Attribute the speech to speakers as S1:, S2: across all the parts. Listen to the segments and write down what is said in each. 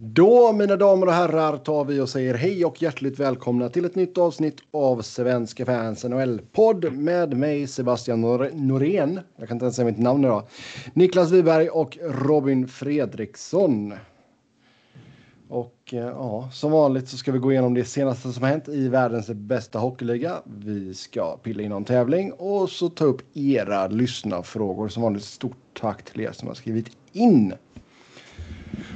S1: Då, mina damer och herrar, tar vi och säger hej och hjärtligt välkomna till ett nytt avsnitt av Svenska fans NHL-podd med mig Sebastian Nor Norén. Jag kan inte ens säga mitt namn idag. Niklas Wiberg och Robin Fredriksson. Och eh, ja, som vanligt så ska vi gå igenom det senaste som har hänt i världens bästa hockeyliga. Vi ska pilla in någon tävling och så ta upp era lyssnarfrågor. Som vanligt stort tack till er som har skrivit in.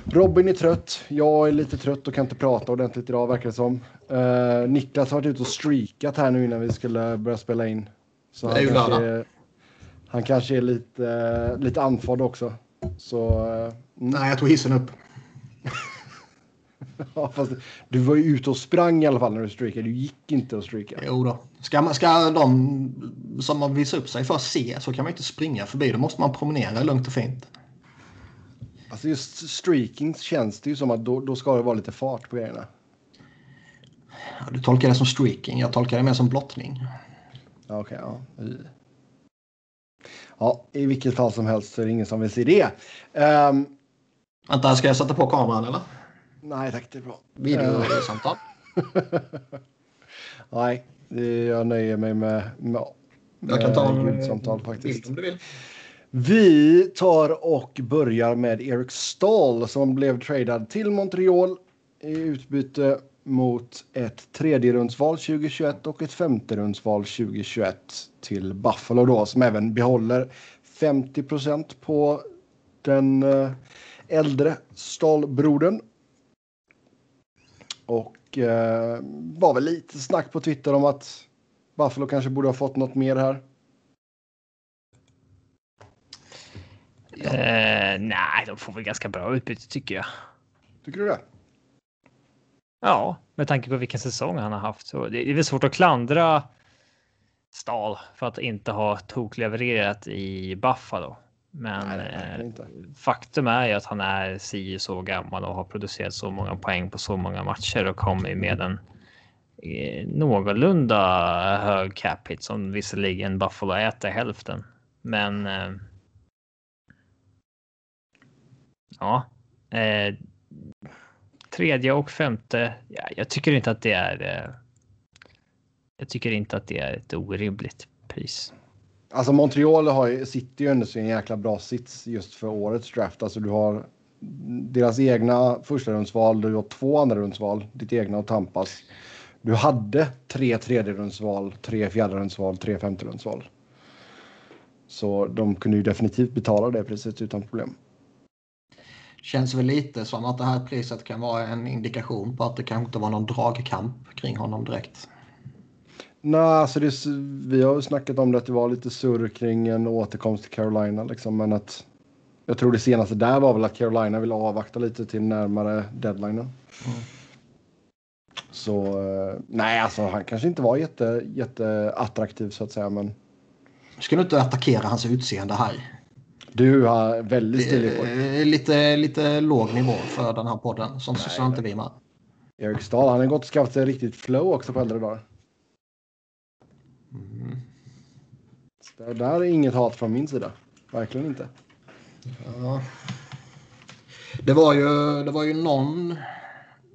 S1: Robin är trött. Jag är lite trött och kan inte prata ordentligt idag verkar det som. Uh, Niklas har varit ute och streakat här nu innan vi skulle börja spela in. Så
S2: det är
S1: han, kanske är, han kanske är lite, uh, lite andfådd också. Så, uh,
S2: mm. Nej, jag tog hissen upp.
S1: ja, fast du var ju ute och sprang i alla fall när du streakade. Du gick inte att streaka.
S2: Jo då. Ska, man, ska de som har visat upp sig först se så kan man inte springa förbi. Då måste man promenera lugnt och fint.
S1: Alltså just streaking känns det ju som att då, då ska det vara lite fart på grejerna.
S2: Ja, du tolkar det som streaking. Jag tolkar det mer som blottning.
S1: Okej, okay, ja. Ja, i vilket fall som helst så är det ingen som vill se det. Um,
S2: Vänta, ska jag sätta på kameran eller?
S1: Nej tack, det är bra.
S2: Videosamtal?
S1: nej, jag nöjer mig med, med,
S2: jag kan ta en
S1: ljudsamtal faktiskt.
S2: Bild om du vill.
S1: Vi tar och börjar med Eric Stahl som blev tradad till Montreal i utbyte mot ett tredje rundsval 2021 och ett femte rundsval 2021 till Buffalo då som även behåller 50 procent på den äldre äldre Stahlbrodern. Och eh, var väl lite snack på Twitter om att Buffalo kanske borde ha fått något mer här.
S3: Eh, nej, de får väl ganska bra utbyte tycker jag.
S1: Tycker du det?
S3: Ja, med tanke på vilken säsong han har haft. Så det är väl svårt att klandra Stal för att inte ha toklevererat i Buffalo. Men nej, eh, faktum är ju att han är si så gammal och har producerat så många poäng på så många matcher och kommer med en eh, någorlunda hög cap hit som visserligen Buffalo äter hälften. Men eh, Ja. Eh, tredje och femte. Ja, jag tycker inte att det är. Eh, jag tycker inte att det är ett orimligt pris.
S1: Alltså Montreal har, sitter ju ändå i en jäkla bra sits just för årets draft. Alltså du har deras egna första rundsval, du har två andra rundsval, ditt egna och Tampas. Du hade tre tredje rundsval, tre fjärde rundsval, tre femte rundsval. Så de kunde ju definitivt betala det priset utan problem.
S2: Känns väl lite som att det här priset kan vara en indikation på att det kanske inte var någon dragkamp kring honom direkt.
S1: Nej, alltså det, vi har ju snackat om det att det var lite surr kring en återkomst till Carolina. Liksom, men att jag tror det senaste där var väl att Carolina ville avvakta lite till närmare deadlinen. Mm. Så eh, nej, alltså han kanske inte var jätte, jätteattraktiv så att säga. Men...
S2: Ska du inte attackera hans utseende här?
S1: Du har väldigt stilig
S2: lite, lite låg nivå för den här podden. Sånt sysslar inte vi med.
S1: Erik Stahl, han har gått och skaffat sig riktigt flow också på äldre dagar. Mm. Det där är inget hat från min sida. Verkligen inte.
S2: Ja. Det var ju, det var ju någon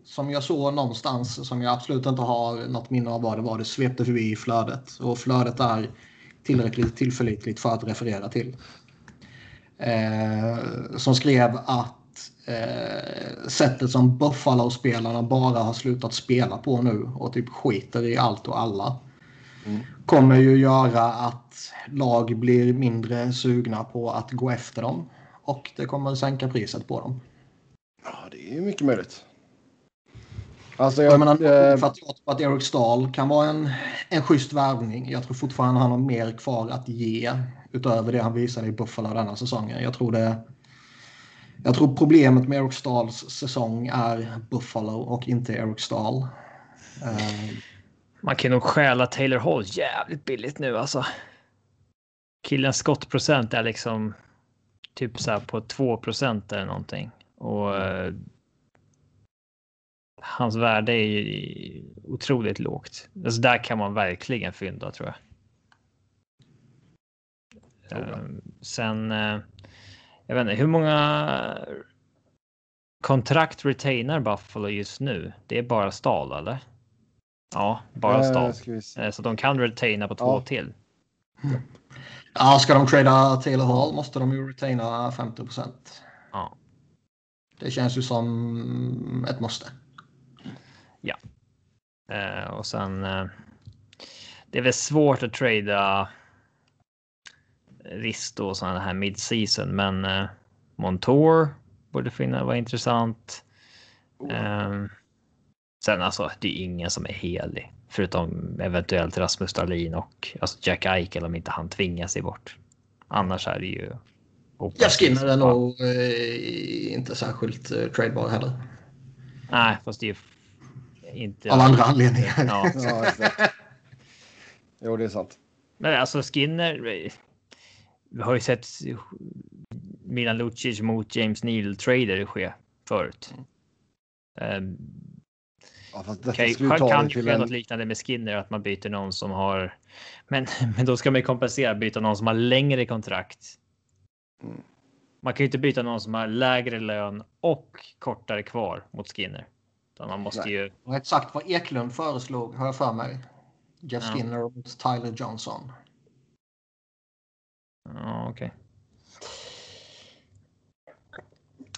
S2: som jag såg någonstans som jag absolut inte har något minne av vad det var. Det svepte förbi i flödet och flödet är tillräckligt tillförlitligt för att referera till eh, som skrev att eh, sättet som Buffalo-spelarna bara har slutat spela på nu och typ skiter i allt och alla mm. kommer ju göra att lag blir mindre sugna på att gå efter dem och det kommer sänka priset på dem.
S1: Ja, det är mycket möjligt.
S2: Alltså jag, jag menar, äh, för att jag tror att Eric Stahl kan vara en, en schysst värvning. Jag tror fortfarande han har mer kvar att ge utöver det han visade i Buffalo denna säsongen. Jag tror det. Jag tror problemet med Eric Stahls säsong är Buffalo och inte Eric Stahl. Uh,
S3: Man kan nog stjäla Taylor Hall jävligt billigt nu alltså. Killens skottprocent är liksom typ så här på 2 procent eller någonting och uh, hans värde är ju otroligt lågt. Alltså där kan man verkligen fynda tror jag. Uh, sen, uh, jag vet inte, hur många kontrakt retainar Buffalo just nu? Det är bara Stal eller? Ja, bara Stal. Eh, så de kan retaina på två ja. till.
S2: Ja, ska de trada Taylor Hall måste de ju retaina 50 procent.
S3: Ja.
S2: Det känns ju som ett måste.
S3: Ja. Eh, och sen. Eh, det är väl svårt att trada. Risto och sådana här mid season, men eh, Montour borde finna vara intressant. Oh. sen alltså, det är ingen som är helig förutom eventuellt Rasmus Dahlin och alltså Jack Eichel om inte han tvingar sig bort. Annars är det ju.
S2: Jag Skinner är nog eh, inte särskilt eh, tradebar heller.
S3: Nej, fast det är inte.
S2: Av andra anledningar.
S1: Ja. ja jo, det är sant.
S3: Men alltså Skinner. Vi har ju sett Milan Lucic mot James Neal trader ske förut. Um, ja, okay, kan ju ske en... något liknande med Skinner att man byter någon som har. Men, men då ska man ju kompensera byta någon som har längre kontrakt. Mm. Man kan ju inte byta någon som har lägre lön och kortare kvar mot Skinner. Man måste Nej. ju.
S2: Och exakt vad Eklund föreslog har jag för mig. Jeff ja. Skinner och Tyler Johnson.
S3: Ja, okej. Okay.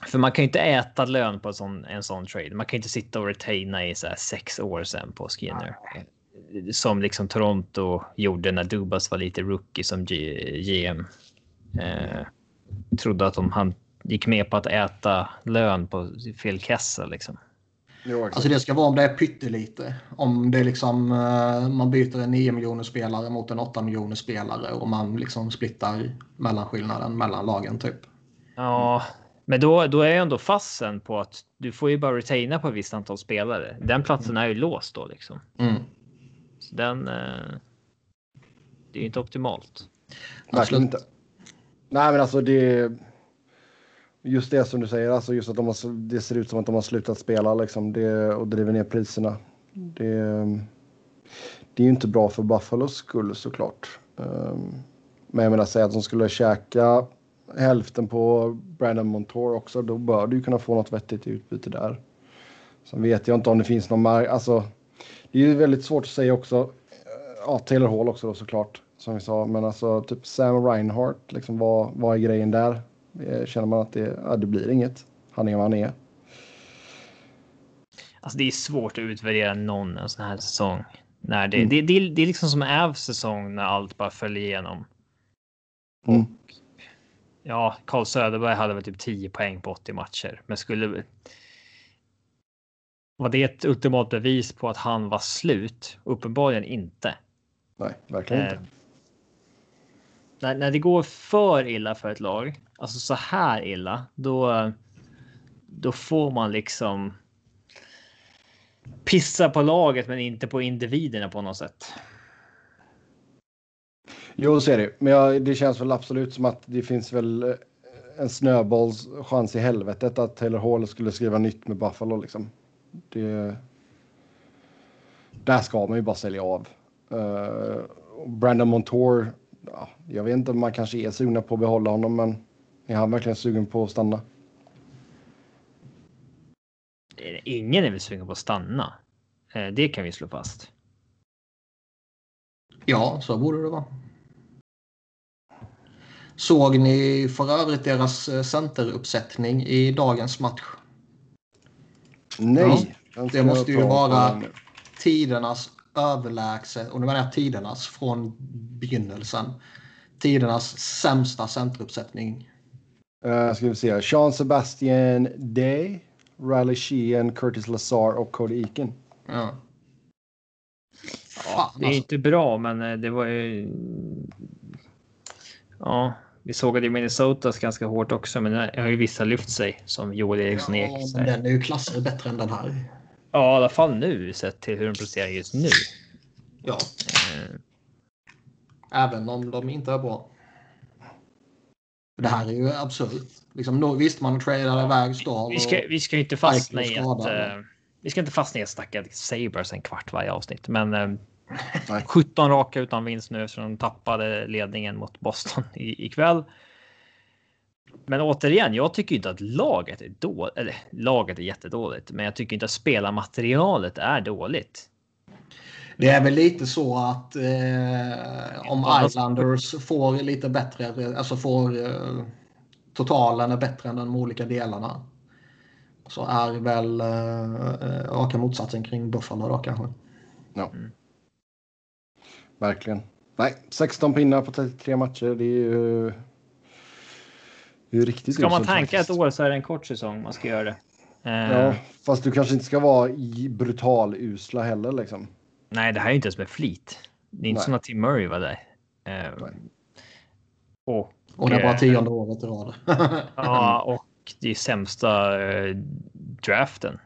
S3: För man kan ju inte äta lön på en sån, en sån trade. Man kan inte sitta och retaina i så sex år sen på Skinner. Som liksom Toronto gjorde när Dubas var lite rookie som GM. Eh, trodde att de han gick med på att äta lön på fel kassa liksom.
S2: Jo, alltså det ska vara om det är pyttelite. Om det är liksom uh, man byter en 9 miljoner spelare mot en 8 miljoner spelare och man liksom splittar mellanskillnaden mellan lagen typ.
S3: Ja, men då, då är jag ändå fast på att du får ju bara retaina på ett visst antal spelare. Den platsen är ju låst då liksom.
S2: Mm.
S3: Så den. Uh, det är inte optimalt.
S1: Verkligen inte. Nej, men alltså det just det som du säger, alltså just att de har, det ser ut som att de har slutat spela liksom, det, och driver ner priserna. Det, det är ju inte bra för Buffalos skull såklart. Ehm, men jag menar, säga att de skulle käka hälften på Brandon Montour också, då bör du kunna få något vettigt utbyte där. Sen vet jag inte om det finns någon mark, alltså det är ju väldigt svårt att säga också. Eh, ja, Taylor Hall också då såklart, som vi sa, men alltså typ Sam Reinhardt, liksom vad, vad är grejen där? Känner man att det, ja, det blir inget. Han är vad han är.
S3: Alltså det är svårt att utvärdera någon en sån här säsong. När det, mm. det, det, det är liksom som Avs säsong när allt bara följer igenom.
S1: Mm.
S3: ja, Carl Söderberg hade väl typ 10 poäng på 80 matcher, men skulle. Var det ett ultimat bevis på att han var slut? Uppenbarligen inte.
S1: Nej, verkligen eh, inte.
S3: När, när det går för illa för ett lag alltså så här illa, då, då får man liksom pissa på laget men inte på individerna på något sätt.
S1: Jo, så är det. Men jag, det känns väl absolut som att det finns väl eh, en snöbolls chans i helvetet att Taylor Hall skulle skriva nytt med Buffalo. Liksom. Det, där ska man ju bara sälja av. Uh, Brandon Montour, ja, jag vet inte om man kanske är sugna på att behålla honom, men är han verkligen sugen på att stanna?
S3: Ingen är väl sugen på att stanna. Eh, det kan vi slå fast.
S2: Ja, så borde det vara. Såg ni för övrigt deras eh, centeruppsättning i dagens match?
S1: Nej.
S2: Ja, det måste ju vara tidernas överlägset, och nu menar jag tidernas från begynnelsen, tidernas sämsta centeruppsättning
S1: Uh, ska vi se. Sean Sebastian Day, Riley Sheehan, Curtis Lazar och Cody Eakin.
S2: Ja.
S3: ja det är alltså. inte bra, men eh, det var ju... Ja, vi såg det i Minnesota ganska hårt också, men det har ju vissa lyft sig som Joel Eriksson
S2: ja, Ek. Men den är ju klasser bättre än den här.
S3: Ja, i alla fall nu sett till hur de presterar just nu.
S2: Ja. Uh. Även om de inte är bra. Det här är ju absurt. Liksom, visst, man tradar iväg Stahl.
S3: Vi ska, vi ska inte fastna i att... Uh, vi ska inte fastna i att snacka Sabres en kvart varje avsnitt, men uh, eh, 17 raka utan vinst nu eftersom de tappade ledningen mot Boston i, ikväll. Men återigen, jag tycker inte att laget är dåligt. Eller laget är jättedåligt, men jag tycker inte att spelarmaterialet är dåligt.
S2: Det är väl lite så att eh, om Islanders får lite bättre, alltså får eh, totalen är bättre än de olika delarna. Så är väl eh, raka motsatsen kring Buffalo då kanske.
S1: Ja. Mm. Verkligen. Nej, 16 pinnar på 33 matcher. Det är ju
S3: det är riktigt ska man tanka ett år så är det en kort säsong man ska göra det.
S1: Ja, eh. fast du kanske inte ska vara brutal usla heller liksom.
S3: Nej, det här är inte ens med flit. Det är inte Nej. som att Tim Murray var där. Uh,
S2: och, och det är bara eh, tionde året i rad.
S3: ja, och det är sämsta uh, draften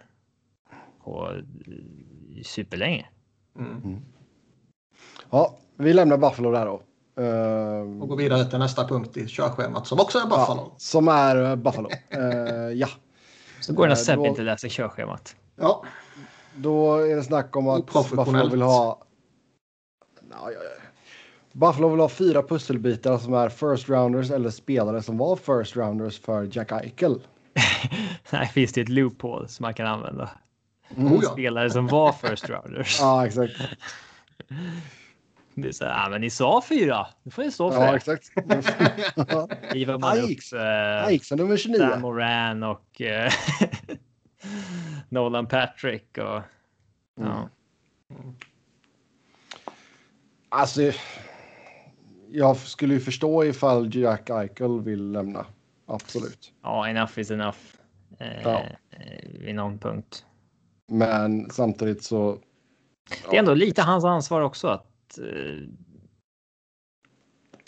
S3: på superlänge. Mm. Mm.
S1: Ja, vi lämnar Buffalo där då.
S2: Uh, och går vidare till nästa punkt i körschemat som också är Buffalo. Ja,
S1: som är uh, Buffalo. Uh, ja.
S3: Så går den Sebbe uh, inte läser körschemat.
S2: Ja.
S1: Då är det snack om att Buffalo vill ha... No, ja, ja. Buffalo vill ha fyra pusselbitar som är first rounders eller spelare som var first rounders för Jack Eichel.
S3: Nej, finns det ett loophole som man kan använda. Mm. Spelare som var first rounders.
S1: ja, exakt.
S3: Det är så här, men ni sa fyra. Nu får ni stå för
S1: ja,
S3: det.
S1: exakt.
S3: Ivar man upp
S1: eh, Aix, nummer 29.
S3: Sam Moran och eh, Nolan Patrick. Och, ja. Mm.
S1: Alltså, jag skulle ju förstå ifall Jack Eichel vill lämna. Absolut.
S3: Ja, enough is enough. Eh, ja. Vid någon punkt.
S1: Men samtidigt så.
S3: Det är ändå lite hans ansvar också att Eh,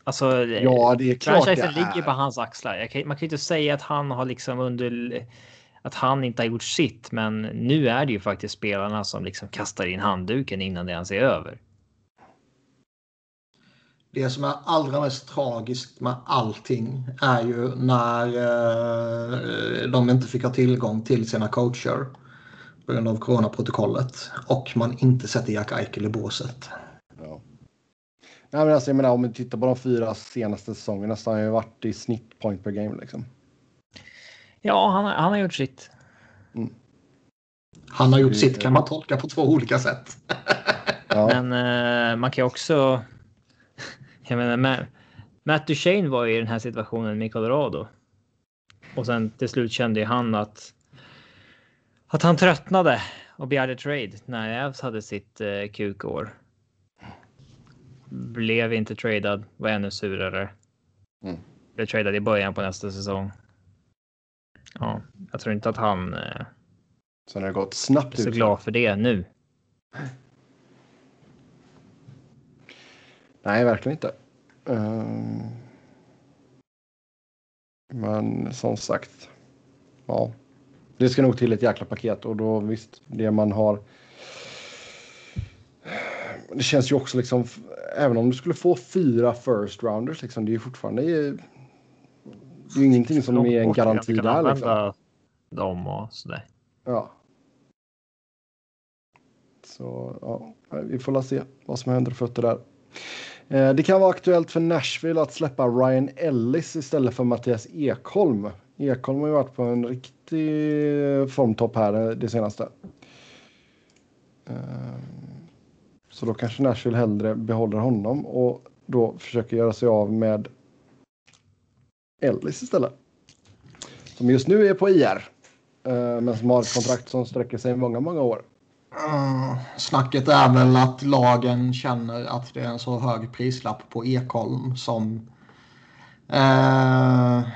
S3: alltså,
S1: ja, det är klart är.
S3: ligger på hans axlar. Kan, man kan ju inte säga att han har liksom under att han inte har gjort sitt, men nu är det ju faktiskt spelarna som liksom kastar in handduken innan det ens är över.
S2: Det som är allra mest tragiskt med allting är ju när eh, de inte fick ha tillgång till sina coacher på grund av coronaprotokollet och man inte sätter Jack Eichel i båset.
S1: Nej, men alltså, jag menar, om vi tittar på de fyra senaste säsongerna så har han ju varit i snitt point per game. Liksom.
S3: Ja, han, han har gjort sitt. Mm.
S2: Han har gjort sitt kan man tolka på två olika sätt.
S3: ja. Men uh, man kan också... Jag menar, Matt Duchene var i den här situationen med Colorado. Och sen till slut kände han att att han tröttnade och begärde trade när Avs hade sitt uh, kukår blev inte tradad, var ännu surare. Mm. Blev tradad i början på nästa säsong. Ja, jag tror inte att han. Eh,
S1: så det har gått snabbt.
S3: Är så ut. glad för det nu.
S1: Nej, verkligen inte. Um, men som sagt. Ja, det ska nog till ett jäkla paket och då visst, det man har det känns ju också liksom, även om du skulle få fyra first rounders, liksom, det är fortfarande det är, ju ingenting som är en garanti där. Liksom.
S3: Dem och sådär.
S1: Ja. Så ja, vi får se vad som händer fötter där. Eh, det kan vara aktuellt för Nashville att släppa Ryan Ellis istället för Mattias Ekholm. Ekholm har ju varit på en riktig formtopp här det senaste. Eh, så då kanske Nashville hellre behåller honom och då försöker göra sig av med Ellis istället. Som just nu är på IR. Eh, men som har ett kontrakt som sträcker sig många, många år.
S2: Uh, snacket är väl att lagen känner att det är en så hög prislapp på Ekholm som uh,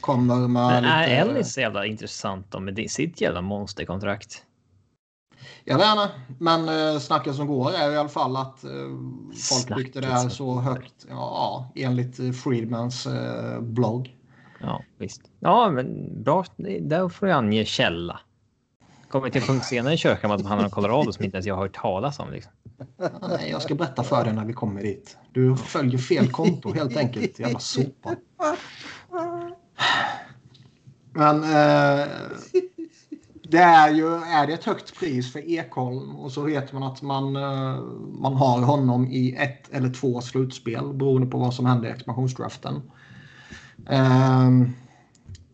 S2: kommer med
S3: Men är lite... Ellis så jävla intressant då med sitt jävla monsterkontrakt?
S2: Jag vet inte, men eh, snacket som går är i alla fall att eh, folk tyckte det är så högt. Ja, enligt eh, Friedmans blogg.
S3: Ja, visst. Ja, men bra. Där får du ange källa. Kommer till en punkt senare i kyrkan att han har Colorado som inte ens jag har hört talas om. Liksom.
S2: Nej, jag ska berätta för dig när vi kommer dit. Du följer fel konto helt enkelt. Jävla sopa. Men eh, det är ju är det ett högt pris för Ekholm och så vet man att man, eh, man har honom i ett eller två slutspel beroende på vad som händer i expansionsdraften. Um,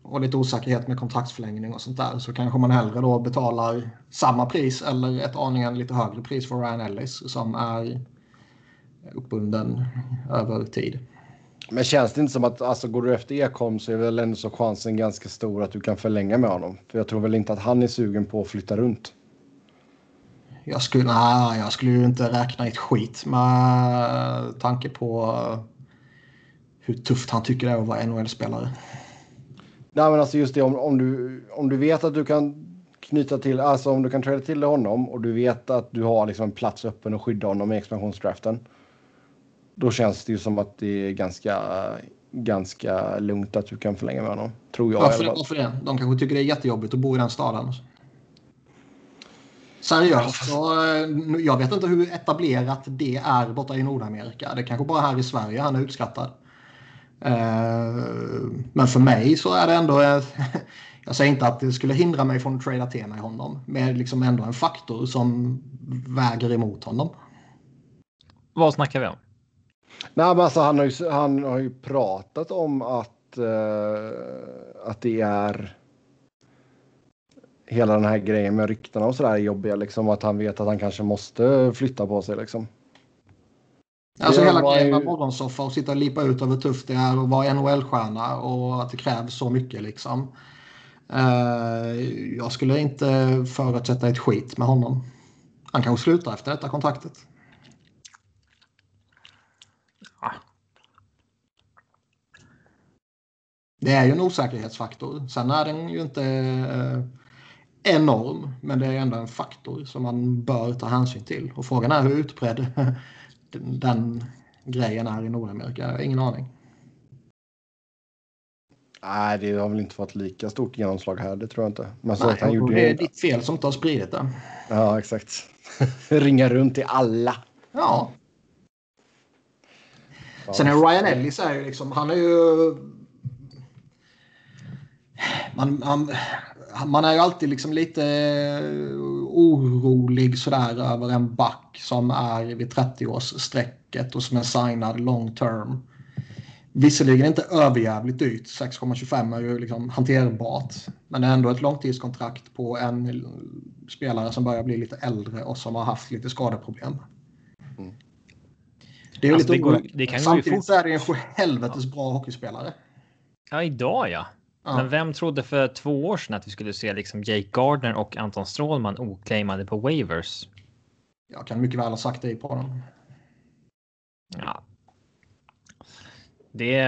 S2: och lite osäkerhet med kontraktsförlängning och sånt där så kanske man hellre då betalar samma pris eller ett aningen lite högre pris för Ryan Ellis som är uppbunden över tid.
S1: Men känns det inte som att alltså, går du efter Ekholm så är väl ändå så chansen ganska stor att du kan förlänga med honom? För jag tror väl inte att han är sugen på att flytta runt.
S2: Jag skulle, nej, jag skulle ju inte räkna ett skit med tanke på hur tufft han tycker det är att vara NHL-spelare.
S1: Nej, men alltså just det om, om, du, om du vet att du kan knyta till, alltså om du kan träda till honom och du vet att du har liksom plats öppen och skydda honom i expansionsdraften. Då känns det ju som att det är ganska, ganska lugnt att du kan förlänga med honom. Tror jag.
S2: Varför, varför det? De kanske tycker det är jättejobbigt att bo i den staden. Seriöst, så, eh, jag vet inte hur etablerat det är borta i Nordamerika. Det är kanske bara här i Sverige han är uppskattad. Eh, men för mig så är det ändå... Jag säger inte att det skulle hindra mig från att trada till mig honom. Men liksom ändå en faktor som väger emot honom.
S3: Vad snackar vi om?
S1: Nej, men alltså, han, har ju, han har ju pratat om att, uh, att det är hela den här grejen med ryktena och sådär jobbiga. Liksom, att han vet att han kanske måste flytta på sig. Liksom.
S2: Alltså hela grejen med morgonsoffa och sitta och lipa ut över hur tufft det är och vara NHL-stjärna och att det krävs så mycket liksom. Uh, jag skulle inte förutsätta ett skit med honom. Han kanske slutar efter detta kontraktet. Det är ju en osäkerhetsfaktor. Sen är den ju inte uh, enorm, men det är ändå en faktor som man bör ta hänsyn till. Och frågan är hur utbredd den grejen är i Nordamerika. Jag har ingen aning.
S1: Nej, det har väl inte fått lika stort genomslag här. Det tror jag inte.
S2: Men så Nej, han gjorde det är ditt fel som inte har spridit det.
S1: Ja, exakt. Ringa runt till alla.
S2: Ja. Sen är Ryan Ellis är ju liksom, han är ju... Man, man, man är ju alltid liksom lite orolig sådär över en back som är vid 30-årsstrecket och som är signad long term. Visserligen inte överjävligt dyrt, 6,25 är ju liksom hanterbart. Men det är ändå ett långtidskontrakt på en spelare som börjar bli lite äldre och som har haft lite skadeproblem. Mm. Det är alltså, lite det, går, det kan Samtidigt så är det en helvetes bra hockeyspelare.
S3: Ja, idag ja. Ja. Men vem trodde för två år sedan att vi skulle se liksom Jake Gardner och Anton Strålman oclaimade på waivers?
S2: Jag kan mycket väl ha sagt det på dem.
S3: Ja. Det,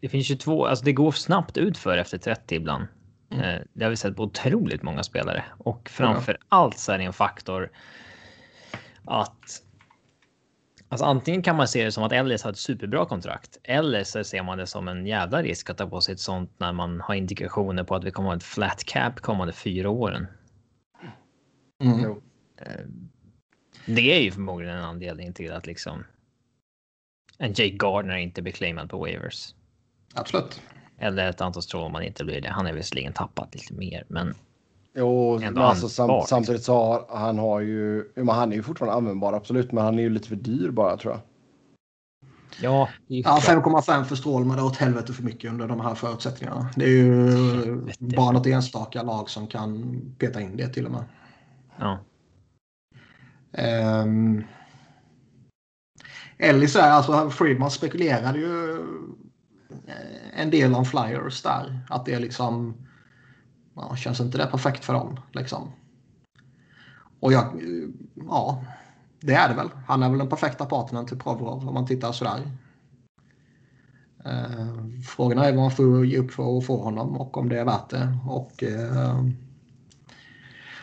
S3: det finns ju två, alltså det går snabbt ut för efter 30 ibland. Mm. Eh, det har vi sett på otroligt många spelare och framför ja. allt så är det en faktor att Alltså antingen kan man se det som att Ellis har ett superbra kontrakt eller så ser man det som en jävla risk att ta på sig ett sånt när man har indikationer på att vi kommer att ha ett flat cap kommande fyra åren. Mm. Eh, det är ju förmodligen en anledning till att liksom en Jake Gardner inte blir claimad på waivers.
S2: Absolut.
S3: Eller ett Anton Strålman inte blir det. Han är visserligen tappat lite mer, men
S1: Jo, men alltså, sam liksom. samtidigt så har han har ju, men han är ju fortfarande användbar absolut, men han är ju lite för dyr bara tror jag.
S3: Ja,
S2: ja 5,5 för Strålman det är åt helvete för mycket under de här förutsättningarna. Det är ju helvete. bara något enstaka lag som kan peta in det till och med.
S3: Ja.
S2: Um, Ellis är alltså, Friedman spekulerade ju en del om flyers där. Att det är liksom ja, känns inte det perfekt för dem? Liksom? Och jag, ja, det är det väl. Han är väl den perfekta partnern till Provorov om man tittar sådär. Eh, frågan är vad man får ge upp för att få honom och om det är värt det. Och, eh,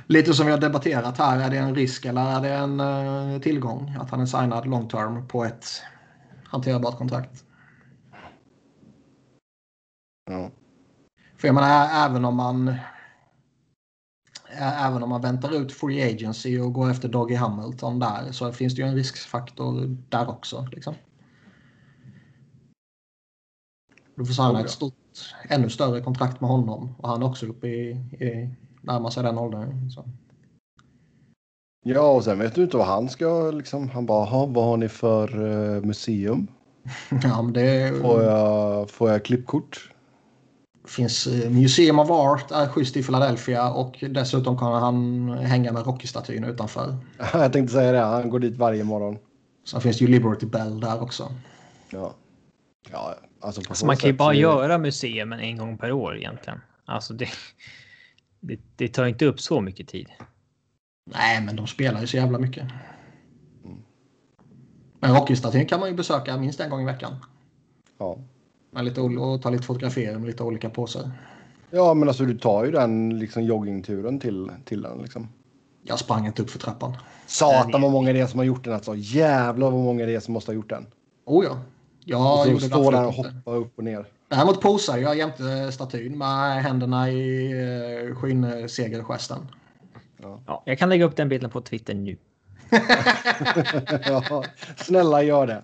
S2: lite som vi har debatterat här, är det en risk eller är det en eh, tillgång att han är signad long term på ett hanterbart kontrakt?
S1: Ja.
S2: För jag menar, även om man även om man väntar ut Free Agency och går efter Doggy Hamilton där så finns det ju en riskfaktor där också. Liksom. Du får signa ett stort, ännu större kontrakt med honom och han är också uppe i, i närmar sig den åldern. Så.
S1: Ja, och sen vet du inte vad han ska liksom. Han bara, vad har ni för uh, museum?
S2: ja, men det...
S1: Får jag, får jag klippkort?
S2: Finns eh, Museum of Art är schysst i Philadelphia och dessutom kan han hänga med Rocky-statyn utanför.
S1: Jag tänkte säga det, han går dit varje morgon.
S2: Sen finns det ju Liberty Bell där också.
S1: Ja. Ja, alltså,
S3: alltså man kan ju bara så... göra museum en gång per år egentligen. Alltså det, det, det tar inte upp så mycket tid.
S2: Nej, men de spelar ju så jävla mycket. Men Rocky-statyn kan man ju besöka minst en gång i veckan.
S1: Ja.
S2: Med lite, och ta lite fotografier med lite olika påsar.
S1: Ja, men alltså du tar ju den liksom joggingturen till, till den liksom.
S2: Jag sprang inte upp för trappan.
S1: Satan vad många det är som har gjort den alltså. Jävlar vad många det är som måste ha gjort den.
S2: Oh ja. Jag
S1: och så står där och hoppar upp och ner.
S2: Däremot posar jag jämte statyn med händerna i uh, skinnsegelgesten.
S3: Ja. ja, jag kan lägga upp den bilden på Twitter nu.
S1: ja, snälla gör det.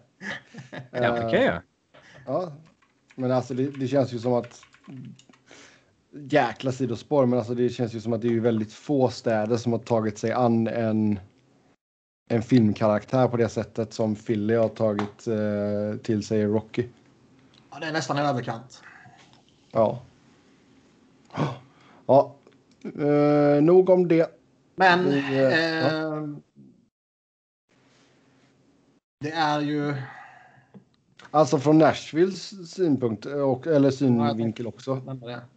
S3: Ja, det kan jag göra.
S1: Ja, men alltså det, det, känns ju som att jäkla sidospår, men alltså det känns ju som att det är väldigt få städer som har tagit sig an en en filmkaraktär på det sättet som Philly har tagit eh, till sig i Rocky.
S2: Ja, det är nästan en överkant.
S1: Ja. Ja, eh, nog om det.
S2: Men Vi, eh, ja. det är ju
S1: Alltså från Nashvilles synpunkt, och, eller synvinkel också.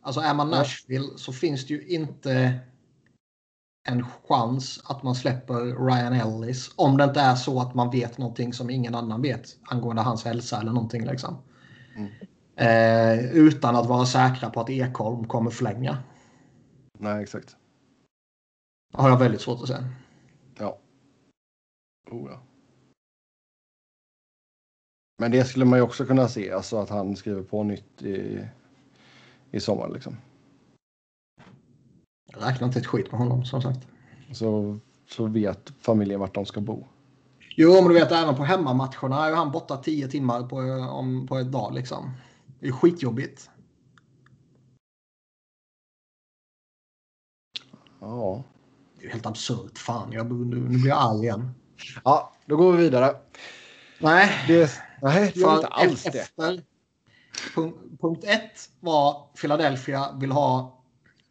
S2: Alltså är man Nashville så finns det ju inte en chans att man släpper Ryan Ellis. Om det inte är så att man vet någonting som ingen annan vet angående hans hälsa eller någonting. Liksom. Mm. Eh, utan att vara säkra på att Ekholm kommer förlänga.
S1: Nej, exakt.
S2: Har jag väldigt svårt att säga.
S1: Ja. Oh, ja. Men det skulle man ju också kunna se, alltså att han skriver på nytt i, i sommar. Liksom.
S2: Jag räknar inte ett skit med honom som sagt.
S1: Så, så vet familjen vart de ska bo.
S2: Jo, men du vet även på hemmamatcherna är han borta tio timmar på, om, på ett dag liksom. Det är skitjobbigt.
S1: Ja.
S2: Det är helt absurt. Fan, jag, nu, nu blir jag arg igen.
S1: Ja, då går vi vidare.
S2: Nej,
S1: det, nej, det gör inte alls efter, det.
S2: Punkt, punkt ett var Philadelphia vill ha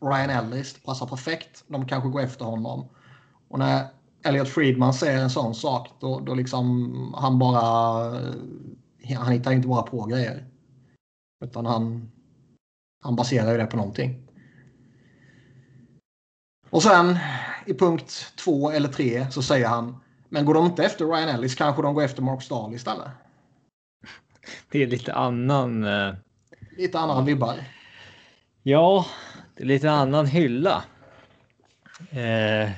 S2: Ryan Ellis. Det passar perfekt. De kanske går efter honom. Och när Elliot Friedman säger en sån sak då, då liksom han bara... Han hittar inte bara på grejer. Utan han, han baserar ju det på någonting. Och sen i punkt två eller tre så säger han men går de inte efter Ryan Ellis kanske de går efter Mark Stahl istället.
S3: Det är lite annan... Uh...
S2: Lite annan vibbar.
S3: Ja, det är lite annan hylla. Eh,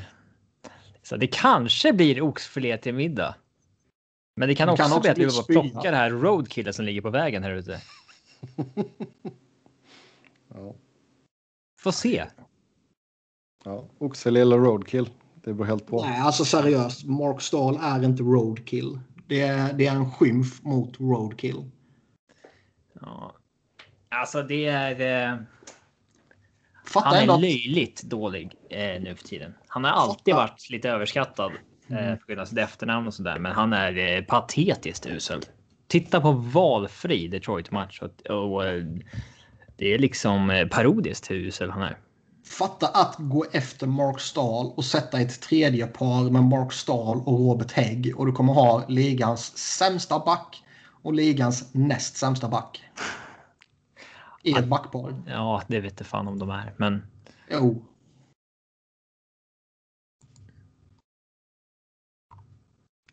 S3: så det kanske blir oxfilé till middag. Men det kan, det också, kan också bli att vi bara plockar det här roadkillen som ligger på vägen här ute. ja. Får se.
S1: Ja, oxfilé eller roadkill. Det beror helt på.
S2: Nej, alltså seriöst. Mark Stahl är inte roadkill. Det är, det är en skymf mot roadkill.
S3: Ja. Alltså det är... Eh... Fattar han är ändå. löjligt dålig eh, nu för tiden. Han har alltid Fattar. varit lite överskattad eh, mm. på grund av sitt efternamn och sådär, men han är eh, patetiskt usel. Titta på valfri Detroit match och, och eh, det är liksom eh, parodiskt hur usel han är.
S2: Fatta att gå efter Mark Stahl och sätta ett tredje par med Mark Stahl och Robert Hägg och du kommer ha ligans sämsta back och ligans näst sämsta back i ett backpar.
S3: Ja, det vet jag fan om de är, men.
S2: Jo.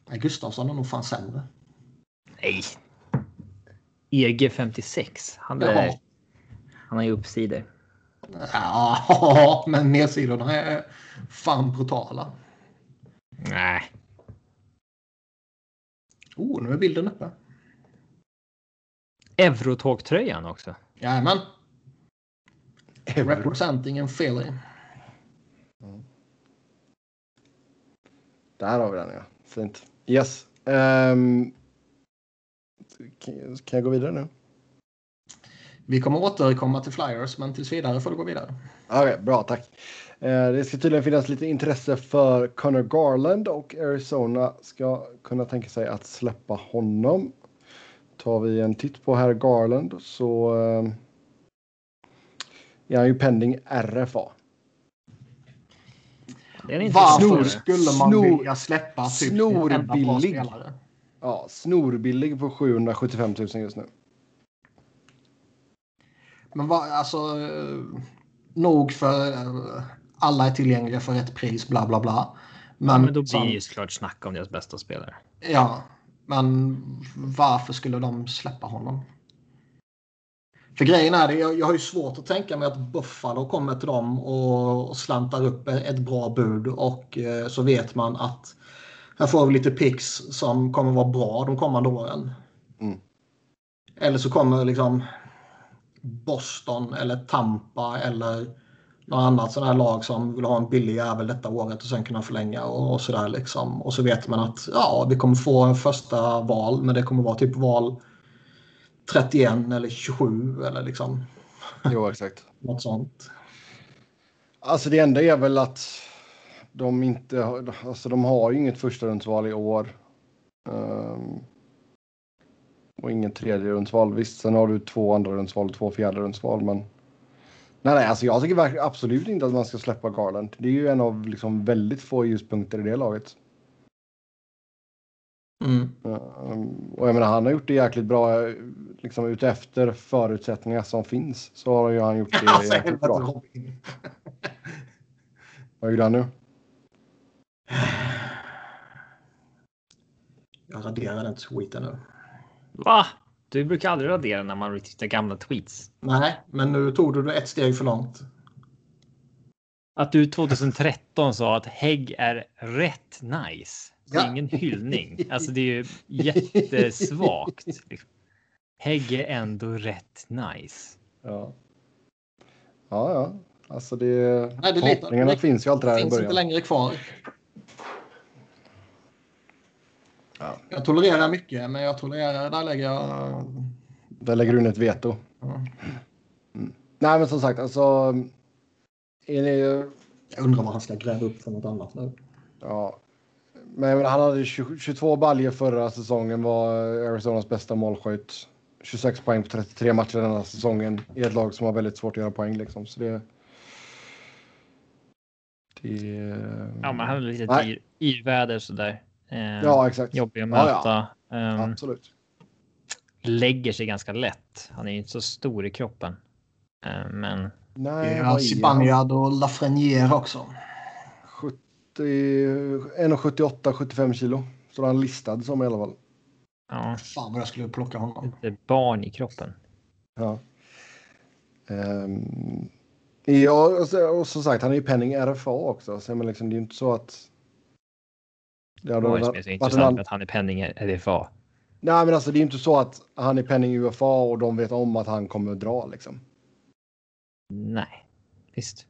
S2: Nej, Gustafsson är nog fan sämre.
S3: Nej. EG 56. Han, är, han har ju uppsidor.
S2: Ja, men nedsidorna är fan brutala.
S3: Nej.
S2: Oh, nu är bilden uppe.
S3: Eurotågtröjan också.
S2: Jajamän. Representing in Philly.
S1: Mm. Där har vi den ja. Fint. Yes. Um, kan jag gå vidare nu?
S2: Vi kommer återkomma till Flyers, men tills vidare får du gå vidare.
S1: Okay, bra, tack. Eh, det ska tydligen finnas lite intresse för Connor Garland och Arizona ska kunna tänka sig att släppa honom tar vi en titt på herr Garland så eh, är han ju pending RFA.
S2: Varför skulle man snor, vilja släppa typ
S1: snorbillig, ja, snorbillig på 775 000 just nu.
S2: Men vad, alltså, nog för alla är tillgängliga för rätt pris, bla bla bla.
S3: Men, ja, men då blir det ju såklart snack om deras bästa spelare.
S2: Ja, men varför skulle de släppa honom? För grejen är det, jag, jag har ju svårt att tänka mig att Buffalo kommer till dem och, och slantar upp ett bra bud och eh, så vet man att här får vi lite picks som kommer vara bra de kommande åren. Mm. Eller så kommer liksom Boston eller Tampa eller något annat sådant här lag som vill ha en billig jävel detta året och sen kunna förlänga och, och sådär liksom. Och så vet man att ja, vi kommer få en första val men det kommer vara typ val 31 eller 27 eller liksom.
S1: Jo, exakt.
S2: Något sånt.
S1: Alltså det enda är väl att de inte alltså de har ju inget första rundsval i år. Um, och ingen tredje rundsval. Visst, sen har du två andra rundsval och två fjärde rundsval, men. Nej, nej, alltså jag tycker absolut inte att man ska släppa Garland. Det är ju en av liksom väldigt få ljuspunkter i det laget. Mm. Um, och jag menar, han har gjort det jäkligt bra liksom utefter förutsättningar som finns. Så har ju han gjort det jäkligt bra. Vad gjorde han nu?
S2: Jag raderar den tweeten nu.
S3: Va? Du brukar aldrig radera när man retweetar gamla tweets.
S2: Nej, men nu tog du det ett steg för långt.
S3: Att du 2013 sa att Hägg är rätt nice. Det är ja. ingen hyllning. Alltså det är ju jättesvagt. Hägg är ändå rätt nice.
S1: Ja. Ja, ja. Alltså det... Nej, det förhoppningarna finns ju alltid där
S2: i början. finns inte längre kvar. Ja. Jag tolererar mycket, men jag tolererar... Där lägger jag...
S1: Där lägger du in ett veto. Mm. Mm. Nej, men som sagt, alltså... Är ni...
S2: Jag undrar vad han ska gräva upp för något annat nu.
S1: Ja. Men han hade 20, 22 baljer förra säsongen, var Arizonas bästa målskytt. 26 poäng på 33 matcher den här säsongen i ett lag som har väldigt svårt att göra poäng. Liksom. Så det,
S3: det, ja, men han är lite yrväder sådär.
S1: Eh, ja, exakt.
S3: Jobbig att möta. Ja,
S1: ja. Um, Absolut.
S3: Lägger sig ganska lätt. Han är ju inte så stor i kroppen. Uh, men.
S2: Nej, ja, Zibanejad och Lafreniere också.
S1: 70, 1,78, 75 kilo. Så han listad som i alla fall.
S2: Ja. Fan vad jag skulle plocka honom.
S3: Ett barn i kroppen.
S1: Ja. Um, ja, och, och som sagt, han är ju penning RFA också. Så men liksom, det är ju inte så att
S3: det som är så intressant med att han är penning RFA?
S1: Nej, men alltså det är inte så att han är penning UFA och de vet om att han kommer att dra liksom.
S3: Nej, visst.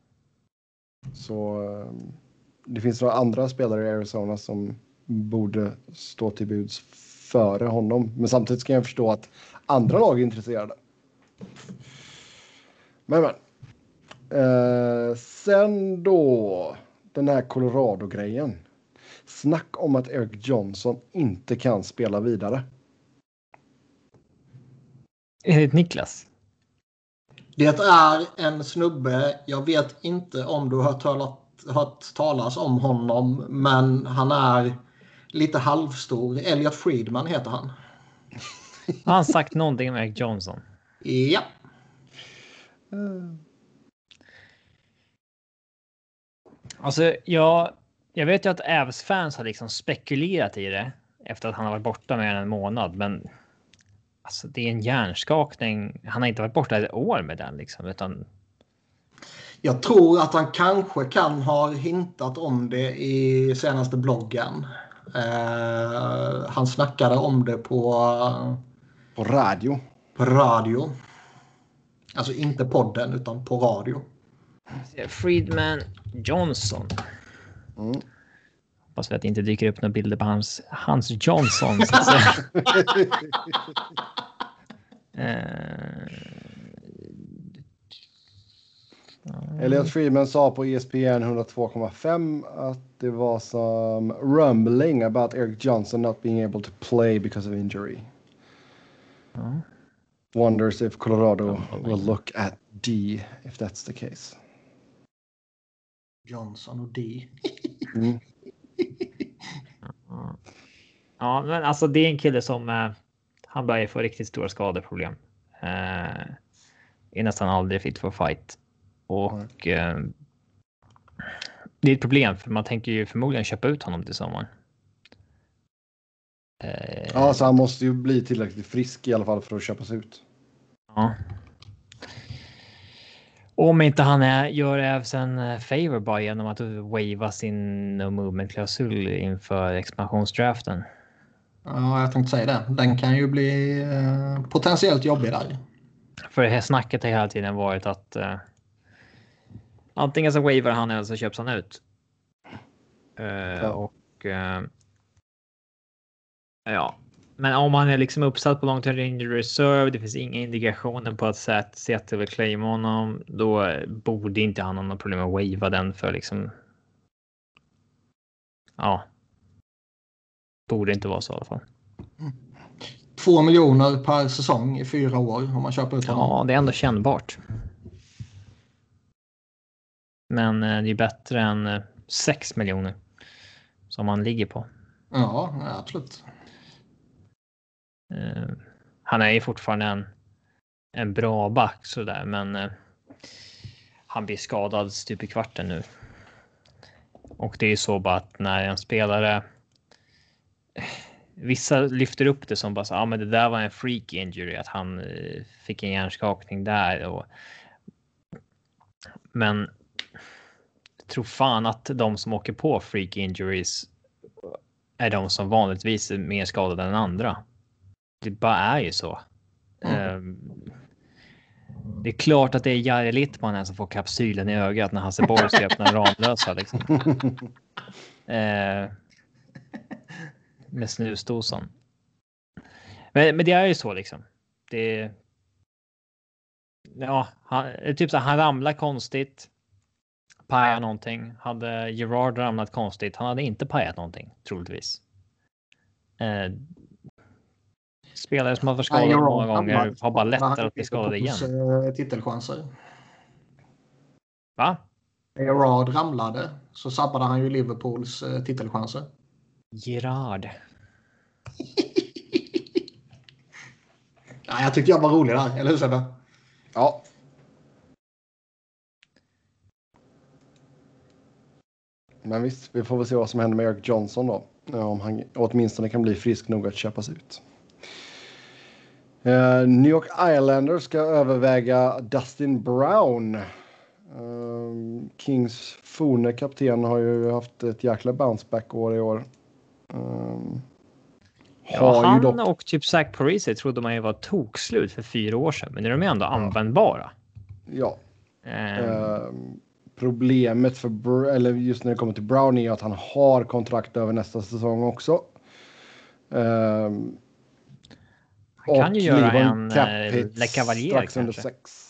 S1: Så ehm, det finns några andra spelare i Arizona som borde stå till buds före honom. Men samtidigt ska jag förstå att andra lag är intresserade. Men men. Eh, sen då den här Colorado-grejen. Snack om att Eric Johnson inte kan spela vidare.
S3: Enligt Niklas?
S2: Det är en snubbe, jag vet inte om du har talat, hört talas om honom, men han är lite halvstor. Elliot Friedman heter han.
S3: Har han sagt någonting om Eric Johnson?
S2: Ja.
S3: Alltså, jag, jag vet ju att Ävs fans har liksom spekulerat i det efter att han har varit borta mer än en månad, men alltså, det är en hjärnskakning. Han har inte varit borta ett år med den liksom, utan.
S2: Jag tror att han kanske kan ha hintat om det i senaste bloggen. Uh, han snackade om det på...
S1: På radio.
S2: På radio. Alltså inte podden utan på radio.
S3: Friedman Johnson. Mm. Hoppas vi att det inte dyker upp några bilder på hans, Hans Johnson. Så att säga.
S1: uh, Elliot Friedman sa på ESPN 102,5 att det var som rumbling about Eric Johnson not being able to play because of injury. Mm. Wonders if Colorado will look at D if that's the case.
S2: Johnson och D.
S3: mm. Ja, men alltså det är en kille som eh, han börjar få riktigt stora skadeproblem. Eh, är nästan aldrig fit for fight. Och eh, det är ett problem för man tänker ju förmodligen köpa ut honom till sommaren.
S1: Eh, ja, så han måste ju bli tillräckligt frisk i alla fall för att köpas ut.
S3: Ja. Om inte han är, gör Evs en eh, favor bara genom att wava sin no movement klausul inför expansionsdraften.
S2: Ja, jag tänkte säga det. Den kan ju bli eh, potentiellt jobbig där.
S3: För det här snacket har hela tiden varit att eh, antingen så wavar han eller så köps han ut. Uh, ja. Och uh, ja, men om han är liksom uppsatt på long term injury reserve, det finns inga indikationer på att Seattle vill claima honom, då borde inte han ha något problem att wava den för liksom. Ja. Borde inte vara så i alla fall.
S2: Två miljoner per säsong i fyra år om man köper ut
S3: honom. Ja, det är ändå kännbart. Men eh, det är bättre än 6 eh, miljoner som man ligger på.
S2: Ja, absolut.
S3: Eh, han är ju fortfarande en, en bra back sådär, men eh, han blir skadad stup i kvarten nu. Och det är ju så bara att när en spelare. Vissa lyfter upp det som bara så, ja, ah, men det där var en freak injury, att han eh, fick en hjärnskakning där och. Men. Tror fan att de som åker på freak injuries är de som vanligtvis är mer skadade än andra. Det bara är ju så. Mm. Um, det är klart att det är Jari Littmanen som får kapsylen i ögat när Hasse Borg ska öppna Ramlösa. Liksom. uh, med snusdosan. Men, men det är ju så liksom. Det. Ja, han, typ så han ramlar konstigt. Pajar någonting. Hade Gerard ramlat konstigt. Han hade inte pajat någonting troligtvis. Uh, Spelare som har varit skadade många gånger har bara lättare att bli skadade igen.
S2: Titelchanser.
S3: Va?
S2: Gerard ramlade så sabbade han ju Liverpools eh, titelchanser.
S3: Gerard.
S2: ja, jag tyckte jag var rolig där, eller hur Sebbe?
S1: Ja. Men visst, vi får väl se vad som händer med Eric Johnson då. Om han åtminstone kan bli frisk nog att köpas ut. Uh, New York Islanders ska överväga Dustin Brown. Uh, Kings forne kapten har ju haft ett jäkla bounceback-år i år. Uh,
S3: ja, han dock... och typ Zach Parisi trodde man ju var tokslut för fyra år sedan, men nu är de ändå användbara.
S1: Ja. Um... problemet för, eller just när det kommer till Brown är att han har kontrakt över nästa säsong också. Um,
S3: han kan ju göra en eh, Le Cavalier kanske. Sex.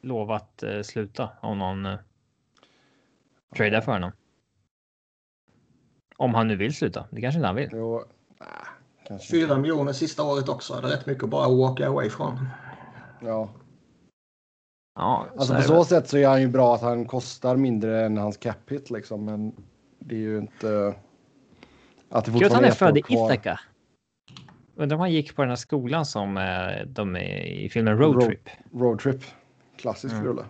S3: Lovat eh, sluta om någon eh, tradar för honom. Om han nu vill sluta. Det kanske inte han vill. Jo,
S2: nah, Fyra miljoner sista året också. Det är rätt mycket att bara walka away från.
S1: Ja.
S3: Ja,
S1: alltså på så sätt så är han ju bra att han kostar mindre än hans cap hit liksom. Men det är ju inte.
S3: Att det fortfarande att han är född i Ithaca. Undrar om han gick på den här skolan som eh, de är i filmen Road, Trip.
S1: Road Trip. Klassisk mm. rulle.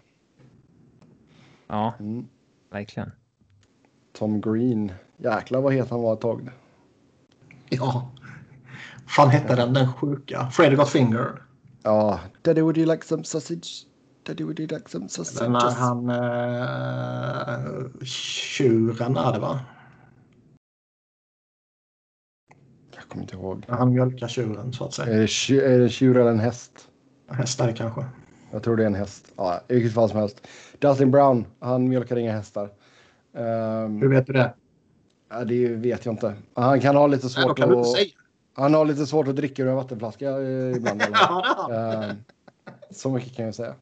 S3: Ja, mm. verkligen.
S1: Tom Green. Jäklar vad het han var ett tag.
S2: Ja. fan hette den, den sjuka? Freddy Got Finger.
S1: Ja. Daddy would you like some sausage? Daddy would you like some sausage? Den
S2: när han... Uh, tjuren är det va?
S1: Kommer inte ihåg.
S2: Han mjölkar tjuren så att säga. Är
S1: det, är det tjur eller en häst?
S2: Hästar kanske.
S1: Jag tror det är en häst. Ja, I vilket fall som helst. Dustin Brown, han mjölkar inga hästar.
S2: Um, Hur vet du det?
S1: Ja, det vet jag inte. Han kan ha lite svårt Nej, att... Han har lite svårt att dricka ur en vattenflaska eh, ibland. uh, så mycket kan jag säga.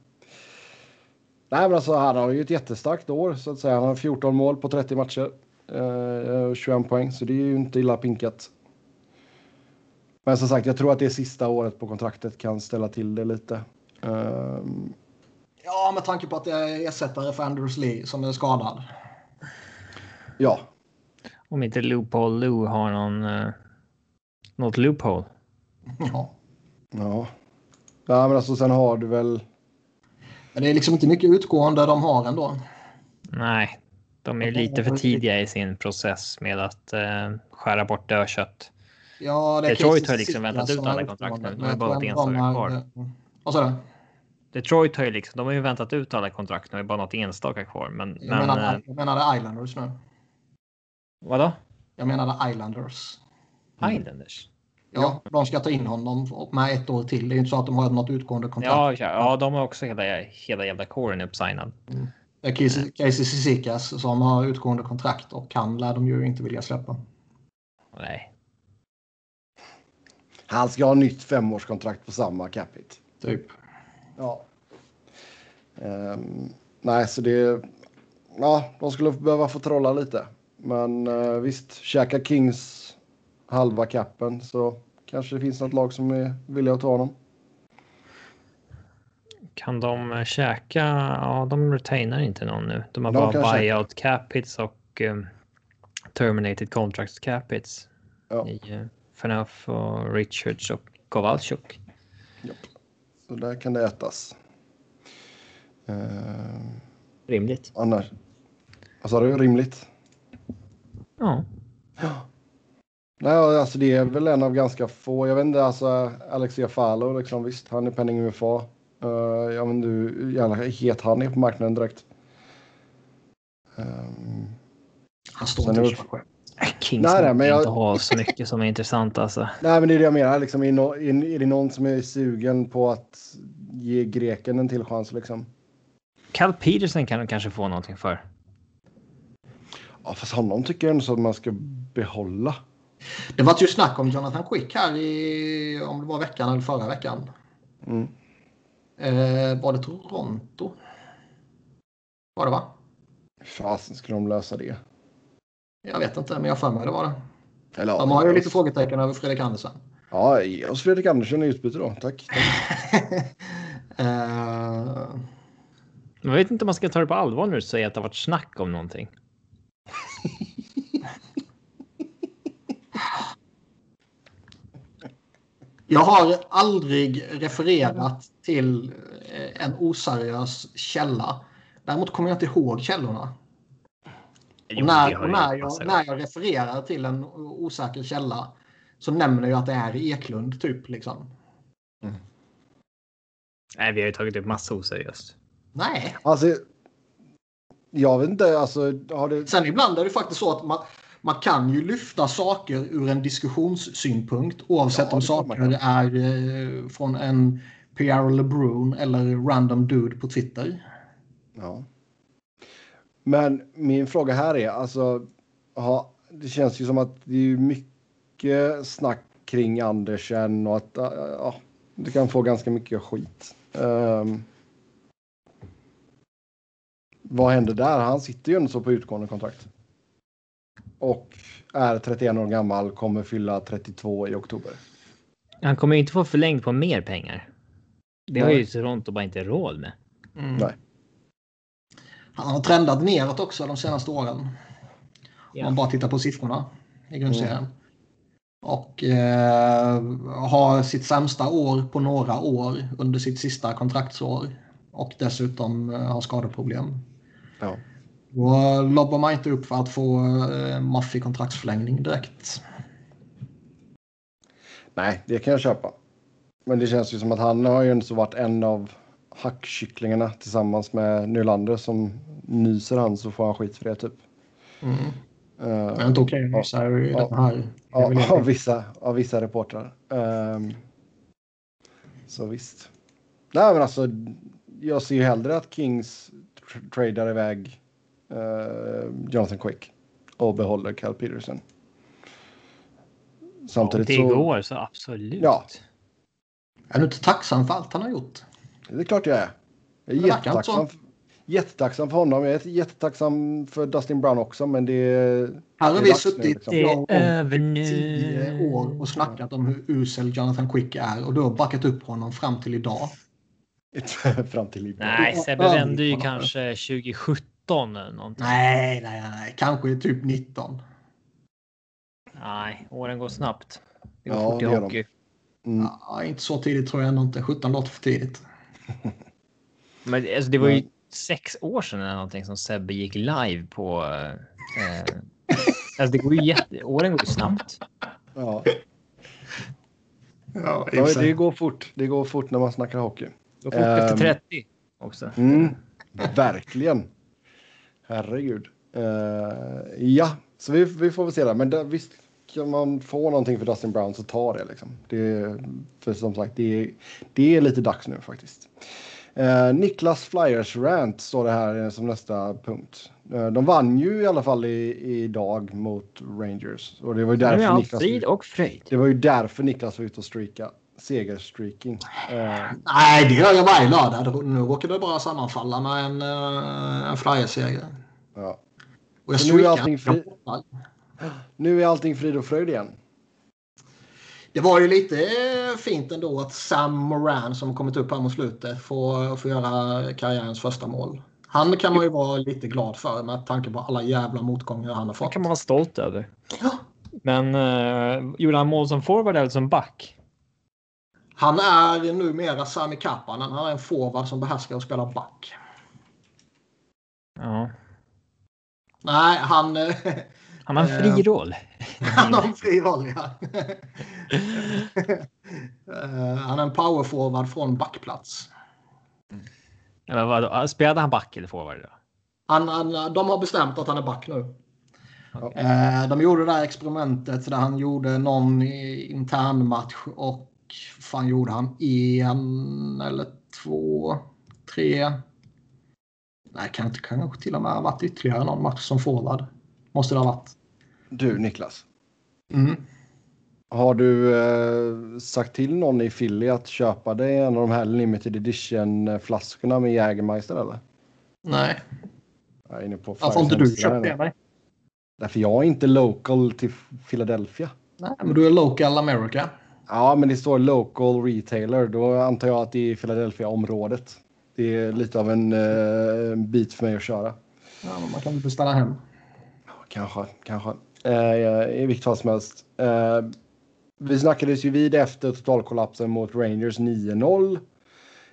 S1: Nej, men alltså, han har ju ett jättestarkt år så att säga. Han har 14 mål på 30 matcher. Uh, 21 poäng, så det är ju inte illa pinkat. Men som sagt, jag tror att det sista året på kontraktet kan ställa till det lite. Um,
S2: Ja, med tanke på att det är ersättare för Andrews Lee som är skadad.
S1: Ja.
S3: Om inte Loophole Lou har någon... Uh, något loophole.
S2: Ja.
S1: Ja. Ja, men alltså sen har du väl...
S2: Men det är liksom inte mycket utgående de har ändå.
S3: Nej, de är lite för tidiga i sin process med att uh, skära bort dödkött.
S2: Ja, det
S3: Detroit har liksom väntat ut alla kontrakt nu. De har bara ett enstaka kvar.
S2: Vad sa du?
S3: Detroit har ju liksom, de har ju väntat ut alla kontrakt nu, det är bara något enstaka kvar. Men,
S2: jag, men, menade, eh, jag menade Islanders nu.
S3: Vadå?
S2: Jag menade Islanders.
S3: Islanders?
S2: Ja, de ska ta in honom med ett år till. Det är inte så att de har något utgående kontrakt.
S3: Ja, ja, ja de har också hela, hela jävla kåren uppsignad.
S2: Mm. Det är Casey Cizikas som har utgående kontrakt och han lär de ju inte vilja släppa.
S3: Nej.
S1: Han ska ha nytt femårskontrakt på samma capita.
S2: Typ.
S1: Ja. Um, nej, så det... Ja, de skulle behöva få trolla lite. Men uh, visst, käka Kings halva kappen så kanske det finns något lag som är villiga att ta honom.
S3: Kan de uh, käka? Ja, de retainar inte någon nu. De har de bara buyout capits och um, terminated contracts capits. Ja. I uh, Fnaff och Richards och Kowalczuk.
S1: Japp. Så där kan det ätas.
S3: Uh, rimligt.
S1: Annars. Vad sa du? Rimligt?
S3: Ja.
S1: Ja. Nej, alltså det är väl en av ganska få. Jag vet inte, alltså Alexia Falo, liksom, visst, han är penning UFA. Uh, jag vet inte hur jävla het han är på marknaden direkt.
S2: Um, han står inte
S3: själv. Kings nej, nej, men jag... inte ha så mycket som är intressant alltså.
S1: Nej, men det är det jag menar. Liksom, är, no, är, är det någon som är sugen på att ge greken en till chans liksom?
S3: Cal Peterson kan du kanske få någonting för.
S1: Ja, fast honom tycker jag ändå så att man ska behålla.
S2: Det var ju snack om Jonathan Quick här i, om det var veckan eller förra veckan.
S1: Mm.
S2: Eh, var det Toronto? Var det va?
S1: Fasen skulle de lösa det?
S2: Jag vet inte, men jag för mig det var det. Eller, de har ju lite frågetecken över Fredrik Andersen.
S1: Ja, ge oss Fredrik Andersen i utbyte då. Tack. tack.
S3: uh... Jag vet inte om man ska ta det på allvar när du säger att det har varit snack om någonting.
S2: Jag har aldrig refererat till eh, en oseriös källa. Däremot kommer jag inte ihåg källorna. Jo, när, när, jag, när jag refererar till en osäker källa så nämner jag att det är Eklund typ liksom. Mm.
S3: Nej, vi har ju tagit upp massa oseriöst.
S2: Nej.
S1: Alltså, jag vet inte. Alltså, har det...
S2: Sen ibland är det faktiskt så att man, man kan ju lyfta saker ur en diskussionssynpunkt oavsett ja, om saker är eh, från en Pierre LeBrun eller random dude på Twitter.
S1: Ja. Men min fråga här är alltså. Ha, det känns ju som att det är mycket snack kring Andersen och att ja, du kan få ganska mycket skit. Um, vad händer där? Han sitter ju ändå så på utgående kontrakt. Och är 31 år gammal, kommer fylla 32 i oktober.
S3: Han kommer ju inte få förlängt på mer pengar. Det har ju Toronto bara inte råd med.
S1: Mm. Nej.
S2: Han har trendat neråt också de senaste åren. Ja. Om man bara tittar på siffrorna i grundserien. Mm. Och eh, har sitt sämsta år på några år under sitt sista kontraktsår. Och dessutom eh, har skadeproblem.
S1: Ja.
S2: Då lobbar man inte upp för att få eh, maffig kontraktsförlängning direkt.
S1: Nej, det kan jag köpa. Men det känns ju som att han har ju inte varit en av hackkycklingarna tillsammans med Nylander som nyser han så får han skit för det typ.
S2: Mm. Uh, det är inte okej okay, nysa i
S1: den här. Ja, av, vissa, av vissa reportrar. Um, så visst. Nej men alltså jag ser ju hellre att Kings tradar iväg uh, Jonathan Quick och behåller Cal Peterson.
S3: Samtidigt ja, det så... går så absolut.
S1: Ja.
S2: Är du inte tacksam för allt han har gjort?
S1: Det är klart jag är. Jag är jättetacksam, jättetacksam för honom. Jag är jättetacksam för Dustin Brown också, men det är...
S2: Här har vi suttit
S3: liksom. över nu.
S2: tio år och snackat om hur usel Jonathan Quick är och du har backat upp honom fram till idag.
S1: Fram till
S3: Nej, Sebbe vände ju kanske 2017 eller någonting.
S2: Nej, nej, nej, kanske typ 19.
S3: Nej, åren går snabbt. Det går ja, fort i hockey.
S2: Mm. Ja, inte så tidigt tror jag ändå inte. 17 låter för tidigt.
S3: Men alltså, det var ju sex år sedan eller någonting som Sebbe gick live på. Eh, alltså det går ju jätte... Åren går ju snabbt.
S1: Ja. Ja, ja, det går fort. Det går fort när man snackar hockey.
S3: Det går fort um, efter 30 ehm, också.
S1: Mm, verkligen. Herregud. Uh, ja, så vi, vi får väl se där. Men det, visst kan man få någonting för Dustin Brown så ta det. Liksom. det för som sagt, det, det är lite dags nu faktiskt. Uh, Niklas Flyers Rant står det här som nästa punkt. Uh, de vann ju i alla fall idag mot Rangers. Och det var ju därför
S3: ja, Niklas... Frid och fröjd.
S1: Det var ju därför Niklas var ute och streaka. Segerstreaking. Uh,
S2: Nej, det gör jag varje lördag. Nu råkar det bara sammanfalla med en, en Flyers-seger.
S1: Ja.
S2: Och jag fri...
S1: nu är allting frid och fröjd igen.
S2: Det var ju lite fint ändå att Sam Moran som kommit upp här mot slutet får, får göra karriärens första mål. Han kan man ju vara lite glad för med tanke på alla jävla motgångar han har fått.
S3: Det kan man vara stolt över.
S2: Ja.
S3: Men uh, gjorde han mål som forward eller som back?
S2: Han är numera Sami Kapanen. Han är en forward som behärskar att spela back.
S3: Ja.
S2: Nej, han...
S3: Han har en fri roll.
S2: Han har en fri roll, ja. Eh, han är en powerforward från backplats.
S3: Men vad, spelade han back eller forward? Då?
S2: Han, han, de har bestämt att han är back nu. Okay. Eh, de gjorde det där experimentet där han gjorde någon intern match och fan gjorde han en eller två, tre. Nej, kan inte kanske till och med ha varit ytterligare någon match som forward. Måste det ha varit.
S1: Du Niklas.
S2: Mm.
S1: Har du eh, sagt till någon i Philly att köpa dig en av de här limited edition flaskorna med Jägermeister eller?
S2: Nej.
S1: Jag är inne på
S2: har inte du köpt det?
S1: Därför jag är inte local till Philadelphia.
S2: Nej, men du är local America.
S1: Ja, men det står local retailer. Då antar jag att det är Philadelphia-området. Det är lite av en uh, bit för mig att köra.
S2: Ja, man kan väl beställa hem.
S1: Kanske, kanske. Uh, I vilket fall som helst. Uh, vi snackades ju vid efter totalkollapsen mot Rangers 9-0.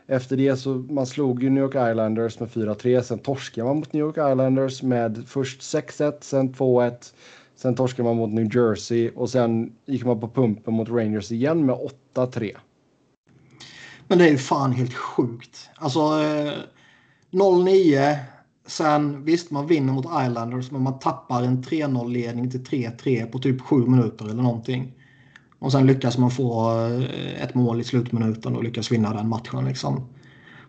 S1: Efter det så man slog ju New York Islanders med 4-3. Sen torskade man mot New York Islanders med först 6-1, sen 2-1. Sen torskade man mot New Jersey och sen gick man på pumpen mot Rangers igen med 8-3.
S2: Men det är ju fan helt sjukt. Alltså eh, 0-9. Sen visst, man vinner mot Islanders men man tappar en 3-0 ledning till 3-3 på typ 7 minuter eller någonting. Och sen lyckas man få eh, ett mål i slutminuten och lyckas vinna den matchen. Liksom.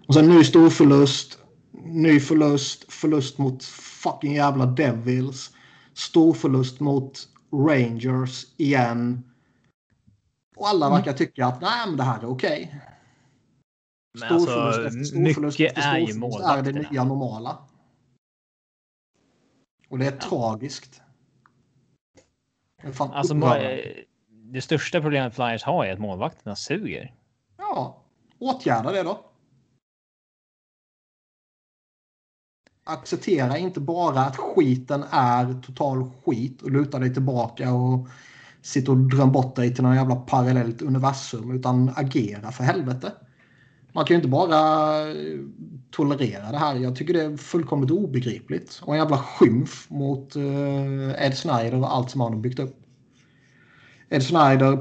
S2: Och sen ny stor förlust. Ny förlust. Förlust mot fucking jävla Devils. Stor förlust mot Rangers igen. Och alla mm. verkar tycka att nej, men det här är okej. Okay.
S3: Stor alltså, förlust efter stor mycket förlust efter stor är ju förlust är
S2: det nya normala. Och det är ja. tragiskt.
S3: Det är fan alltså, det största problemet Flyers har är att målvakterna suger.
S2: Ja, åtgärda det då. Acceptera inte bara att skiten är total skit och luta dig tillbaka och sitta och drömma bort dig till något jävla parallellt universum utan agera för helvete. Man kan ju inte bara eh, tolerera det här. Jag tycker det är fullkomligt obegripligt och en jävla skymf mot uh, Ed Snyder och allt som han har byggt upp. Ed Snyder,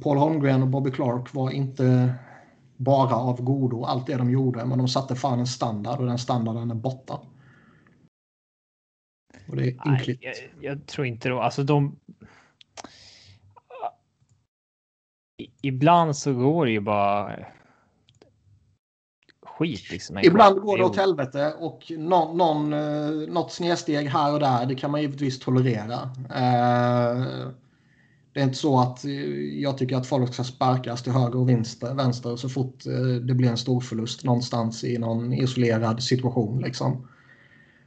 S2: Paul Holmgren och Bobby Clark var inte bara av godo allt det de gjorde, men de satte fan en standard och den standarden är borta. Och det är
S3: ynkligt. Jag, jag, tror inte då, alltså de. Ibland så går det ju bara. Skit liksom.
S2: Ibland går det åt helvete och någon, någon, eh, något snedsteg här och där, det kan man givetvis tolerera. Uh, det är inte så att eh, jag tycker att folk ska sparkas till höger och vänster, vänster så fort eh, det blir en stor förlust någonstans i någon isolerad situation. Liksom.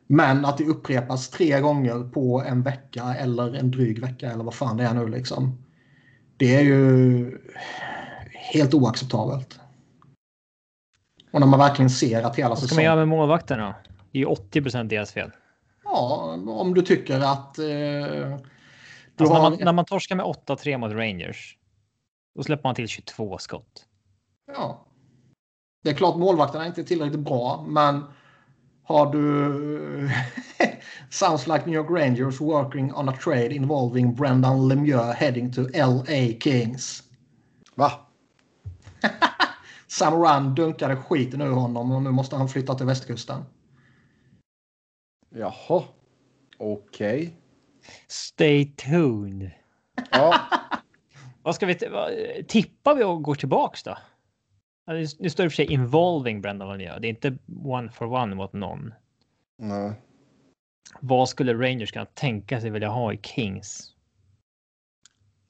S2: Men att det upprepas tre gånger på en vecka eller en dryg vecka eller vad fan det är nu liksom. Det är ju helt oacceptabelt. Och när man verkligen ser att hela
S3: säsongen... Vad ska man göra med målvakterna? Det är ju 80 procent deras fel.
S2: Ja, om du tycker att... Eh,
S3: du alltså har... när, man, när man torskar med 8-3 mot Rangers, då släpper man till 22 skott.
S2: Ja. Det är klart målvakterna är inte tillräckligt bra, men har du Sounds like New York Rangers working on a trade involving Brendan Lemieux heading to LA Kings.
S1: Va?
S2: Sam Run dunkade skiten ur honom och nu måste han flytta till västkusten.
S1: Jaha. Okej. Okay.
S3: Stay tuned. Ja. Vad ska vi tippa vi och går tillbaks då? Nu står det för sig involving Brendan Lanier. Det är inte one for one mot någon.
S1: Nej.
S3: Vad skulle Rangers kunna tänka sig vilja ha i Kings?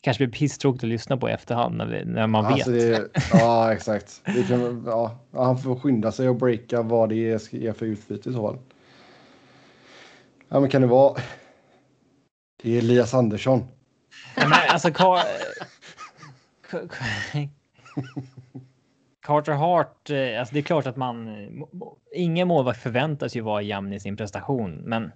S3: Kanske blir pisstråkigt att lyssna på i efterhand när, vi, när man alltså vet.
S1: Det, ja, exakt. Det kan, ja, han får skynda sig och breaka vad det är för utbyte i så fall. Ja, men kan det vara? Det är Elias Andersson.
S3: Ja, men alltså, Car... Carter Hart, eh, alltså det är klart att man... Ingen målvakt förväntas ju vara jämn i sin prestation, men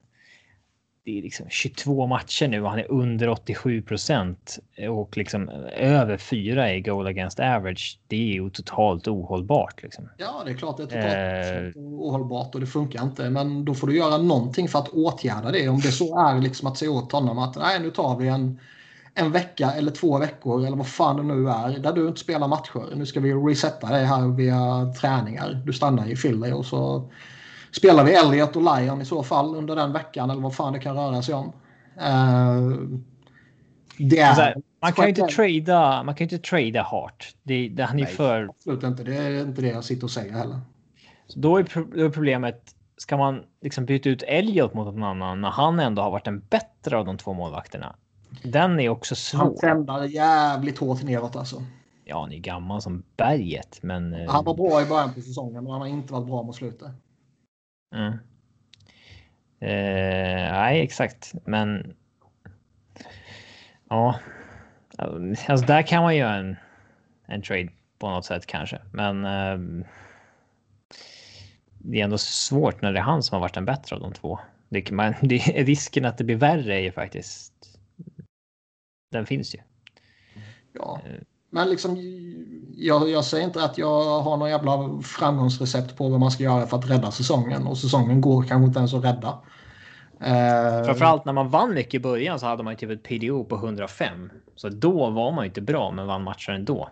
S3: det är liksom 22 matcher nu och han är under 87 procent och liksom över fyra i goal against average. Det är ju totalt ohållbart. Liksom.
S2: Ja, det är klart det är totalt eh... ohållbart och det funkar inte. Men då får du göra någonting för att åtgärda det. Om det så är liksom att säga åt honom att nej, nu tar vi en, en vecka eller två veckor eller vad fan det nu är där du inte spelar matcher. Nu ska vi resetta dig här via träningar. Du stannar i Philly och så spelar vi Elliot och Lion i så fall under den veckan eller vad fan det kan röra sig om. Uh,
S3: det är, alltså, man kan ju inte trada. Man kan inte trada Hart. Det, det han är för.
S2: Absolut inte. Det är inte det jag sitter och säger heller.
S3: Så då är, då är problemet. Ska man liksom byta ut Elliot mot någon annan när han ändå har varit den bättre av de två målvakterna? Den är också svår. Han
S2: trendar jävligt hårt neråt alltså.
S3: Ja, han är gammal som berget, men.
S2: Han var bra i början på säsongen, men han har inte varit bra mot slutet.
S3: Mm. Eh, nej, exakt. Men. Ja. Alltså där kan man göra en, en trade på något sätt kanske, men. Eh, det är ändå svårt när det är han som har varit den bättre av de två. Det, man, det, risken att det blir värre är ju faktiskt. Den finns ju.
S2: Ja. Men liksom, jag, jag säger inte att jag har någon jävla framgångsrecept på vad man ska göra för att rädda säsongen. Och säsongen går kanske inte ens att rädda.
S3: Uh, Framförallt när man vann mycket i början så hade man ju typ ett PDO på 105. Så då var man ju inte bra men vann matcher ändå.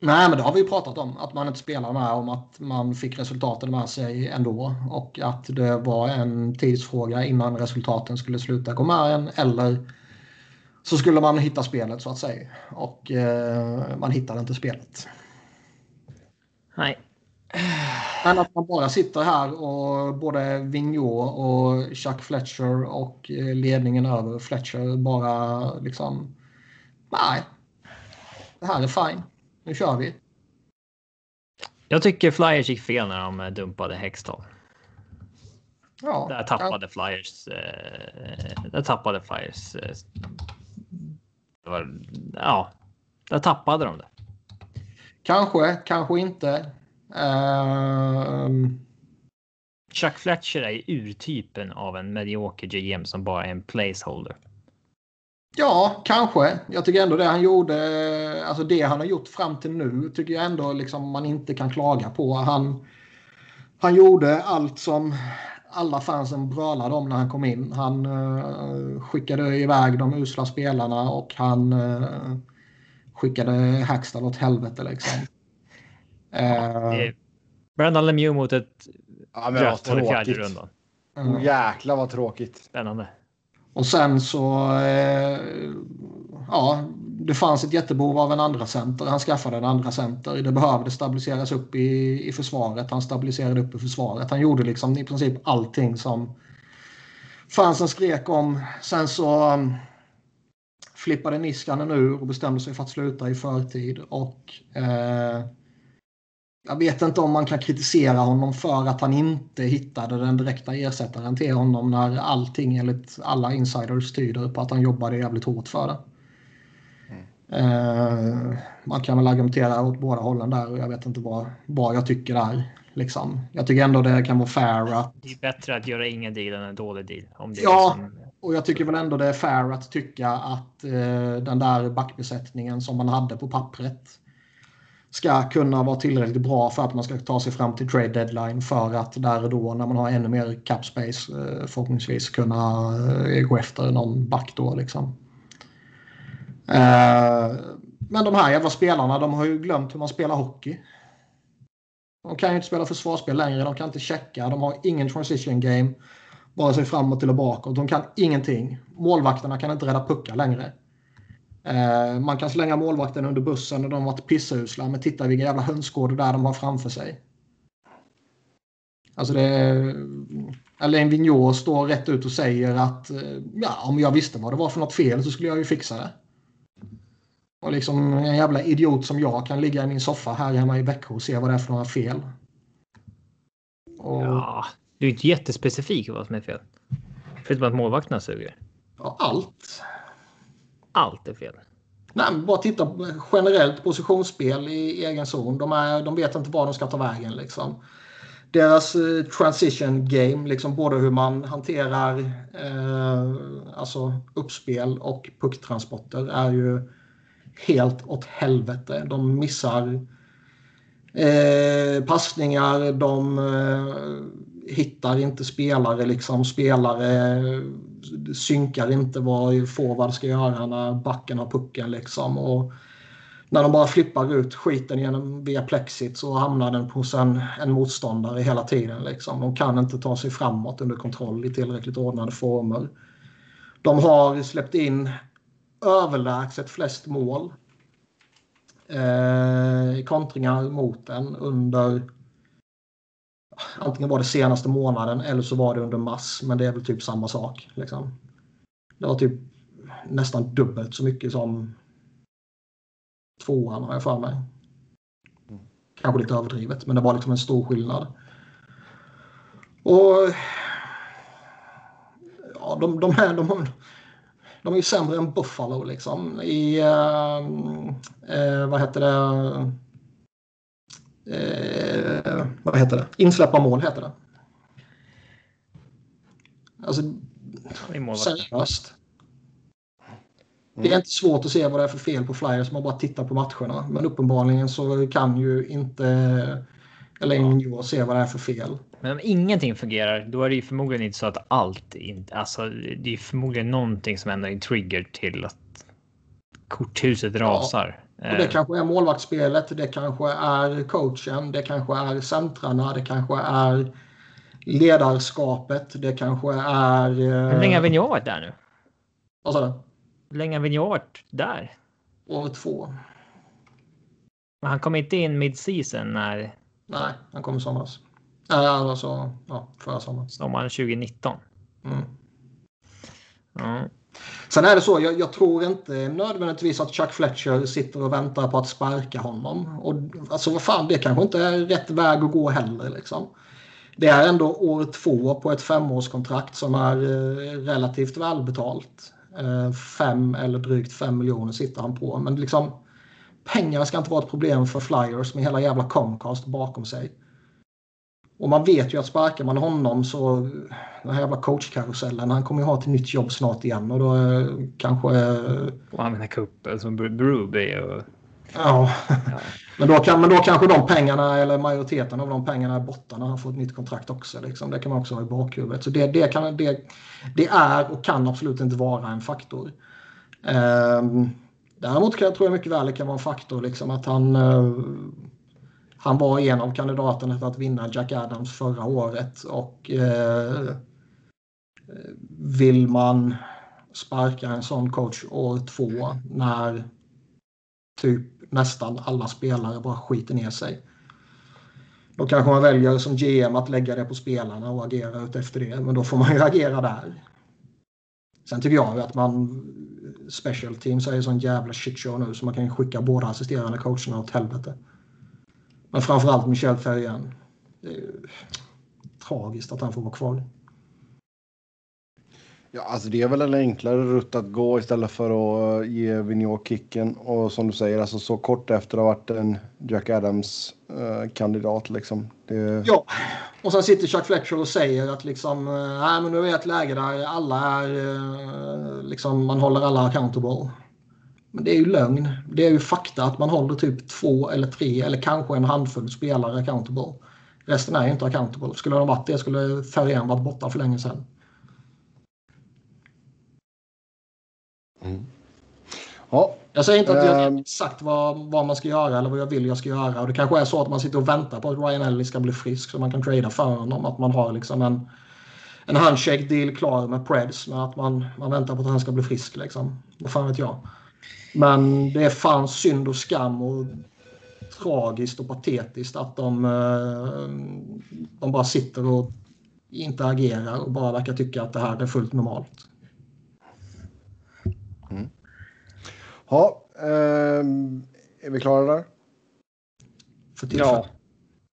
S2: Nej, men det har vi ju pratat om. Att man inte spelar med om att man fick resultaten med sig ändå. Och att det var en tidsfråga innan resultaten skulle sluta gå med en. Eller så skulle man hitta spelet så att säga. Och eh, man hittade inte spelet.
S3: Nej.
S2: Men att man bara sitter här och både Vigneault och Chuck Fletcher och eh, ledningen över Fletcher bara liksom... Nej. Det här är fine. Nu kör vi.
S3: Jag tycker Flyers gick fel när de dumpade Hextall. Ja, där tappade ja. Flyers. Eh, där tappade Flyers eh, var, ja, där tappade de det.
S2: Kanske, kanske inte. Uh...
S3: Chuck Fletcher är urtypen av en medioker GM som bara är en placeholder.
S2: Ja, kanske. Jag tycker ändå det han gjorde, alltså det han har gjort fram till nu tycker jag ändå liksom man inte kan klaga på. Han, han gjorde allt som alla fansen brölade om när han kom in. Han uh, skickade iväg de usla spelarna och han uh, skickade Hackstall åt helvete liksom.
S3: Uh, Brandon Lemieux mot ett
S1: ja, men vad tråkigt. rundan. Mm. Jäklar vad tråkigt.
S3: Spännande.
S2: Och sen så, eh, ja, det fanns ett jättebehov av en andra center. Han skaffade en andra center. Det behövde stabiliseras upp i, i försvaret. Han stabiliserade upp i försvaret. Han gjorde liksom i princip allting som fansen skrek om. Sen så um, flippade Niskanen ur och bestämde sig för att sluta i förtid. Och eh, jag vet inte om man kan kritisera honom för att han inte hittade den direkta ersättaren till honom när allting enligt alla insiders tyder på att han jobbade jävligt hårt för det. Mm. man kan väl argumentera åt båda hållen där och jag vet inte vad, vad jag tycker där. Liksom. Jag tycker ändå det kan vara fair att...
S3: Det är bättre att göra ingen deal än en dålig deal. Om det
S2: ja,
S3: liksom...
S2: och jag tycker väl ändå det är fair att tycka att eh, den där backbesättningen som man hade på pappret ska kunna vara tillräckligt bra för att man ska ta sig fram till trade deadline för att där och då när man har ännu mer cap space eh, förhoppningsvis kunna eh, gå efter någon back då liksom. Eh, men de här jävla spelarna de har ju glömt hur man spelar hockey. De kan ju inte spela försvarsspel längre, de kan inte checka, de har ingen transition game. Vare sig framåt eller bakåt. De kan ingenting. Målvakterna kan inte rädda puckar längre. Eh, man kan slänga målvakten under bussen och de har varit pissusla. Men titta vilka jävla hönsgårdar där de har framför sig. Alltså det... Är, Alain Vigneault står rätt ut och säger att eh, ja, om jag visste vad det var för något fel så skulle jag ju fixa det. Och liksom en jävla idiot som jag kan ligga i min soffa här hemma i Växjö och se vad det är för några fel.
S3: Och... Ja, det är inte jättespecifikt vad som är fel. Förutom att målvakterna suger.
S2: Ja, allt.
S3: Allt är fel.
S2: Nej, bara titta generellt positionsspel i egen zon. De, är, de vet inte var de ska ta vägen. Liksom. Deras eh, transition game, liksom både hur man hanterar eh, alltså uppspel och pucktransporter är ju helt åt helvete. De missar eh, passningar, de eh, hittar inte spelare. Liksom. Spelare eh, synkar inte vad forward ska göra när backen har pucken. Liksom. Och när de bara flippar ut skiten genom, via plexit så hamnar den hos en, en motståndare hela tiden. Liksom. De kan inte ta sig framåt under kontroll i tillräckligt ordnade former. De har släppt in överlägset flest mål eh, kontringar mot den under antingen var det senaste månaden eller så var det under mars men det är väl typ samma sak. Liksom. Det var typ nästan dubbelt så mycket som tvåan har jag för mig. Kanske lite överdrivet men det var liksom en stor skillnad. Och ja, de, de, här, de, de är ju sämre än Buffalo liksom. I, uh, uh, vad heter det? Uh, vad heter det? Insläppa mål heter det. Alltså, seriöst. Det är inte svårt att se vad det är för fel på Flyers om man bara tittar på matcherna. Men uppenbarligen så kan ju inte Elaine ja. se vad det är för fel.
S3: Men om ingenting fungerar, då är det ju förmodligen inte så att allt inte... Alltså, det är förmodligen någonting som ändå är en trigger till att korthuset rasar.
S2: Ja. Och det eh. kanske är målvaktsspelet, det kanske är coachen, det kanske är centrarna, det kanske är ledarskapet, det kanske är...
S3: Hur länge har Vigneault varit där nu?
S2: Vad sa du?
S3: Hur länge har Vigneault varit där?
S2: År två.
S3: Men han kom inte in mid-season när...
S2: Nej, han kom i somras. Nej, alltså ja, förra sommaren.
S3: Sommaren 2019. Mm.
S2: Mm. Sen är det så, jag, jag, tror inte nödvändigtvis att Chuck Fletcher sitter och väntar på att sparka honom. Och, alltså vad fan, det kanske inte är rätt väg att gå heller. Liksom. Det är ändå år två på ett femårskontrakt som är eh, relativt välbetalt. Eh, fem eller drygt fem miljoner sitter han på. Men liksom, pengar ska inte vara ett problem för Flyers med hela jävla Comcast bakom sig. Och man vet ju att sparkar man honom så den här jävla coachkarusellen, han kommer ju ha ett nytt jobb snart igen och då eh, kanske...
S3: Och använda kuppen som Bruby och...
S2: Ja. ja. men, då kan, men då kanske de pengarna, eller majoriteten av de pengarna är borta när han får ett nytt kontrakt också. Liksom. Det kan man också ha i bakhuvudet. Så det, det, kan, det, det är och kan absolut inte vara en faktor. Um, däremot kan jag tror jag mycket väl det kan vara en faktor liksom att han eh, han var en av kandidaterna till att vinna Jack Adams förra året och eh, eh, vill man sparka en sån coach år två när typ nästan alla spelare bara skiter ner sig. Då kanske man väljer som GM att lägga det på spelarna och agera utefter det. Men då får man ju agera där. Sen tycker jag ju att man special teams är en sån jävla shitshow nu så man kan skicka båda assisterande coacherna åt helvete. Men framförallt Michel Ferrien. Det är ju tragiskt att han får vara kvar.
S1: Ja, alltså det är väl en enklare rutt att gå istället för att eh, ge Vigneault kicken. Och som du säger, alltså så kort efter att ha varit en Jack Adams-kandidat. Eh, liksom.
S2: Det... Ja, och sen sitter Chuck Fletcher och säger att liksom, äh, men nu är vi ett läge där alla är, eh, liksom, man håller alla accountable. Men det är ju lögn. Det är ju fakta att man håller typ två eller tre eller kanske en handfull spelare accountable. Resten är ju inte accountable. Skulle de varit det skulle Färjan varit borta för länge sedan.
S1: Mm. Ja.
S2: Jag säger inte att jag vet ehm. exakt vad, vad man ska göra eller vad jag vill jag ska göra. Och det kanske är så att man sitter och väntar på att Ryan Ellis ska bli frisk så man kan trada för honom. Att man har liksom en, en handshake deal klar med Preds men att man, man väntar på att han ska bli frisk. Liksom. Vad fan vet jag. Men det är fan synd och skam och tragiskt och patetiskt att de, eh, de bara sitter och inte agerar och bara verkar tycka att det här är fullt normalt.
S1: Ja, eh, är vi klara där?
S2: För.
S1: Ja.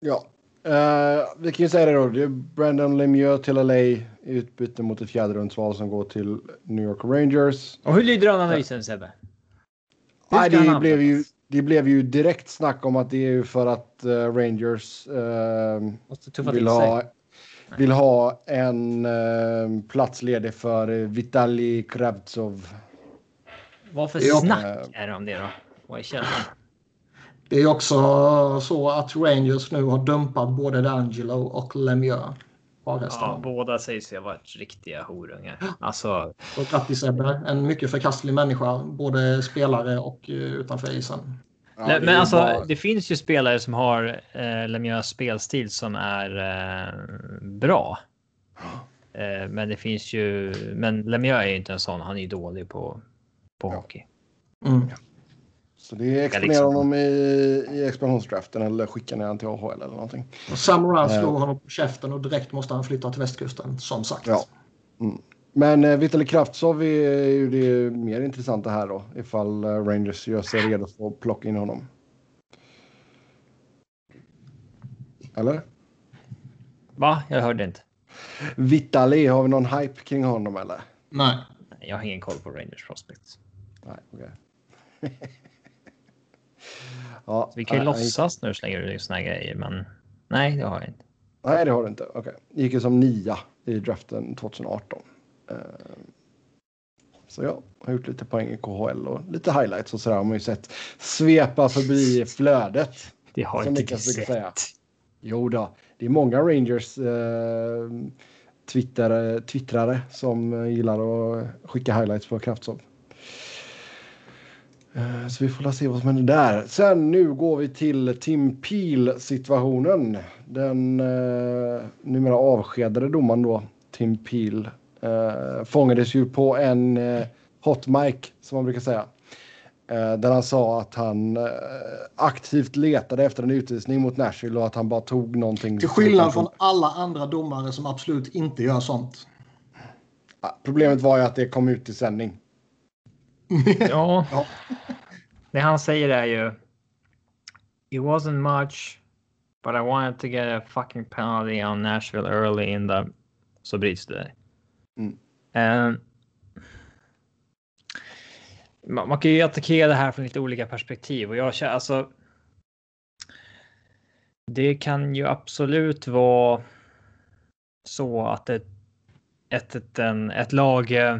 S1: ja. Eh, vi kan ju säga det då. Det är Brandon Lemieux till LA i utbyte mot ett fjärderumsval som går till New York Rangers.
S3: Och hur lyder analysen Sebbe?
S1: Nej, det blev, ju, det blev ju direkt snack om att det är för att uh, Rangers uh, vill, ha, vill ha en uh, plats ledig för Vitali Kravtsov.
S3: Vad för snack är det om det då? Vad är källan?
S2: Det är också så att Rangers nu har dumpat både D'Angelo och Lemieux.
S3: Ja, båda sägs ju ha varit riktiga horungar. Alltså...
S2: Och grattis Ebbe, en mycket förkastlig människa, både spelare och eh, utanför isen.
S3: Ja, men alltså, bara... det finns ju spelare som har eh, Lemieux spelstil som är eh, bra. Eh, men det finns ju, men Lemieux är ju inte en sån, han är ju dålig på, på ja. hockey.
S2: Mm.
S1: Så det är exponera liksom... honom i, i expansionsdraften eller skicka ner honom till AHL eller någonting.
S2: Och Sam Rouse slår honom på käften och direkt måste han flytta till västkusten, som sagt.
S1: Ja. Mm. Men eh, Vitali Kraftsov är ju det mer intressanta här då, ifall eh, Rangers gör sig redo för att plocka in honom. Eller?
S3: Va? Jag hörde inte.
S1: Vitali, har vi någon hype kring honom eller?
S2: Nej.
S3: Jag har ingen koll på Rangers prospects.
S1: Nej, okej. Okay.
S3: Ja, vi kan ju nej, låtsas nu slänger du såna grejer, men nej, det har jag inte.
S1: Nej, det har du inte. Okej. Okay. Gick ju som nia i draften 2018. Uh, eh, så ja, har gjort lite poäng i KHL och lite highlights och sådär har man ju sett svepa förbi flödet.
S3: Det har inte jag sett. Säga.
S1: Jo då, det är många Rangers uh, twittrare, twittrare som gillar att skicka highlights på Kraftsov. Eh, så vi får se vad som händer där. Sen nu går vi till Tim Peel situationen. Den eh, numera avskedade domaren då, Tim Peel, eh, fångades ju på en eh, hot mic som man brukar säga. Eh, där han sa att han eh, aktivt letade efter en utvisning mot Nashville och att han bara tog någonting.
S2: Till skillnad från alla andra domare som absolut inte gör sånt.
S1: Problemet var ju att det kom ut i sändning.
S3: ja. ja. Det han säger är ju. It wasn't much. But I wanted to get a fucking penalty on Nashville early in the... Så bryts det. Mm. Um, man, man, kan ju attackera det här från lite olika perspektiv och jag känner alltså. Det kan ju absolut vara så att ett, ett, ett, en, ett lag eh,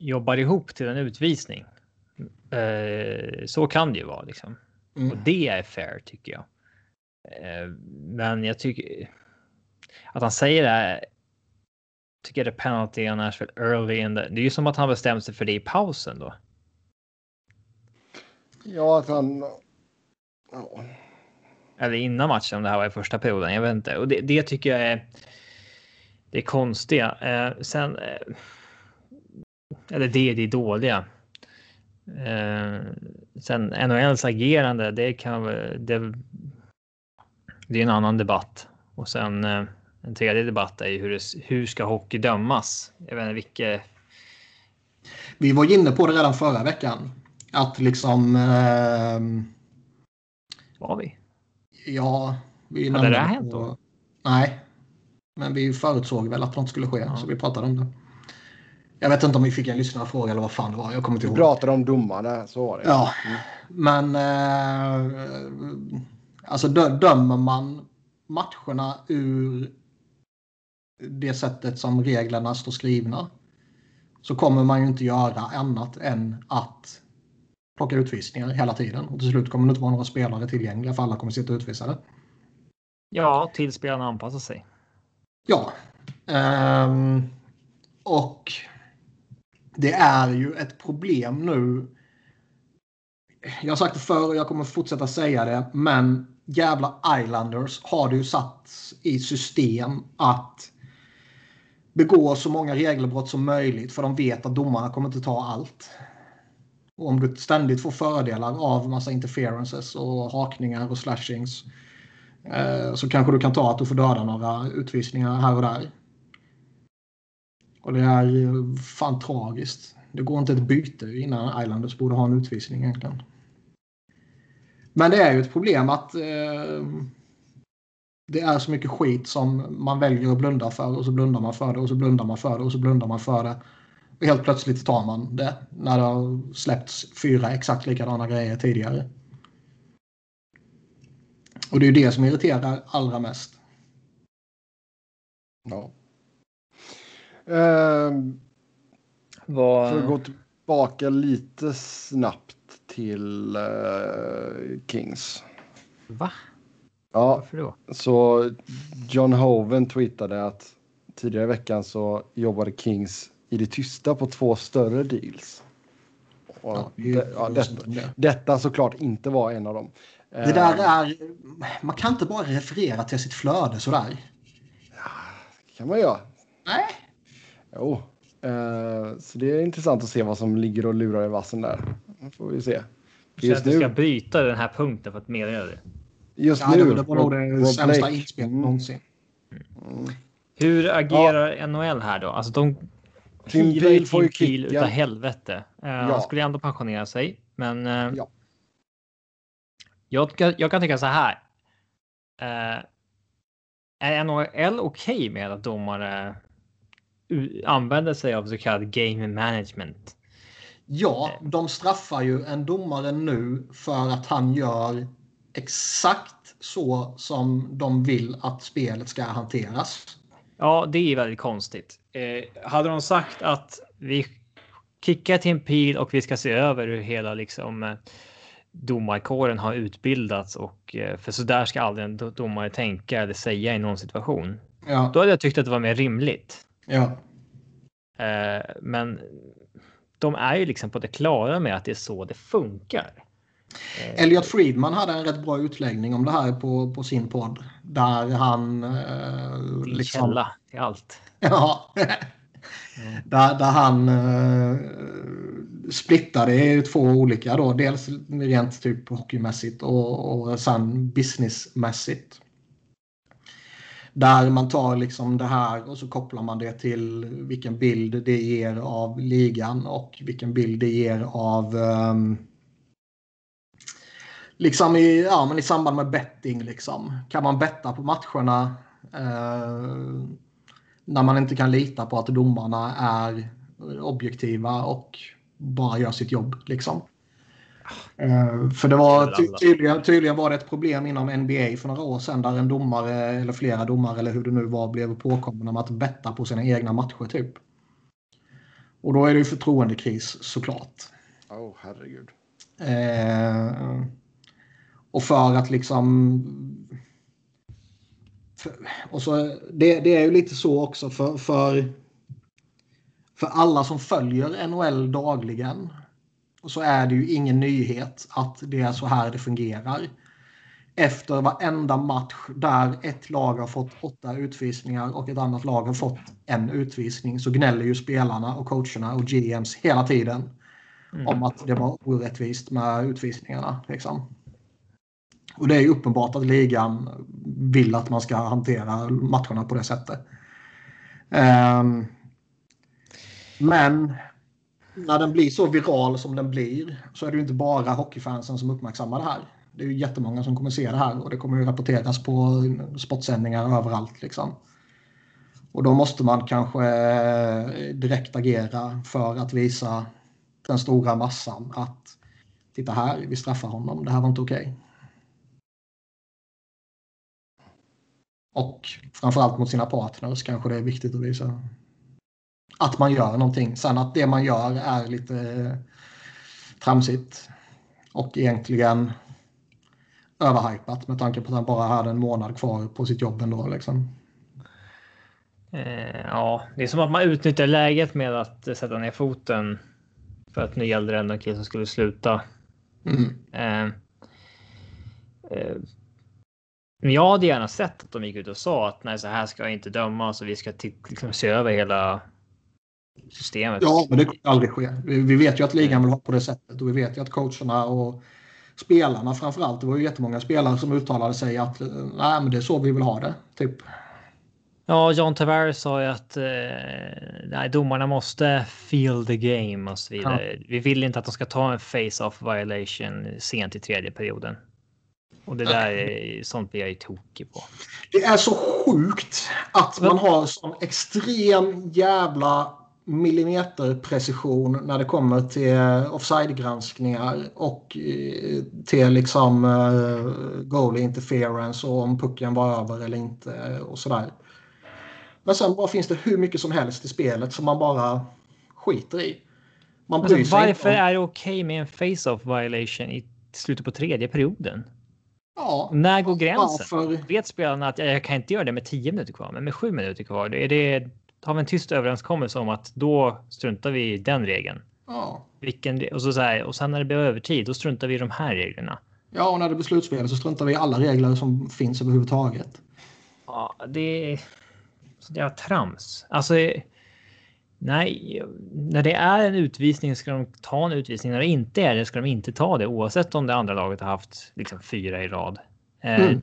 S3: jobbar ihop till en utvisning. Eh, så kan det ju vara liksom. Mm. Och det är fair tycker jag. Eh, men jag tycker att han säger det här. Tycker det penalty on Nashville early in the. Det är ju som att han bestämde sig för det i pausen då.
S1: Ja, att han. Ja.
S3: Eller innan matchen om det här var i första perioden. Jag vet inte och det, det tycker jag är. Det är konstiga. Eh, sen. Eh, eller det är det dåliga. Eh, sen NHLs agerande, det kan det, det är en annan debatt. Och sen eh, en tredje debatt är ju hur, det, hur ska hockey dömas? Jag vet inte vilket.
S2: Vi var inne på det redan förra veckan. Att liksom. Eh,
S3: var vi?
S2: Ja, vi
S3: Hade det hänt då?
S2: Nej. Men vi förutsåg väl att något skulle ske, ja. så vi pratade om det. Jag vet inte om vi fick en lyssnarfråga eller vad fan det var. Jag kommer inte ihåg.
S1: Vi pratade om domarna, så var det.
S2: Ja, mm. men eh, alltså dömer man matcherna ur det sättet som reglerna står skrivna så kommer man ju inte göra annat än att plocka utvisningar hela tiden. Och till slut kommer det inte vara några spelare tillgängliga för alla kommer sitta utvisade.
S3: Ja, till spelarna anpassar sig.
S2: Ja. Um, och det är ju ett problem nu. Jag har sagt det förr och jag kommer fortsätta säga det. Men jävla Islanders har det ju satt i system att begå så många regelbrott som möjligt för de vet att domarna kommer inte ta allt. Och om du ständigt får fördelar av massa interferences och hakningar och slashings eh, så kanske du kan ta att du får döda några utvisningar här och där. Och det är fan tragiskt. Det går inte ett byte innan Islanders borde ha en utvisning egentligen. Men det är ju ett problem att eh, det är så mycket skit som man väljer att blunda för och så blundar man för det och så blundar man för det och så blundar man för det. Och helt plötsligt tar man det när det har släppts fyra exakt likadana grejer tidigare. Och det är ju det som irriterar allra mest.
S1: Ja. Eh, Var... För att gå tillbaka lite snabbt till eh, Kings.
S3: Va?
S1: Ja, Varför då? Så John Hoven tweetade att tidigare i veckan så jobbade Kings i det tysta på två större deals. Ja, det, ja, det, detta såklart inte var en av dem.
S2: Det där eh, är... Man kan inte bara referera till sitt flöde sådär.
S1: Ja, det kan man göra.
S2: Nej.
S1: Jo. Uh, så det är intressant att se vad som ligger och lurar i vassen där. får vi se.
S3: Just att du ska bryta den här punkten för att meddela det.
S2: Just ja, nu. Det var nog det sämsta inspelet mm. någonsin.
S3: Mm. Hur agerar ja. NHL här då? Alltså de Tim Peel får ju Peel utav helvete. Uh, ja. Han skulle ändå pensionera sig, men. Uh, ja. jag, jag kan tycka så här. Uh, är NHL okej okay med att domare använder sig av så kallad game management?
S2: Ja, de straffar ju en domare nu för att han gör exakt så som de vill att spelet ska hanteras.
S3: Ja, det är väldigt konstigt. Eh, hade de sagt att vi kickar till en pil och vi ska se över hur hela liksom eh, domarkåren har utbildats och eh, för så där ska aldrig en domare tänka eller säga i någon situation. Ja. Då hade jag tyckt att det var mer rimligt.
S2: Ja.
S3: Eh, men de är ju liksom på det klara med att det är så det funkar.
S2: Eh, Elliot Friedman hade en rätt bra utläggning om det här på, på sin podd. Där han... Eh,
S3: liksom, källa till allt.
S2: Ja. där, där han eh, splittade i två olika då. Dels rent typ hockeymässigt och, och sen businessmässigt. Där man tar liksom det här och så kopplar man det till vilken bild det ger av ligan och vilken bild det ger av um, liksom i, ja, men i samband med betting. Liksom. Kan man betta på matcherna eh, när man inte kan lita på att domarna är objektiva och bara gör sitt jobb. Liksom. Uh, för det var ty tydligen, tydligen var det ett problem inom NBA för några år sedan där en domare eller flera domare eller hur det nu var blev påkomna med att betta på sina egna matcher typ. Och då är det ju förtroendekris såklart.
S1: Åh oh, herregud.
S2: Uh, och för att liksom... För, och så, det, det är ju lite så också för, för, för alla som följer NHL dagligen så är det ju ingen nyhet att det är så här det fungerar. Efter varenda match där ett lag har fått åtta utvisningar och ett annat lag har fått en utvisning så gnäller ju spelarna och coacherna och GMs hela tiden mm. om att det var orättvist med utvisningarna. Liksom. Och det är uppenbart att ligan vill att man ska hantera matcherna på det sättet. Um, men när den blir så viral som den blir så är det ju inte bara hockeyfansen som uppmärksammar det här. Det är ju jättemånga som kommer se det här och det kommer ju rapporteras på sportsändningar överallt. Liksom. Och då måste man kanske eh, direkt agera för att visa den stora massan att titta här, vi straffar honom, det här var inte okej. Okay. Och framförallt mot sina partners kanske det är viktigt att visa att man gör någonting. Sen att det man gör är lite tramsigt och egentligen överhypat med tanke på att han bara hade en månad kvar på sitt jobb ändå. Liksom.
S3: Eh, ja, det är som att man utnyttjar läget med att sätta ner foten för att nu gällde det ändå en kille som skulle sluta. Mm. Eh, eh, men jag hade gärna sett att de gick ut och sa att nej, så här ska jag inte dömas och vi ska liksom se över hela systemet.
S2: Ja, men det kommer aldrig ske. Vi vet ju att ligan vill ha på det sättet och vi vet ju att coacherna och spelarna framför allt. Det var ju jättemånga spelare som uttalade sig att nej, men det är så vi vill ha det. Typ.
S3: Ja, John Tavares sa ju att eh, nej, domarna måste feel the game och så vidare. Ja. Vi vill inte att de ska ta en face-off violation sent i tredje perioden. Och det där är sånt blir jag ju tokig på.
S2: Det är så sjukt att man har sån extrem jävla millimeterprecision när det kommer till offside-granskningar och eh, till liksom uh, goal interference och om pucken var över eller inte och sådär. Men sen bara finns det hur mycket som helst i spelet som man bara skiter i.
S3: Man alltså, varför är det okej okay med en face-off violation i slutet på tredje perioden? Ja, När går gränsen? Varför? Vet spelarna att jag kan inte göra det med tio minuter kvar, men med sju minuter kvar, är det, har vi en tyst överenskommelse om att då struntar vi i den regeln? Ja. Vilken, och, så, så här, och sen när det blir övertid, då struntar vi i de här reglerna.
S2: Ja, och när det blir slutspel så struntar vi i alla regler som finns överhuvudtaget.
S3: Ja, det är så det är trams. Alltså, nej, när det är en utvisning ska de ta en utvisning. När det inte är det ska de inte ta det oavsett om det andra laget har haft liksom fyra i rad. Eh, mm.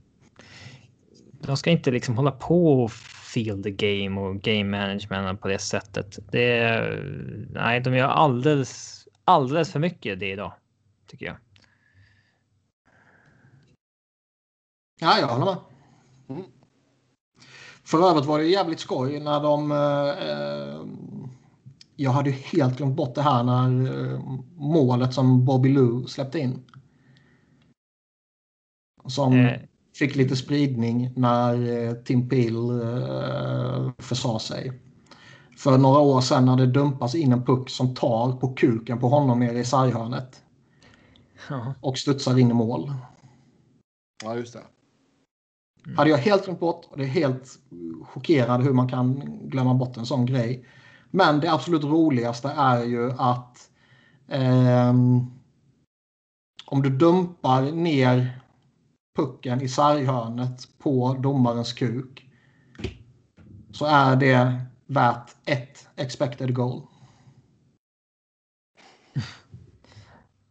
S3: De ska inte liksom hålla på och feel the game och game management på det sättet. Det, nej, de gör alldeles, alldeles för mycket det idag, tycker jag.
S2: Ja, jag håller med. Mm. För övrigt var det jävligt skoj när de... Eh, jag hade helt glömt bort det här när eh, målet som Bobby Lou släppte in. Som mm. Fick lite spridning när eh, Tim Peel eh, försade sig. För några år sedan när det dumpas in en puck som tar på kuken på honom nere i sarghörnet. Ja. Och studsar in i mål.
S1: Ja, just det.
S2: Mm. Hade jag helt glömt bort och det är helt chockerad hur man kan glömma bort en sån grej. Men det absolut roligaste är ju att eh, om du dumpar ner pucken i sarghörnet på domarens kuk så är det värt ett expected goal.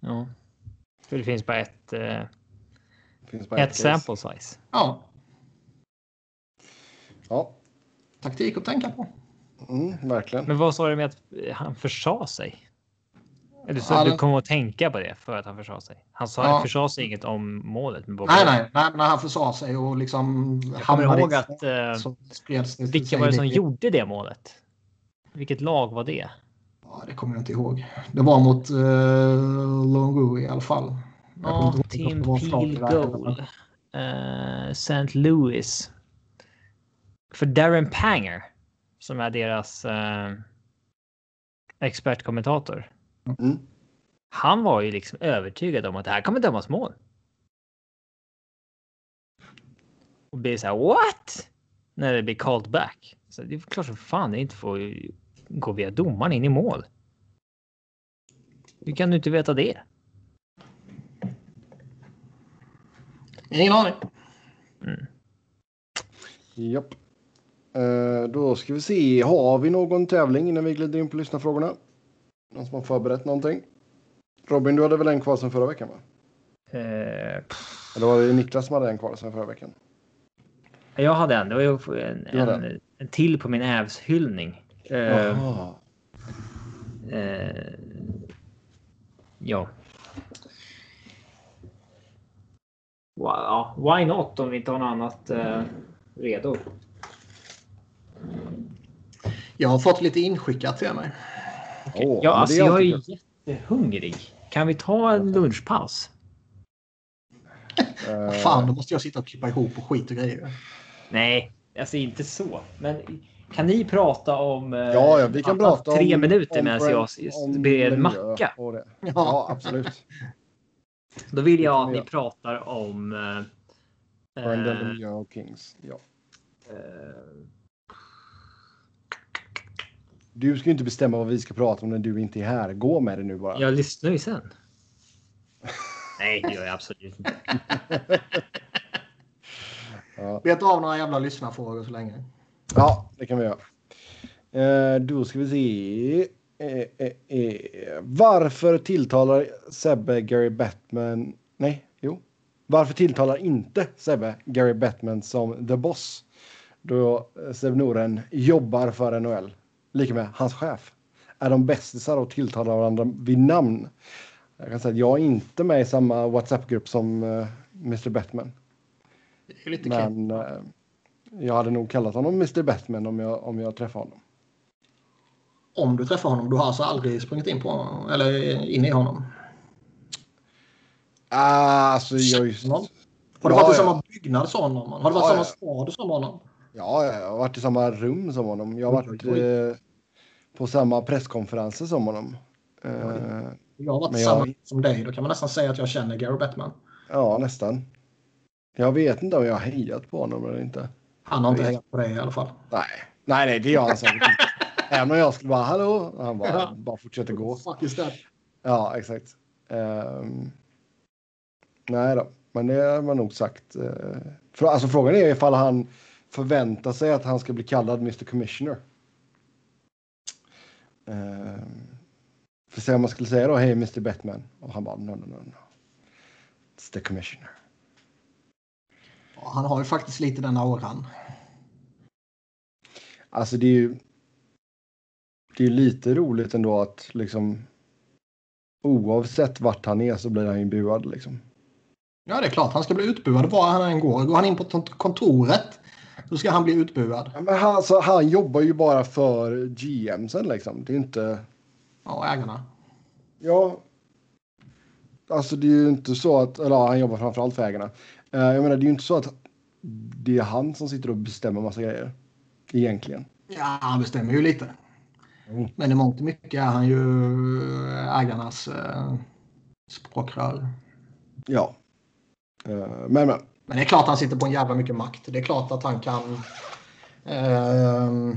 S3: Ja, för det finns bara ett, eh, finns bara ett, ett sample size.
S2: Ja. Ja. Taktik att tänka på.
S1: Mm, verkligen.
S3: Men vad sa du med att han försade sig? Eller så ja, du kommer att tänka på det för att han försade sig? Han sa ja. försade sig inget om målet.
S2: Med nej, nej, nej, när han försade sig och liksom.
S3: Jag kommer ihåg att. Eh, vilka var det som det. gjorde det målet? Vilket lag var det?
S2: Ja, det kommer jag inte ihåg. Det var mot uh, Longu i alla fall.
S3: Ja, Team Peel Goal. Uh, St. Louis. För Darren Panger, som är deras eh, expertkommentator. Mm. Han var ju liksom övertygad om att det här kommer dömas mål. Och blir så här what? När det blir called back. Så det är klart som fan det inte får gå via domaren in i mål. Hur kan du inte veta det?
S2: Ingen aning.
S1: Mm. Japp. Eh, då ska vi se, har vi någon tävling innan vi glider in på lyssnarfrågorna? Någon som har förberett någonting? Robin, du hade väl en kvar sen förra veckan? Va? Uh, Eller var det Niklas som hade en kvar sen förra veckan?
S3: Jag hade en. Det var ju en, en, en till på min ävshyllning. Uh, uh, ja. Wow, why not om vi inte har något annat uh, redo?
S2: Jag har fått lite inskickat till mig.
S3: Okay. Oh, ja, alltså jag är jättehungrig. Kan vi ta en lunchpaus?
S2: uh... Fan, då måste jag sitta och klippa ihop och skit och grejer.
S3: Nej, alltså inte så. Men kan ni prata om...
S1: Eh, ja, ja vi kan prata
S3: tre om, minuter medan jag ber en macka.
S1: Ja. ja, absolut.
S3: Då vill jag att ni pratar om...
S1: Eh, Brandon eh, och Kings. Ja. Eh, du ska ju inte bestämma vad vi ska prata om när du inte är här. Gå med det nu bara.
S3: Jag lyssnar ju sen. Nej, det gör jag absolut inte.
S2: ja. Beta av några jävla lyssnarfrågor så länge.
S1: Ja, det kan vi göra. Eh, då ska vi se. Eh, eh, eh. Varför tilltalar Sebbe Gary Batman? Nej, jo. Varför tilltalar inte Sebbe Gary Batman som the boss? Då Sebbe Noren jobbar för NHL. Lika med hans chef. Är de bästisar och tilltalar varandra vid namn? Jag kan säga att jag är inte med i samma WhatsApp-grupp som uh, eh, Mr Batman. Men uh, jag hade nog kallat honom Mr Batman om jag, om jag träffade honom.
S2: Om du träffar honom? Du har alltså aldrig sprungit in på honom? Eller in i honom?
S1: Ah, alltså jag just... Har
S2: du varit i samma byggnad som honom? Har du varit i samma stad som honom?
S1: Ja, jag har varit i samma rum som honom. Jag har varit eh, på samma presskonferenser som honom.
S2: Eh, jag har varit i samma jag... som dig. Då kan man nästan säga att jag känner Gary Bettman.
S1: Ja, nästan. Jag vet inte om jag har hejat på honom eller inte.
S2: Han har inte hejat på dig i alla fall.
S1: Nej, nej, nej det gör han säkert inte. Även om jag skulle bara hallå, han bara, ja. bara fortsätter gå.
S2: Fuck is that?
S1: Ja, exakt. Um, nej då, men det har man nog sagt. Uh, alltså frågan är ifall han förväntar sig att han ska bli kallad Mr Commissioner. Uh, för se om man skulle säga då, hej Mr Batman. Och han bara, no, no, no, no. It's the Commissioner.
S2: Han har ju faktiskt lite den auran.
S1: Alltså det är ju. Det är lite roligt ändå att liksom. Oavsett vart han är så blir han ju buad liksom.
S2: Ja, det är klart. Han ska bli utbuad var han än går. Går han in på kontoret så ska han bli utbuad.
S1: Ja, men han, alltså, han jobbar ju bara för GM sen liksom. Det är inte...
S2: Ja, ägarna.
S1: Ja. Alltså det är ju inte så att, eller ja, han jobbar framförallt för ägarna. Uh, jag menar det är ju inte så att det är han som sitter och bestämmer massa grejer. Egentligen.
S2: Ja, han bestämmer ju lite. Mm. Men i mångt och mycket är han ju ägarnas uh, språkrör.
S1: Ja. Uh, men, men.
S2: Men det är klart att han sitter på en jävla mycket makt. Det är klart att han kan uh,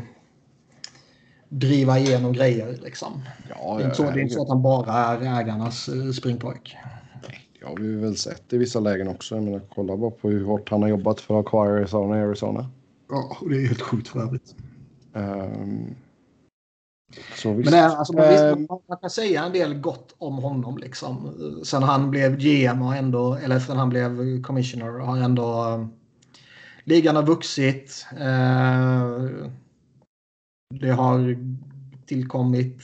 S2: driva igenom grejer. Liksom. Ja, det, är inte så, det är inte så att han bara är ägarnas uh, springpojk.
S1: Det har vi väl sett i vissa lägen också. Jag menar, kolla bara på hur hårt han har jobbat för att ha kvar Arizona i Arizona.
S2: Ja, det är helt sjukt för övrigt.
S1: Um,
S2: så visst. Men alltså, man, visst, ehm. man, kan säga en del gott om honom. Liksom. Sen han blev GM och ändå, eller sen han blev commissioner har ändå uh, ligan har vuxit. Det har tillkommit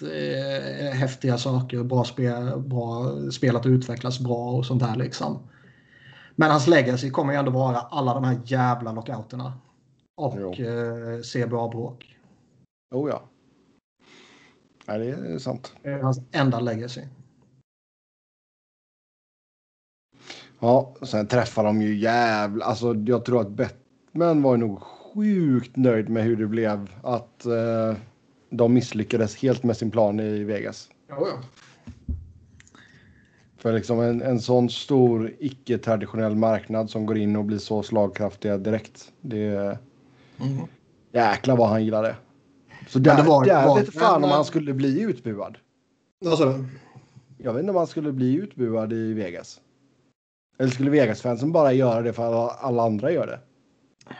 S2: häftiga saker, bra, spel, bra spelat och utvecklats bra och sånt här liksom. Men hans legacy kommer ju ändå vara alla de här jävla lockouterna. Och eh, CBA-bråk.
S1: Oh ja. Nej, det är sant.
S2: Det är hans enda legacy.
S1: Ja, sen träffar de ju jävla... Alltså, jag tror att Batman var nog sjukt nöjd med hur det blev. Att eh, de misslyckades helt med sin plan i Vegas.
S2: Ja, ja.
S1: För liksom en, en sån stor icke-traditionell marknad som går in och blir så slagkraftiga direkt. Det, Mm. Jäklar vad han gillade det. Så där, det var, där var, vet fan om han skulle bli utbuad.
S2: Vad sa du?
S1: Jag vet inte om han skulle bli utbuad i Vegas. Eller skulle Vegas-fansen bara göra det för att alla andra gör det?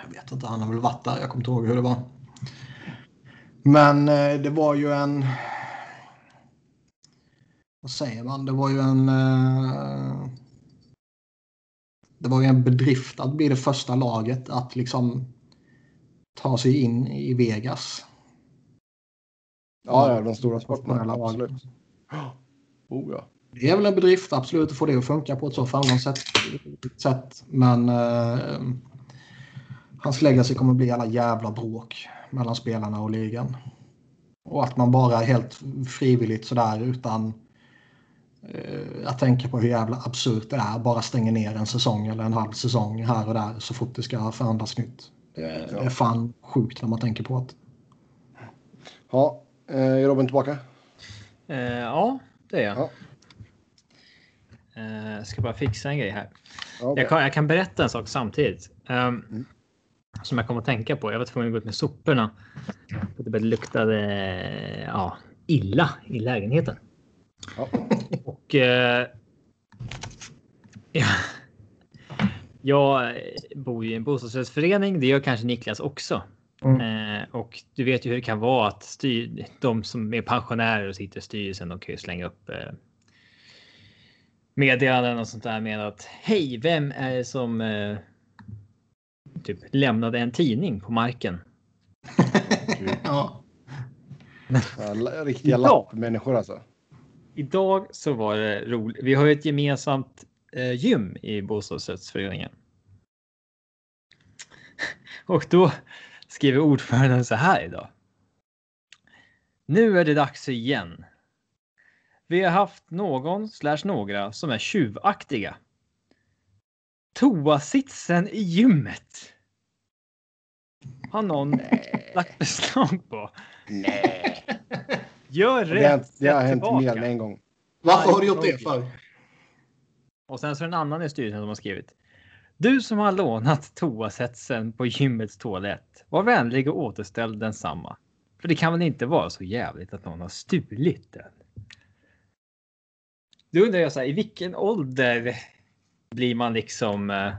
S2: Jag vet inte, han har väl varit där. Jag kommer inte ihåg hur det var. Men eh, det var ju en... Vad säger man? Det var ju en... Eh, det var ju en bedrift att bli det första laget att liksom ta sig in i Vegas.
S1: Ja, ja de stora sporterna. Absolut.
S2: Oh, ja. Det är väl en bedrift absolut att få det att funka på ett så framgångsrikt sätt. Men eh, hans legacy kommer bli alla jävla bråk mellan spelarna och ligan. Och att man bara helt frivilligt sådär utan eh, att tänka på hur jävla absurt det är bara stänger ner en säsong eller en halv säsong här och där så fort det ska förhandlas nytt. Det är, fan sjukt när man tänker på det.
S1: Ja, är Robin tillbaka?
S3: Eh, ja, det är jag. Ja. Eh, ska bara fixa en grej här. Okay. Jag, kan, jag, kan, berätta en sak samtidigt. Um, mm. Som jag kom att tänka på. Jag var tvungen att gå ut med soporna. Det luktade ja, illa i lägenheten. Ja. Och... Eh, ja, jag bor i en bostadsrättsförening. Det gör kanske Niklas också. Mm. Eh, och du vet ju hur det kan vara att styr, de som är pensionärer och sitter i styrelsen, de kan ju slänga upp eh, meddelanden och sånt där med att hej, vem är det som eh, typ lämnade en tidning på marken?
S1: ja. Riktiga lappmänniskor alltså.
S3: Idag så var det roligt. Vi har ett gemensamt eh, gym i bostadsrättsföreningen. Och då skriver ordföranden så här idag. Nu är det dags igen. Vi har haft någon slash några som är tjuvaktiga. Toasitsen i gymmet. Har någon Nej. lagt beslag på?
S1: Nej.
S3: Gör rätt.
S1: Det, det har hänt mer än en gång.
S2: Varför har du gjort det för?
S3: Och sen så är det en annan i styrelsen som har skrivit. Du som har lånat toasetsen på gymmets toalett. Var vänlig och återställ densamma. För det kan väl inte vara så jävligt att någon har stulit den? Då undrar jag så här, i vilken ålder blir man liksom eh,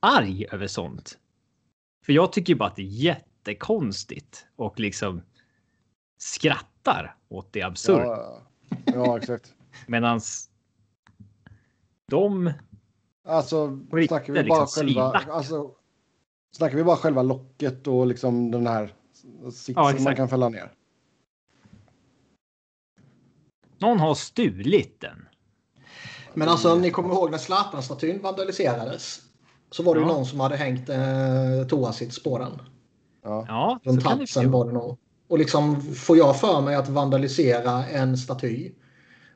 S3: arg över sånt? För jag tycker bara att det är jättekonstigt och liksom skrattar åt det absurda.
S1: Ja, ja exakt.
S3: Medans de
S1: Alltså, snackar vi, bara liksom själva, alltså, snackar vi bara själva locket och liksom den här sitsen ja, man kan fälla ner?
S3: Någon har stulit den.
S2: Men alltså, ni kommer ihåg när Zlatan-statyn vandaliserades? Så var det ja. ju någon som hade hängt eh, toasits på den.
S3: Ja, ja
S2: Runt halsen var det nog. Och liksom får jag för mig att vandalisera en staty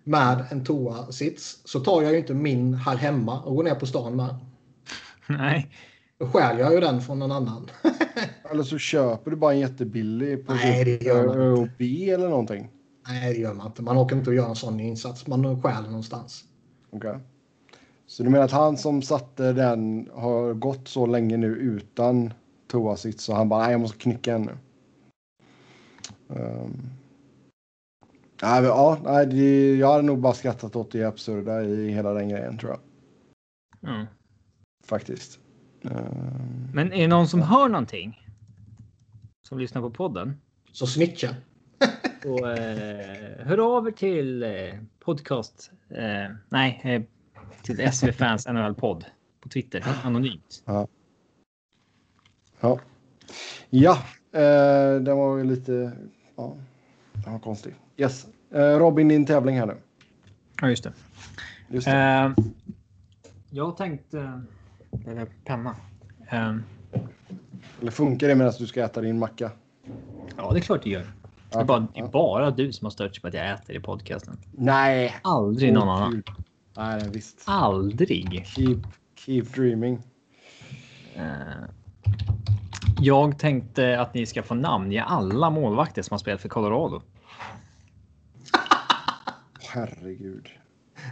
S2: med en toasits så tar jag ju inte min här hemma och går ner på stan med.
S3: Nej.
S2: Då stjäl jag ju den från någon annan.
S1: eller så köper du bara en jättebillig
S2: på Nej, det gör man
S1: inte. B eller någonting.
S2: Nej, det gör man inte. Man åker inte att göra en sån insats. Man stjäl någonstans.
S1: Okej. Okay. Så du menar att han som satte den har gått så länge nu utan toasits så han bara, nej jag måste knycka en nu. Um. Nej, ja, nej, det, jag hade nog bara skrattat åt det absurda i hela den grejen tror jag.
S3: Mm.
S1: Faktiskt.
S3: Um... Men är det någon som hör någonting? Som lyssnar på podden?
S2: Så snitcha.
S3: Så eh, hör av er till eh, podcast. Eh, nej, eh, till SV Fans NHL podd på Twitter anonymt.
S1: Ja. Ja. Ja, eh, den var ju lite. Ja, den var konstig. Yes. Uh, Robin, din tävling här nu.
S3: Ja, just det. Just det. Uh, jag tänkte... Uh, penna. Uh,
S1: Eller funkar det medan du ska äta din macka?
S3: Ja, det är klart det gör. Det är, bara, det är bara du som har stört sig på att jag äter i podcasten.
S1: Nej.
S3: Aldrig någon oh, annan.
S1: Nej, visst.
S3: Aldrig.
S1: Keep, keep dreaming.
S3: jag tänkte att ni ska få namnge alla målvakter som har spelat för Colorado
S1: herregud.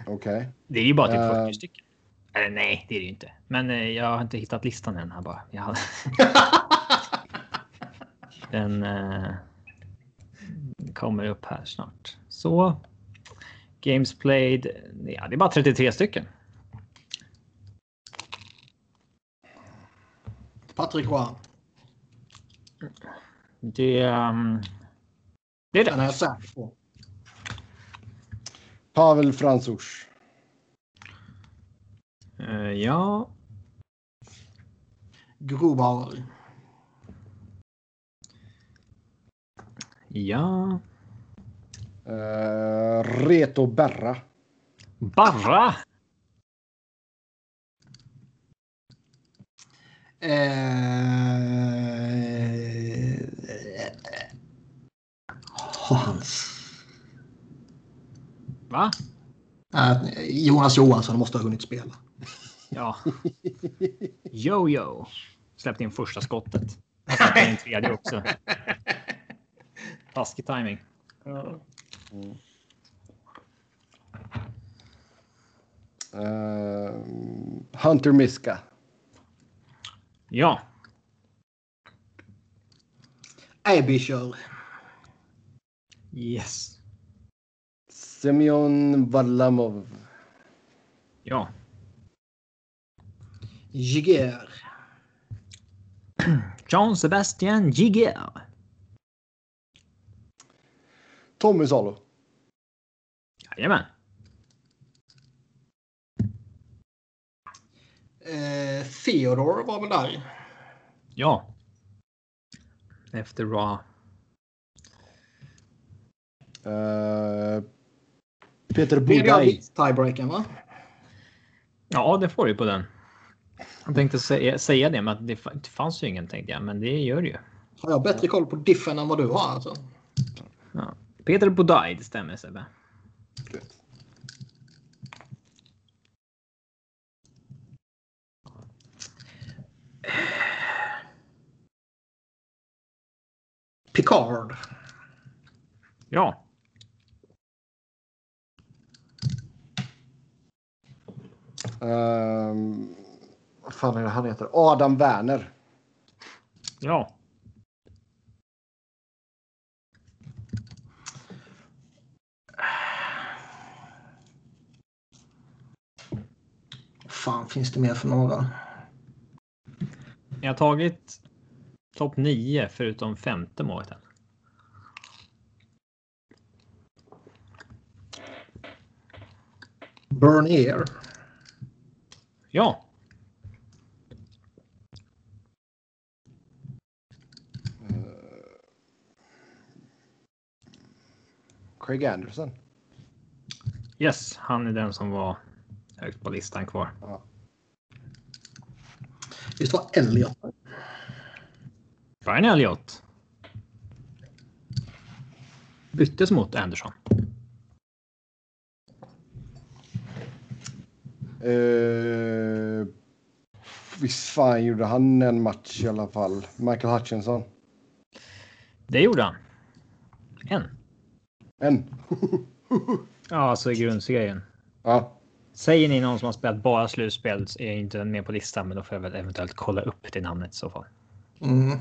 S1: Okej. Okay.
S3: Det är ju bara typ uh... Eh. 40 stycken. Eller nej, det är det ju inte. Men eh, jag har inte hittat listan än här bara. Jag hade... Den eh, kommer upp här snart. Så. Games played. Ja, det är bara 33 stycken.
S2: Patrik Roy.
S3: Det, um, det är det. Den är jag säker på.
S1: Pavel Franzusch.
S3: Uh, ja.
S2: Grobauer.
S3: Ja.
S1: Uh, Reto Berra.
S3: Barra?
S2: Uh, Hans.
S3: Va?
S2: Äh, Jonas Johansson måste ha hunnit spela.
S3: Ja. Jojo. Släppte in första skottet. Han släppte in tredje också. Taskig timing.
S1: Mm. Uh, Hunter Miska.
S3: Ja.
S2: Abishur.
S3: Yes.
S1: Semyon Varlamov.
S3: Ja.
S2: Jiger.
S3: John Sebastian Jiger.
S1: Tommy Salo.
S3: Jajamän.
S2: Eh, Theodor var väl där?
S3: Ja. Efter Ra.
S1: Uh, Peter
S2: Budaj. Tiebreaken va?
S3: Ja, det får du på den. Jag tänkte säga, säga det, men det, det fanns ju ingen tänkte jag, men det gör det ju.
S2: Har jag bättre koll på diffen än vad du har alltså?
S3: Ja. Peter Budaj, det stämmer Sebbe.
S2: Picard.
S3: Ja.
S1: Um, vad fan är det han heter? Adam Werner.
S3: Ja.
S2: fan finns det mer för några?
S3: Jag har tagit topp 9 förutom femte målet.
S2: Burn Air.
S3: Ja.
S1: Craig Anderson.
S3: Yes, han är den som var högt på listan kvar.
S1: Ja.
S2: Visst var Elliot?
S3: Brian Elliot. Byttes mot Anderson.
S1: Uh, visst fan gjorde han en match i alla fall. Michael Hutchinson.
S3: Det gjorde han. En.
S1: En.
S3: ja, alltså i grundserien.
S1: Ja.
S3: Säger ni någon som har spelat bara slutspel är jag inte med på listan, men då får jag väl eventuellt kolla upp det namnet i så fall.
S2: Mm.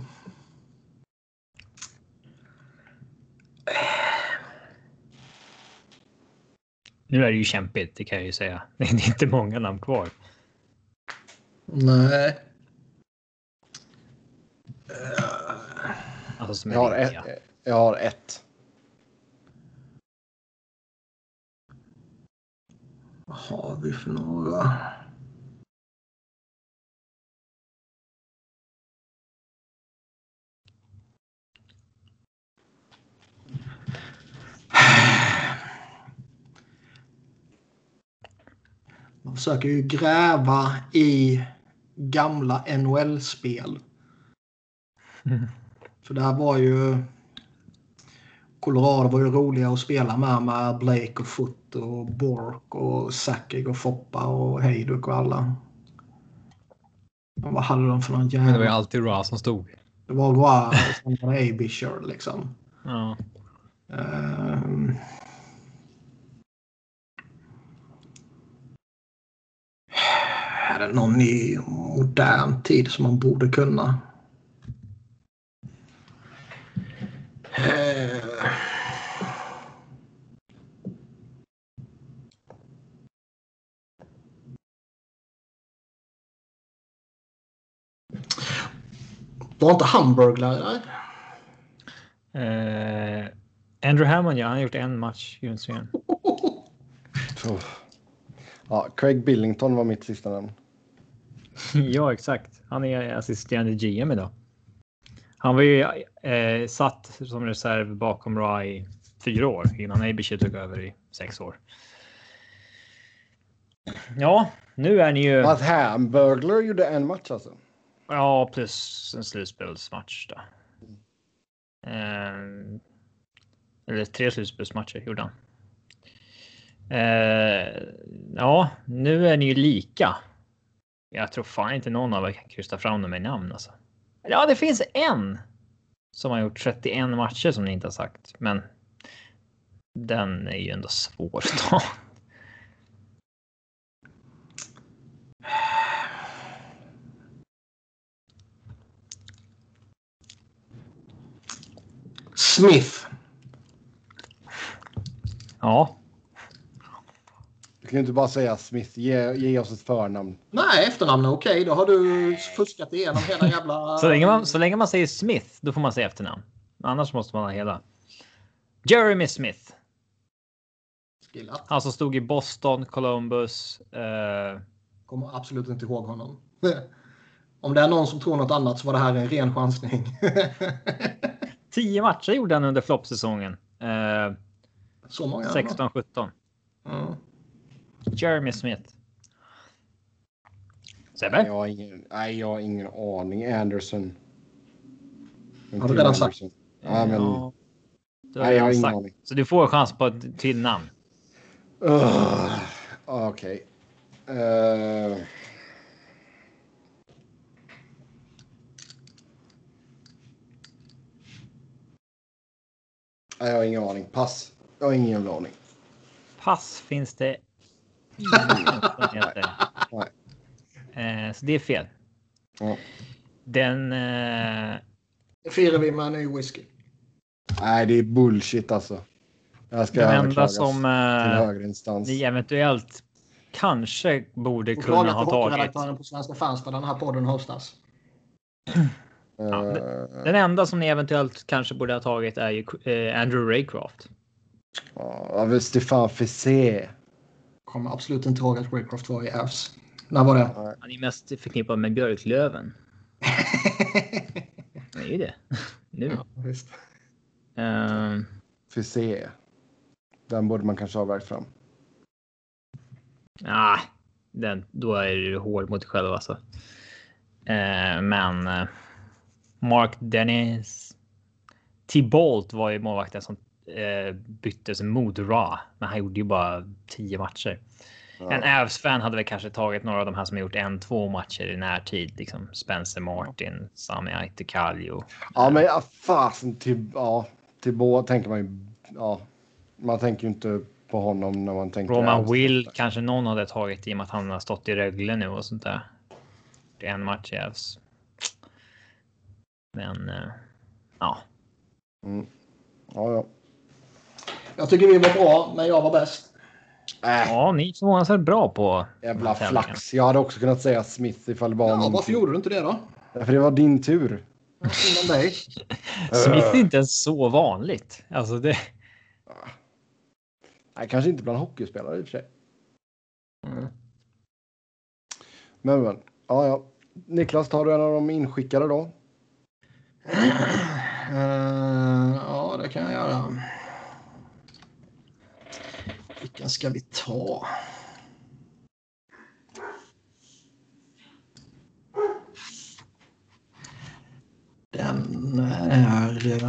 S3: Nu är det ju kämpigt, det kan jag ju säga. Det är inte många namn kvar.
S2: Nej.
S3: Alltså som
S1: jag, har ett, jag har ett.
S2: Vad har vi för några? Försöker ju gräva i gamla NHL-spel. Mm. För det här var ju... Colorado var ju roliga att spela med med Blake och Foot och Bork och Sakic och Foppa och Hejduk och alla. Men vad hade de för någon jävla...
S3: Men det var ju alltid Ra som stod.
S2: Det var Ra och sen var det Abisher liksom.
S3: Ja.
S2: Um... Är det någon i modern tid som man borde kunna? Uh... Var inte Hamburglar
S3: Uh, Andrew Hammond, ja, han har gjort en match i grundserien.
S1: Ja, Craig Billington var mitt sista namn.
S3: ja, exakt. Han är assisterande GM idag. Han var ju eh, satt som reserv bakom Ra i fyra år innan Abishir tog över i sex år. Ja, nu är ni ju...
S1: Att Hamburglar gjorde en match alltså?
S3: Ja, plus en slutspelsmatch då. Eh, Eller tre slutspelsmatcher gjorde han. Eh, ja, nu är ni ju lika. Jag tror fan inte någon av er kan krysta fram dem i namn alltså. Ja, det finns en som har gjort 31 matcher som ni inte har sagt, men. Den är ju ändå svår att ta.
S2: Smith.
S3: Ja.
S1: Du kan ju inte bara säga Smith. Ge, ge oss ett förnamn.
S2: Nej, efternamn är okej. Då har du fuskat igenom hela jävla...
S3: Så länge, man, så länge man säger Smith, då får man säga efternamn. Annars måste man ha hela. Jeremy Smith.
S2: Skillat.
S3: Han som stod i Boston, Columbus. Eh,
S2: Kommer absolut inte ihåg honom. Om det är någon som tror något annat så var det här en ren chansning.
S3: tio matcher gjorde han under floppsäsongen. Eh,
S2: så många.
S3: 16-17.
S2: Mm.
S3: Jeremy Smith.
S1: Nej,
S3: Sebbe?
S1: jag har ingen, nej, jag har ingen aning. Anderson.
S2: Har du redan sagt?
S1: Ja, men...
S3: Ja,
S1: Nej, jag har ingen
S3: sagt.
S1: aning.
S3: Så du får en chans på ett till namn.
S1: Uh, Okej. Eh, nej, jag har ingen aning. Pass. Jag har ingen aning.
S3: Pass finns det.
S1: Nej.
S3: Eh, så det är fel.
S1: Ja.
S3: Den... Eh,
S2: Det firar vi med en ny whisky.
S1: Nej, det är bullshit alltså. Jag ska
S3: den enda som
S1: till
S3: eh, ni eventuellt kanske borde
S2: Och
S3: kunna ha tagit.
S2: hockeyredaktören på Svenska fans där den här podden hostas.
S3: Ja,
S1: Eh,
S3: Den enda som ni eventuellt kanske borde ha tagit är ju Andrew Raycroft.
S1: Ja, men Stefan Fissé.
S2: Kommer absolut inte ihåg att Raycroft var i Avs. När var det?
S3: Han är mest förknippad med Björklöven. Det är ju det. Nu.
S2: ja, visst.
S3: Ehm,
S1: Fissé. Den borde man kanske ha vägt fram.
S3: ah, den, då är du hård mot dig själv alltså. Eh, men eh, Mark Dennis. T-Bolt var ju målvakten som eh, byttes mot Ra, men han gjorde ju bara 10 matcher. En Avs-fan hade väl kanske tagit några av de här som har gjort en, två matcher i närtid, liksom Spencer Martin, Sami Aitekallio.
S1: Ja, men ja, fasen till, ja, till båda tänker man ju. Ja, man tänker ju inte på honom när man tänker.
S3: Roman. Will kanske någon hade tagit i och med att han har stått i Rögle nu och sånt där. Det är en match i Avs. Men eh, ja,
S1: Mm. Ja, ja.
S2: Jag tycker vi var bra, men jag var bäst.
S1: Äh,
S3: ja, ni förvånansvärt bra på
S1: jävla flax. Jag hade också kunnat säga Smith ifall det var
S2: Ja, varför
S1: tur.
S2: gjorde du inte det då?
S1: För det var din tur.
S2: Inom dig.
S3: Smith är inte ens så vanligt. Alltså det.
S1: Nej, kanske inte bland hockeyspelare i och för sig.
S3: Mm.
S1: Men, men. Ja, ja. Niklas, tar du en av de inskickade då?
S2: Eh, ja, det kan jag göra. Vilken ska vi ta? Den är...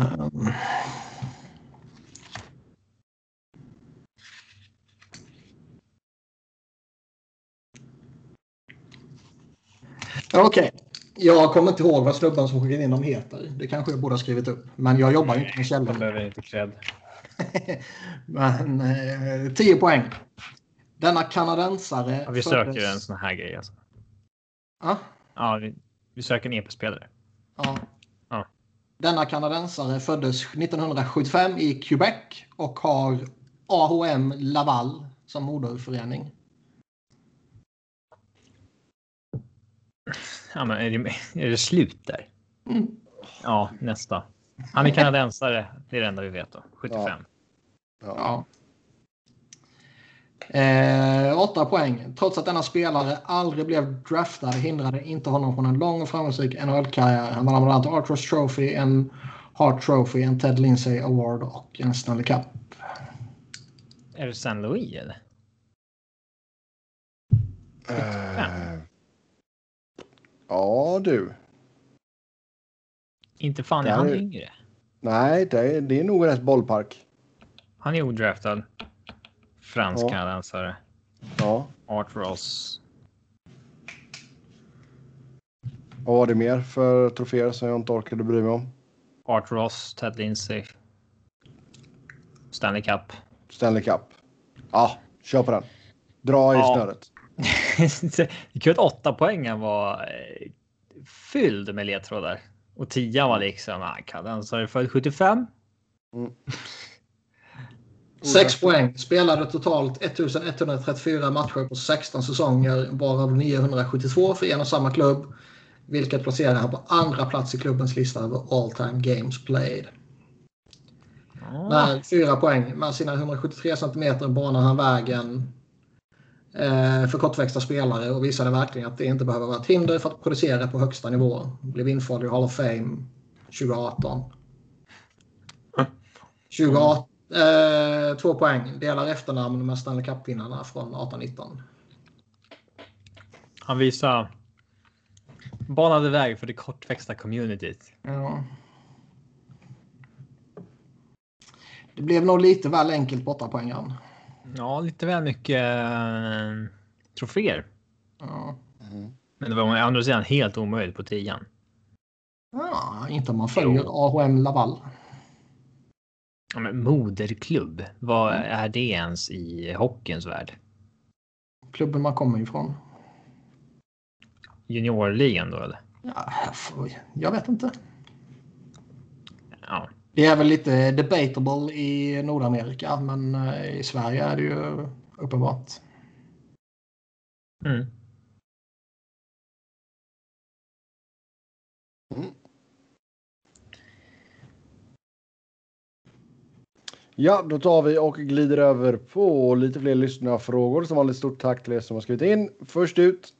S2: Okej. Okej. Jag kommer inte ihåg vad snubben som skickade in dem heter. Det kanske jag borde ha skrivit upp. Men jag jobbar ju inte med källor.
S3: behöver inte cred.
S2: Men eh, 10 poäng. Denna kanadensare...
S3: Ja, vi söker en sån här grej alltså.
S2: Ja,
S3: Ja, vi, vi söker en EP-spelare.
S2: ja.
S3: Ja.
S2: Denna kanadensare föddes 1975 i Quebec och har AHM Laval som moderförening.
S3: Ja, men är det, är det slut där?
S2: Mm.
S3: Ja, nästa. Han är kanadensare. Det är det enda vi vet då. 75.
S2: Ja. Eh, 8 poäng. Trots att denna spelare aldrig blev draftad hindrade inte honom från en lång och framgångsrik NHL-karriär. Han vann bland annat Arthurs Trophy, en Hart Trophy, en Ted Lindsay Award och en Stanley Cup.
S3: Är det San Louis eller?
S1: Eh, ja, du.
S3: Inte fan är han
S1: är-
S3: yngre.
S1: Nej, det är, det är nog rätt bollpark.
S3: Han är odraftad. Fransk kanadensare.
S1: Ja.
S3: Art Ross.
S1: Vad var det mer för troféer som jag inte orkade bry mig om?
S3: Art Ross, Ted Lindsay. Stanley Cup.
S1: Stanley Cup. Ja, kör på den. Dra i
S3: Ja.
S1: snöret.
S3: det är kul att åtta poängen var eh, fylld med ledtrådar. Och tian var liksom, ah, kanadensare född 75.
S2: Sex poäng. Spelade totalt 1134 matcher på 16 säsonger, varav 972 för en och samma klubb. Vilket placerar han på andra plats i klubbens lista över all time games played.
S3: Ah,
S2: Med fyra poäng. Med sina 173 centimeter banar han vägen för kortväxta spelare och visade verkligen att det inte behöver vara ett hinder för att producera på högsta nivå. Blev införd i Hall of Fame 2018. 2018 eh, två poäng. Delar efternamn med Stanley Cup-vinnarna från 18-19.
S3: Han visade banade väg för det kortväxta communityt.
S2: Ja. Det blev nog lite väl enkelt på 8 poängen.
S3: Ja, lite väl mycket eh, troféer.
S2: Ja.
S3: Men det var å andra sidan helt omöjligt på tian.
S2: ja, inte om man följer AHM Laval.
S3: Ja, men moderklubb, vad är det ens i hockeyns värld?
S2: Klubben man kommer ifrån.
S3: Juniorligan då eller?
S2: Ja, jag vet inte.
S3: Ja,
S2: Det är väl lite debatable i Nordamerika, men eh, i Sverige är det ju uppenbart.
S3: mm.
S1: Ja, då tar vi och glider över på lite fler lyssnarfrågor. Som vanligt stort tack till er som har skrivit in. Först ut.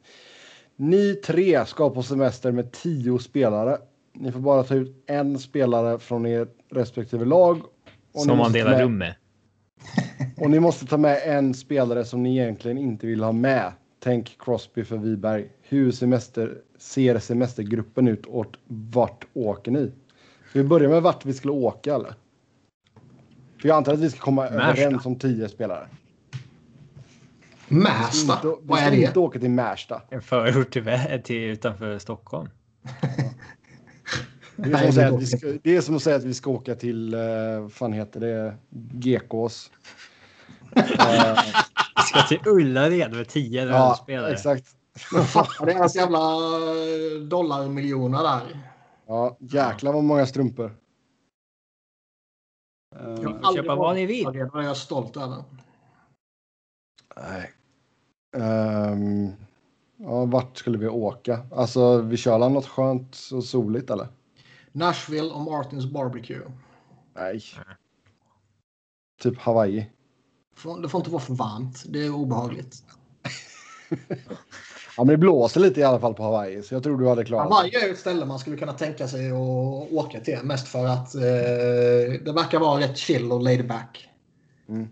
S1: Ni tre ska på semester med tio spelare. Ni får bara ta ut en spelare från er respektive lag. Och ni
S3: som man
S1: måste ta
S3: delar
S1: med-
S3: rum med.
S1: Och ni måste ta med en spelare som ni egentligen inte vill ha med. Tänk Crosby för Viberg. Hur semester, ser semestergruppen ut och vart åker ni? Ska vi börja med vart vi skulle åka eller? För jag antar att vi ska komma
S3: Märsta.
S1: överens om tio spelare. Vi
S2: Märsta,
S1: ska inte, vi
S2: vad
S1: ska
S2: är det?
S1: inte åka till Märsta.
S3: En förort till, till utanför Stockholm.
S1: Det är,
S2: Nej,
S1: som att säga
S2: det
S1: att vi ska, det är som att säga att vi ska åka till, uh, fan heter det, Gekås. Eh,
S3: Vi ska till Ullared med tio
S1: ja,
S3: rollspelare.
S1: exakt.
S2: Deras jävla eh, dollarmiljoner där.
S1: Ja, jäklar vad många strumpor. Eh,
S2: Jag har
S3: Köpa
S2: aldrig
S3: vad
S2: varit
S3: ni vill.
S2: Det är jag stolt över.
S1: Nej. Ehm, ja, vart skulle vi åka? Alltså, vi kör något skönt och soligt eller?
S2: Nashville och Martins Barbecue.
S1: Nej. Typ Hawaii.
S2: Det får inte vara för varmt. Det är obehagligt.
S1: Ja, men det blåser lite i alla fall på Hawaii, så jag tror du hade klarat
S2: Hawaii är ett ställe man skulle kunna tänka sig att åka till. Mest för att eh, det verkar vara rätt chill och laid back.
S1: Mm.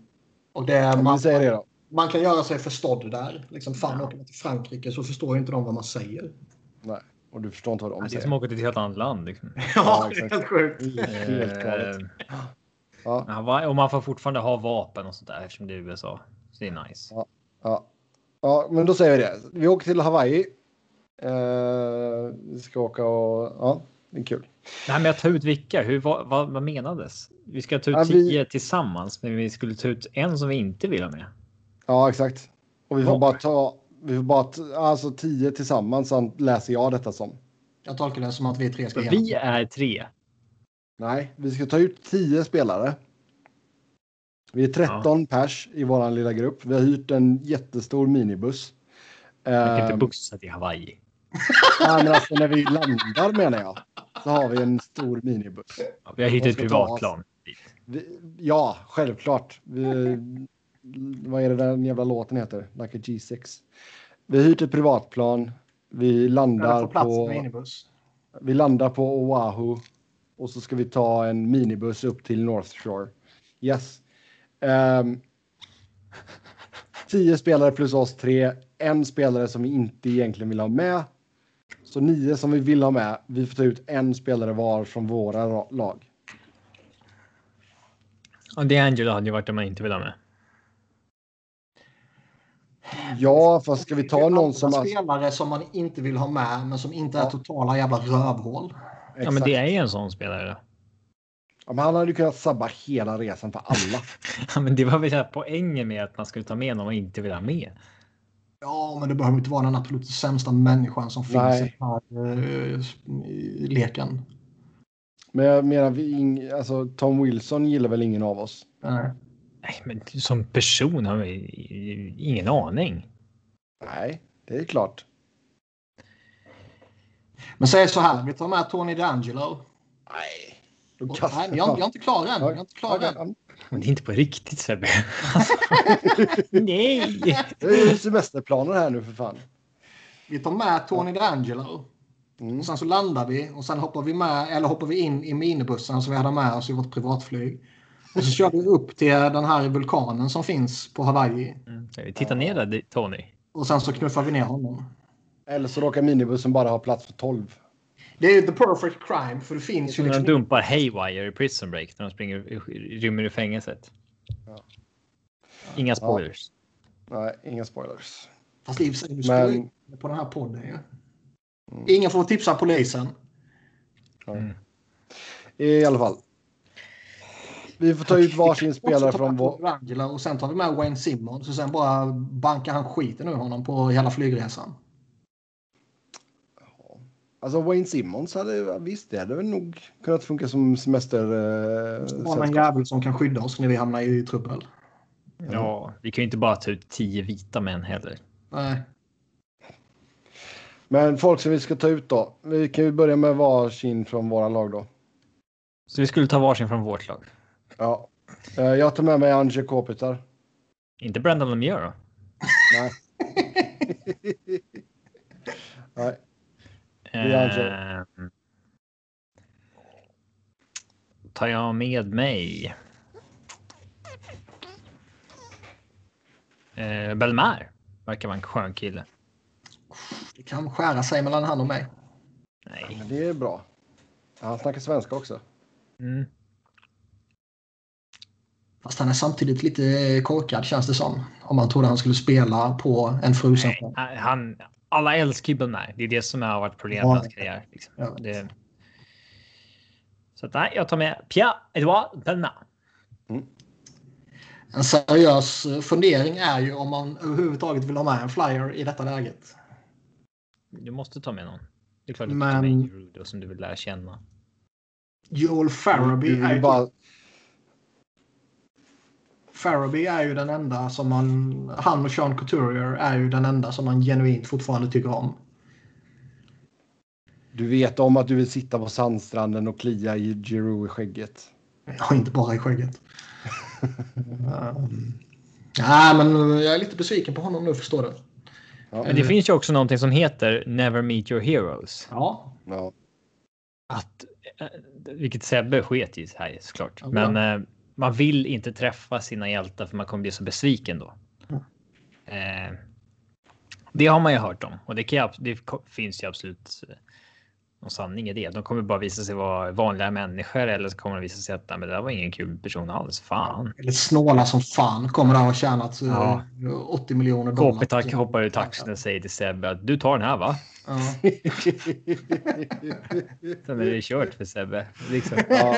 S2: Och det,
S1: Ja,
S2: man,
S1: säger det då.
S2: man kan göra sig förstådd där. Liksom, fan, åker man till Frankrike så förstår inte de vad man säger.
S1: Nej, och du förstår inte vad de
S3: Ja, det är
S1: säger.
S3: som att åka till ett helt annat land. Liksom.
S2: Ja,
S1: exakt.
S2: det är helt sjukt.
S1: Helt galet.
S3: Eh,
S1: Ja,
S3: och man får fortfarande ha vapen och sånt där eftersom det är USA. Så det är nice.
S1: ja. ja, men då säger vi det. Vi åker till Hawaii. Eh, vi ska åka och... Ja, det är kul.
S3: Det här med att ta ut vilka, hur, vad, vad, vad menades? Vi ska ta ut
S1: Ja, vi-
S3: tio tillsammans, men vi skulle ta ut en som vi inte vill ha med.
S1: Ja, exakt. Och vi får
S3: Ja.
S1: bara ta... Vi får bara alltså tio tillsammans, så läser jag detta som.
S2: Jag tolkar det som att vi tre ska
S3: vi är tre.
S1: Nej, vi ska ta ut 10 spelare. Vi är 13 pers i vår lilla grupp. Vi har hyrt en jättestor minibuss.
S3: Man kan inte
S1: Ehm,
S3: bussa till Hawaii.
S1: nej, men alltså när vi landar menar jag. Så har vi en stor minibuss.
S3: Ja, vi har hyrt ett privatplan.
S1: Vi, ja, självklart. Vi, vad är det den jävla låten heter? Like a G6. Vi har hyrt ett privatplan. Vi landar på...
S2: minibuss.
S1: Vi landar på Oahu och så ska vi ta en minibuss upp till North Shore. Yes. Um, tio spelare plus oss tre. En spelare som vi inte egentligen vill ha med. Så nio som vi vill ha med. Vi får ta ut en spelare var från våra ra- lag.
S3: Och D'Angelo hade ju varit det man inte vill ha med.
S1: Ja, fast ska vi ta någon som...
S2: Spelare som man inte vill ha med, men som inte är totala jävla rövhål.
S3: Ja, men det är ju en sån spelare.
S1: Ja, men han hade ju kunnat sabba hela resan för alla.
S3: ja, men det var väl poängen med att man skulle ta med någon man inte vill ha med.
S2: Ja, men det behöver inte vara den absolut sämsta människan som finns Nej. i den här uh, leken.
S1: Men jag menar, vi, alltså, Tom Wilson gillar väl ingen av oss?
S2: Nej.
S3: Nej, men som person har vi ingen aning.
S1: Nej, det är klart.
S2: Men säg så här, vi tar med Tony D'Angelo.
S1: Nej.
S2: Och, nej jag, jag, är inte klar än. Jag är inte klar än.
S3: Men det är inte på riktigt Sebbe. Nej!
S1: Det är ju semesterplaner här nu för fan.
S2: Vi tar med Tony D'Angelo. Mm. Och sen så landar vi och sen hoppar vi med, eller hoppar vi in i minibussen som vi hade med oss i vårt privatflyg. Och så kör vi upp till den här vulkanen som finns på Hawaii.
S3: Mm. Vi tittar ner där, Tony.
S2: Och sen så knuffar vi ner honom.
S1: Eller så råkar minibussen bara ha plats för 12.
S2: Det är ju the perfect crime för det finns
S3: ju... Liksom... De dumpar Haywire i Prison Break när de springer, rymmer ur fängelset. Ja. Inga spoilers.
S1: Ja. Nej, inga spoilers.
S2: Fast i och för sig, du Men... på den här podden ju. Mm. Ingen får tipsa polisen.
S1: Mm. I alla fall. Vi får ta ut varsin spelare från vår...
S2: Och sen tar vi med Wayne Simmons och sen bara bankar han skiten ur honom på hela flygresan.
S1: Alltså Wayne Simmons hade visst, det hade väl nog kunnat funka som semester.
S2: Eh, Bara en jävel som kan skydda oss när vi hamnar i trubbel.
S3: Ja, vi kan ju inte bara ta ut tio vita män heller.
S2: Nej.
S1: Men folk som vi ska ta ut då. Vi kan ju börja med varsin från våra lag då.
S3: Så vi skulle ta varsin från vårt lag?
S1: Ja. Eh, jag tar med mig Ange Kopitar.
S3: Inte Brendan Lemieux då?
S1: Nej. Nej.
S3: Eh, tar jag med mig. Eh, Belmar verkar vara en skön kille.
S2: Det kan skära sig mellan han och mig.
S3: Nej.
S1: Men det är bra. Han snackar svenska också.
S3: Mm.
S2: Fast han är samtidigt lite korkad känns det som. Om man trodde han skulle spela på en frusen
S3: Nej, han, alla älskar ju Belmar. Det är det som har varit problemet med hans karriär. Liksom. Det... Så att, nej, jag tar med Pierre-Edouard Belmar.
S2: Mm. En seriös fundering är ju om man överhuvudtaget vill ha med en flyer i detta läget.
S3: Du måste ta med någon. Det är klart att Men... du tar med Rudo som du vill lära känna.
S2: Joel Faraby är bara... Faraby är ju den enda som man... Han och Sean Couturier är ju den enda som man genuint fortfarande tycker om.
S1: Du vet om att du vill sitta på sandstranden och klia i Giroux i skägget.
S2: Ja, inte bara i skägget. um, nej, men jag är lite besviken på honom nu, förstår du.
S3: Ja. Men det finns ju också någonting som heter Never Meet Your Heroes.
S2: Ja.
S1: ja.
S3: Att, eh, vilket Sebbe sket i här såklart. Ja, Men eh, man vill inte träffa sina hjältar för man kommer bli så besviken då. Mm. Eh, det har man ju hört om och det, kan, det finns ju absolut eh, någon sanning i det. De kommer bara visa sig vara vanliga människor eller så kommer de visa sig att men det där var ingen kul person alls. Fan.
S2: Eller snåla som fan kommer där och tjänat eh, ja. 80 miljoner dollar.
S3: Kopitak hoppar ur taxin och säger till Sebbe att du tar den här va? Ja. Sen är det kört för Sebbe. Liksom.
S1: Ja,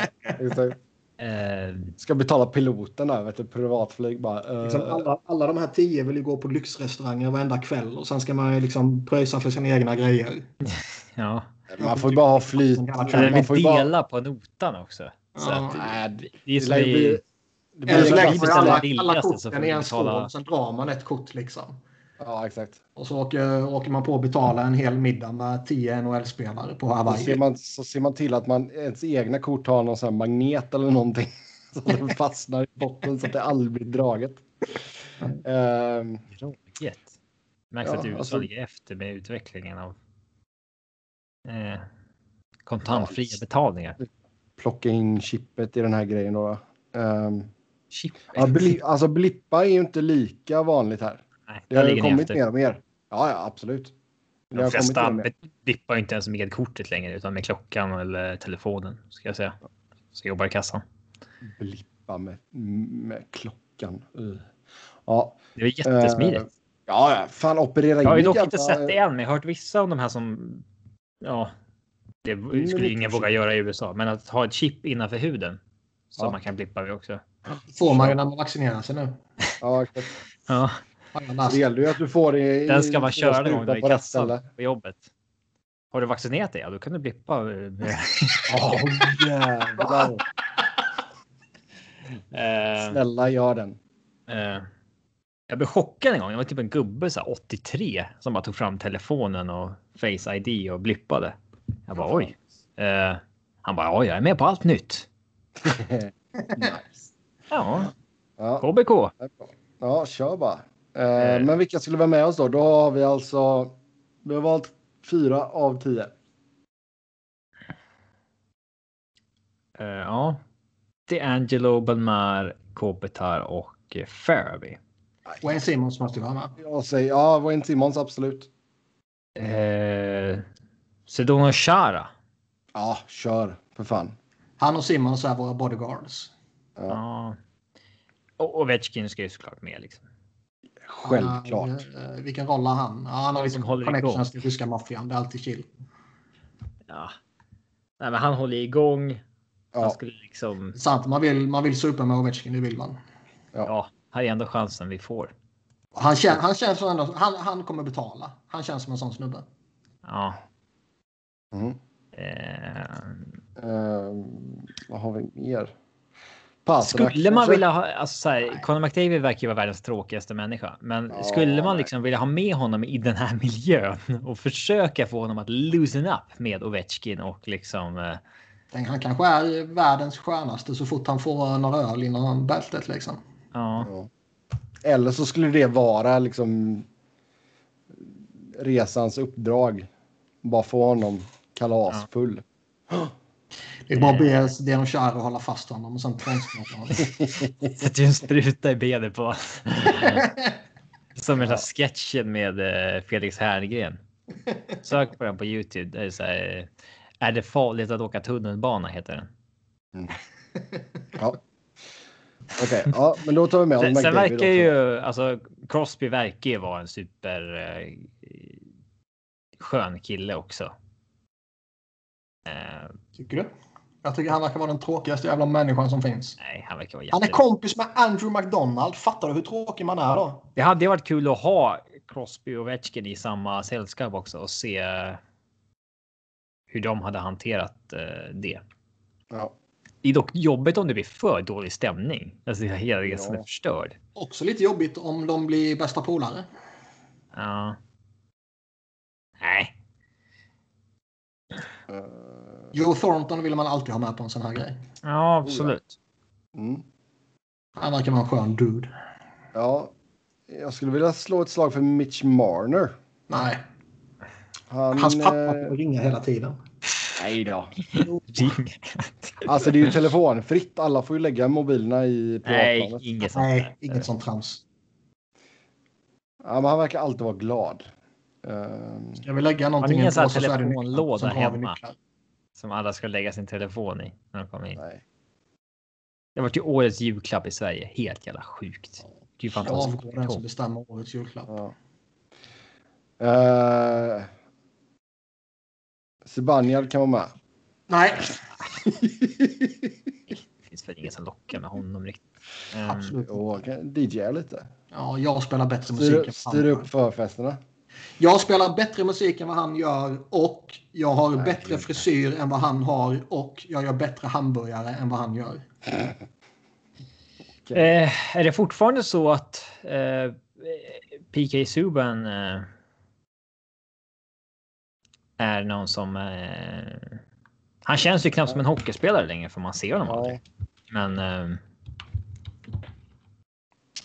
S1: Eh, Ska betala piloten där, vet du, privatflyg bara.
S2: Uh, liksom alla, alla de här tio vill ju gå på lyxrestauranger varenda kväll och sen ska man ju liksom pröjsa för sina egna grejer.
S3: ja.
S1: Man får ju bara ha flyt.
S3: Vi får dela bara... på notan också. Så
S2: ja.
S3: att,
S2: det, det är som vi... Eller så lägger man alla, alla korten i en skål, sen drar man ett kort liksom.
S1: Ja, exakt.
S2: Och så åker, åker man på att betala en hel middag med tio NHL-spelare på Hawaii.
S1: Så ser, man, så ser man till att man ens egna kort har någon sån magnet eller någonting. Så att den fastnar i botten så att det aldrig blir draget.
S3: um, Draget? Märks ja, att USA alltså, ligger efter med utvecklingen av eh, kontantfria ja, betalningar.
S1: Plocka in chippet i den här grejen då. Um, ja, bli, alltså blippa är ju inte lika vanligt här. Nej, det har kommit mer och mer. Ja, ja absolut.
S3: Det De flesta dippar inte ens med kortet längre utan med klockan eller telefonen ska jag säga. Så jobbar i kassan.
S1: Blippa. med, med klockan. Uh. Ja.
S3: Det är jättesmidigt. Uh,
S1: ja, fan operera
S3: Jag har ju dock inte sett det än, men jag har hört vissa av de här som... Ja, det mm, skulle ingen våga göra i USA, men att ha ett chip innanför huden som ja. man kan blippa vid också.
S2: får man ju när man vaccinerar sig nu.
S1: Ja, exakt. ja. Det gäller ju att du får det
S3: i... Den ska man köra någon gång i kassan på jobbet. Har du vaccinerat dig? Ja, då kan du blippa.
S1: Åh, jävlar. Snälla gör den.
S3: Uh, jag blev chockad en gång. Det var typ en gubbe så här, 83 som bara tog fram telefonen och Face ID och blippade. Jag bara oj. Uh, han bara oj, jag är med på allt nytt. nice. Ja. ja. KBK.
S1: Ja, kör bara. Uh, men vilka skulle vara med oss då? Då har vi alltså. Vi har valt fyra av tio.
S3: ja, D'Angelo, Belmar, Kopitar och Faraby.
S2: Wayne Simmons måste vara med.
S1: Jag säger ja, Wayne Simmons absolut.
S3: Eh, Sedona Chara.
S1: Ja, kör för fan.
S2: Han och Simmons är våra bodyguards.
S3: Ja. ja. Och Ovechkin ska ju såklart med liksom.
S1: Självklart.
S2: Uh, vilken roll har han? Ja, han har liksom connections till ryska maffian. Det är alltid chill.
S3: Ja. Nej, men han håller igång. Ja. Han skulle liksom...
S2: Sant, man vill, man vill supa med Ovechkin, det vill man.
S3: Ja. ja, här är ändå chansen vi får.
S2: Han, kän, han känns som ändå, han, han kommer betala. Han känns som en sån snubbe.
S3: Ja.
S1: Mm. Eh... Uh, vad har vi mer?
S3: Pasternak, skulle man vilja ha, alltså så här, Conor McDavid verkar ju vara världens tråkigaste människa, men ja, skulle man liksom vilja ha med honom i den här miljön och försöka få honom att loosen up med Ovechkin och liksom eh,
S2: han kanske är världens skönaste så fort han får några öl innan bältet liksom.
S3: Ja.
S1: Eller så skulle det vara liksom resans uppdrag. Bara få honom kalasfull.
S2: Ja. Det är bara att be Denon Chara hålla fast honom och sen tvångsmata honom.
S3: Sätter ju en spruta i benet på Som den där sketchen med eh, Felix Herngren. Sök på den på Youtube. Det är så här, är det farligt att åka tunnelbana heter den.
S1: Mm. Ja. Okej, okay, ja, men då tar vi med
S3: Sen, sen verkar ju alltså Crosby verkar ju vara en super eh, skön kille också.
S2: Eh, tycker du? Jag tycker han verkar vara den tråkigaste jävla människan som finns.
S3: Nej, han verkar vara
S2: Han är kompis med Andrew McDonald. Fattar du hur tråkig man är då?
S3: Det hade varit kul att ha Crosby och Vetchkin i samma sällskap också och se hur de hade hanterat eh, det.
S1: Ja.
S3: Det är dock jobbigt om det blir för dålig stämning. Alltså hela resan ja. är förstörd.
S2: Också lite jobbigt om de blir bästa polare.
S3: Ja. Nej.
S2: Uh... Joe Thornton vill man alltid ha med på en sån här grej.
S3: Ja, absolut.
S1: Mm.
S2: Han verkar vara en skön dude.
S1: Ja, jag skulle vilja slå ett slag för Mitch Marner.
S2: Nej. Han, Hans pappa får ringa hela tiden.
S1: Nej då. alltså det är ju telefonfritt. Alla får ju lägga mobilerna i
S3: privatplanet. Nej, inget sånt.
S2: Nej, inget sånt trams.
S1: Ja, men han verkar alltid vara glad.
S2: Um... Ska vi lägga någonting
S3: i en påse så är det telefonlåda hemma. Som alla ska lägga sin telefon i när de kommer in. Nej. Det har varit ju årets julklapp i Sverige. Helt jävla sjukt. Det är ju fantastiskt.
S2: Jag den som bestämmer årets julklapp. Ja.
S1: Uh... Zibanejad kan vara med.
S2: Nej.
S3: det finns väl inget som lockar med honom riktigt.
S2: Um, Absolut.
S1: Och DJ lite.
S2: Ja, jag spelar bättre musik.
S1: Styr upp förfesterna.
S2: Jag spelar bättre musik än vad han gör och jag har Nej, bättre frisyr än vad han har och jag gör bättre hamburgare än vad han gör.
S3: okay. eh, är det fortfarande så att eh, PK Subban eh, är någon som... Eh, han känns ju knappt som en hockeyspelare längre för man ser honom ja. aldrig. Men... Eh,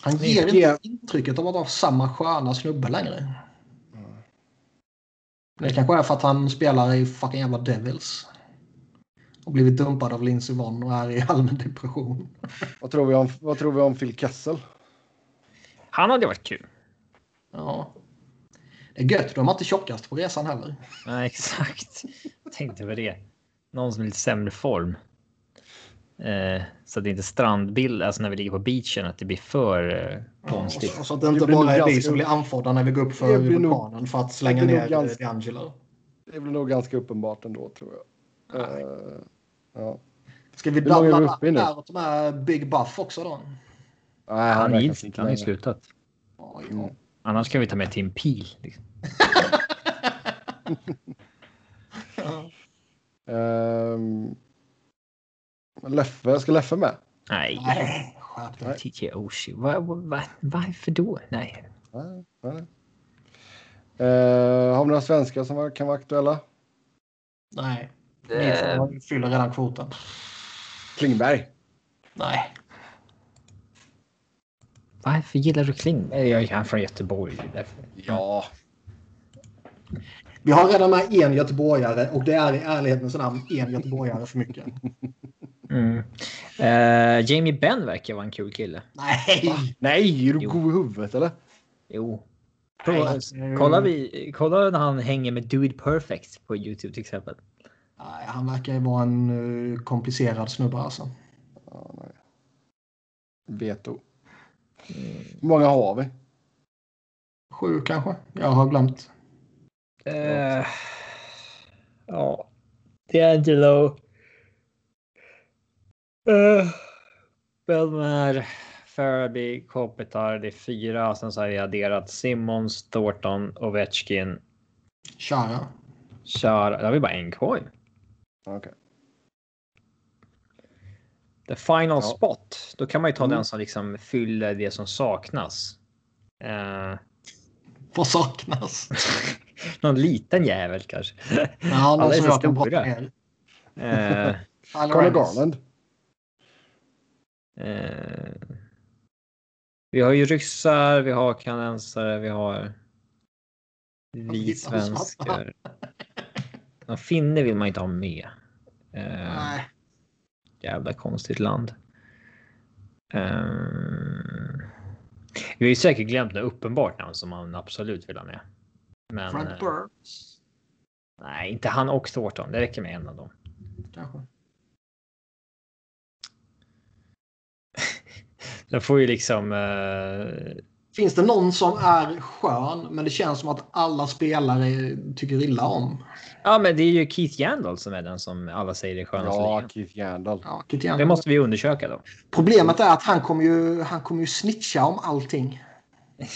S2: han ger inte intrycket av att vara samma sköna snubbe längre. Mm. Det kanske är för att han spelar i fucking jävla Devils. Och blivit dumpad av Lindsey Vonn och är i allmän depression.
S1: vad, tror vi om, vad tror vi om Phil Kessel?
S3: Han hade varit kul.
S2: Ja. Det är gött, de var inte tjockast på resan heller.
S3: Nej, exakt. Jag tänkte på det. Någon som är lite sämre form. Eh, så att det inte strandbild, alltså när vi ligger på beachen, att det blir för eh, konstigt.
S2: Ja, så att det inte det bara är vi som blir anfådda när vi går upp för vulkanen för att slänga ner ganska, D'Angelo.
S1: Det blir nog ganska uppenbart ändå tror jag. Uh,
S2: ja. Ska vi dubbla där och ta med Big Buff också då?
S3: Nej, han, han, inte, han har ju slutat. Oh, ja. mm. Annars kan vi ta med Tim Peel. Liksom.
S1: um, Leffe, ska Leffe med?
S3: Nej. Nej. TJ Oshie. Va, va, varför då? Nej. nej, nej.
S1: Uh, har vi några svenskar som kan vara aktuella?
S2: Nej. Ni fyller redan kvoten.
S1: Klingberg?
S2: Nej.
S3: Varför gillar du Klingberg? Jag är från Göteborg. Därför.
S1: Ja.
S2: Vi har redan med en göteborgare och det är i ärlighetens namn en göteborgare för mycket.
S3: Mm. Uh, Jamie Benn verkar vara en kul kille.
S2: Nej! Va?
S1: Nej, är du god i huvudet eller?
S3: Jo. Prova, kolla, vi, kolla när han hänger med Dude Perfect på Youtube till exempel.
S2: Nej, han verkar ju vara en uh, komplicerad snubbe alltså. Ja, nej.
S1: Veto. Mm. Hur många har vi?
S2: Sju kanske. Jag har glömt.
S3: Uh, ja. D'Angelo. Uh, Belmer, Faraby, Kopitar. Det är fyra. Sen så har jag adderat Simmons, Thornton, Ovechkin.
S2: Chara.
S3: Chara. Där har vi bara en kvar.
S1: Okej. Okay.
S3: The final ja. spot. Då kan man ju ta mm. den som liksom fyller det som saknas. Uh,
S2: Vad saknas?
S3: Någon liten jävel kanske.
S2: Ja, någon jag kan prata med.
S1: Uh, Conor Garland.
S3: Uh, vi har ju ryssar, vi har kanadensare, vi har vi svenskar. Ja, finne vill man inte ha med. Nej. Jävla konstigt land. Uh, vi har ju säkert glömt något uppenbart namn som man absolut vill ha med. Men,
S2: Frank eh, Burns?
S3: nej, inte han och Thornton. Det räcker med en av dem.
S2: Kanske.
S3: De får ju liksom... Uh...
S2: Finns det någon som är skön men det känns som att alla spelare tycker illa om?
S3: Ja, men det är ju Keith Yandel som är den som alla säger är skönast.
S1: Ja, Keith Yandel.
S2: Ja, Keith Yandel.
S3: Det måste vi undersöka då.
S2: Problemet är att han kommer ju, han kommer ju snitcha om allting.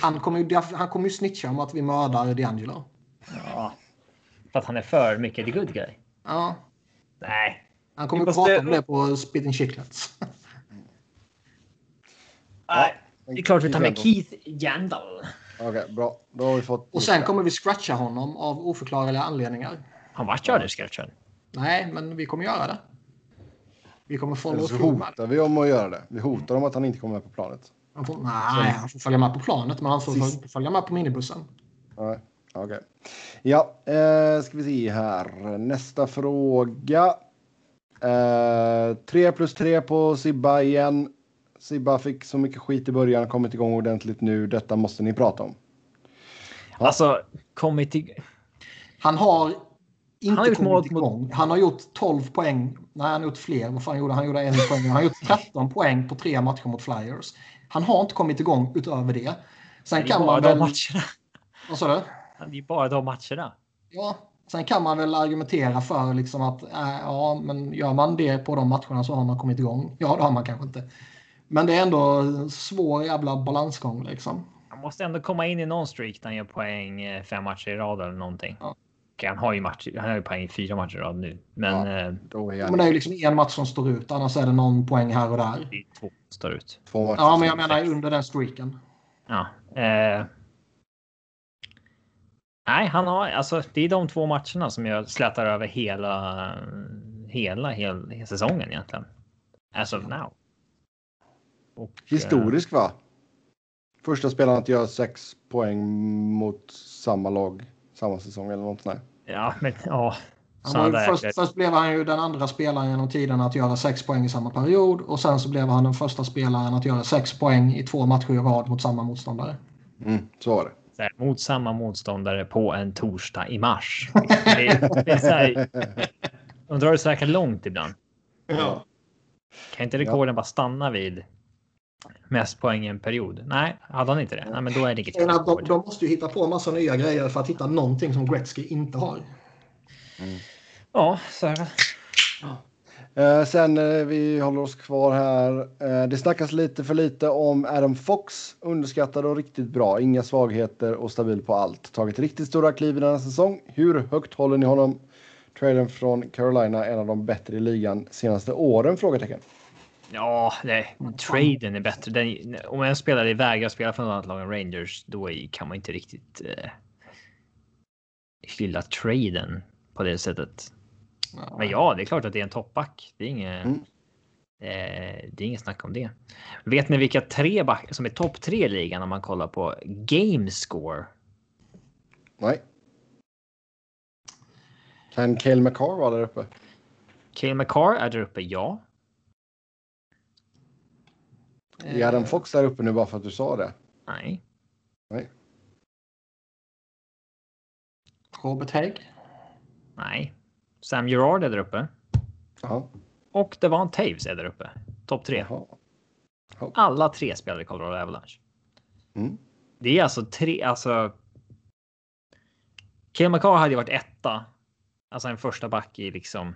S2: Han kommer ju, han kommer ju snitcha om att vi mördar D'Angelo.
S3: Ja. För att han är för mycket the good guy?
S2: Ja.
S3: Nej.
S2: Han kommer måste... prata om det på Spitting Chicklets.
S3: Nej. Det är klart vi tar med Keith Yandel.
S1: Okej, okay, bra. Då har vi fått...
S2: Och sen kommer vi scratcha honom av oförklarliga anledningar.
S3: Han vart ju aldrig scratchad.
S2: Nej, men vi kommer göra det. Vi kommer follow
S1: Så hotar vi om att göra det. Vi hotar om att han inte kommer med på planet.
S2: Han får, nej, han får följa med på planet, men han får Sist. följa med på minibussen.
S1: Nej, okej. Okay. Ja, eh, ska vi se här. Nästa fråga. Eh, 3 plus 3 på Sibba igen. Sibba fick så mycket skit i början, kommit igång ordentligt nu. Detta måste ni prata om.
S3: Ja. Alltså, kommit igång.
S2: Han har inte han har kommit igång. Mot... Han har gjort 12 poäng. Nej, han har gjort fler. Vad fan gjorde han? gjorde en poäng. Han har gjort 13 poäng på tre matcher mot Flyers. Han har inte kommit igång utöver det.
S3: Sen det kan man väl... matcherna.
S2: Vad sa du?
S3: Det är bara de matcherna.
S2: Ja, sen kan man väl argumentera för liksom att äh, ja, men gör man det på de matcherna så har man kommit igång. Ja, det har man kanske inte. Men det är ändå svår jävla balansgång liksom.
S3: Han måste ändå komma in i någon streak när han gör poäng eh, fem matcher i rad eller någonting. Ja. Han har ju match, han har ju poäng i fyra matcher i rad nu. Men, ja,
S2: eh, då är men det är ju liksom en match som står ut. Annars är det någon poäng här och där.
S3: Två står ut.
S2: Två ja, men jag menar under den streaken.
S3: Ja. Eh, nej, han har alltså. Det är de två matcherna som jag slätar över hela hela, hela, hela säsongen egentligen. As of now.
S1: Och, Historisk va? Första spelaren att göra sex poäng mot samma lag samma säsong eller något sånt
S3: Ja, men ja.
S2: först, först, blev han ju den andra spelaren genom tiden att göra sex poäng i samma period och sen så blev han den första spelaren att göra sex poäng i två matcher i rad mot samma motståndare.
S1: Mm, så var det.
S3: Mot samma motståndare på en torsdag i mars. Det, det är så här, De drar det säkert långt ibland.
S2: Ja.
S3: Kan inte rekorden bara stanna vid mest poäng i en period? Nej, hade han inte det? Nej, men då är det inget
S2: att de, de måste ju hitta på en massa nya grejer för att hitta någonting som Gretzky inte har.
S3: Ja, så är det.
S1: Eh, sen eh, vi håller oss kvar här. Eh, det snackas lite för lite om Adam Fox. Underskattad och riktigt bra. Inga svagheter och stabil på allt. Tagit riktigt stora kliv i denna säsong. Hur högt håller ni honom? Traden från Carolina, en av de bättre i ligan senaste åren? Frågetecken.
S3: Ja, nej, traden är bättre. Den, om en spelare vägrar spela för något annat lag än Rangers, då kan man inte riktigt eh, hylla traden på det sättet. Men ja, det är klart att det är en toppback. Det är inget.
S1: Mm.
S3: Eh, det är inget snack om det. Vet ni vilka tre backar som är topp tre i ligan om man kollar på game score?
S1: Nej. Kan Cale McCarr vara där uppe?
S3: Cale McCarr är där uppe, ja.
S1: Är Adam Fox där uppe nu bara för att du sa det?
S3: Nej.
S1: Nej.
S2: Robert Hägg.
S3: Nej. Sam Gerard är där uppe.
S1: Ja.
S3: Och Devon Taves är där uppe. Topp tre.
S1: Jaha.
S3: Alla tre spelar i Colorado Avalanche.
S1: Mm.
S3: Det är alltså tre, alltså. Cale McCarr hade ju varit etta. Alltså en första back i liksom.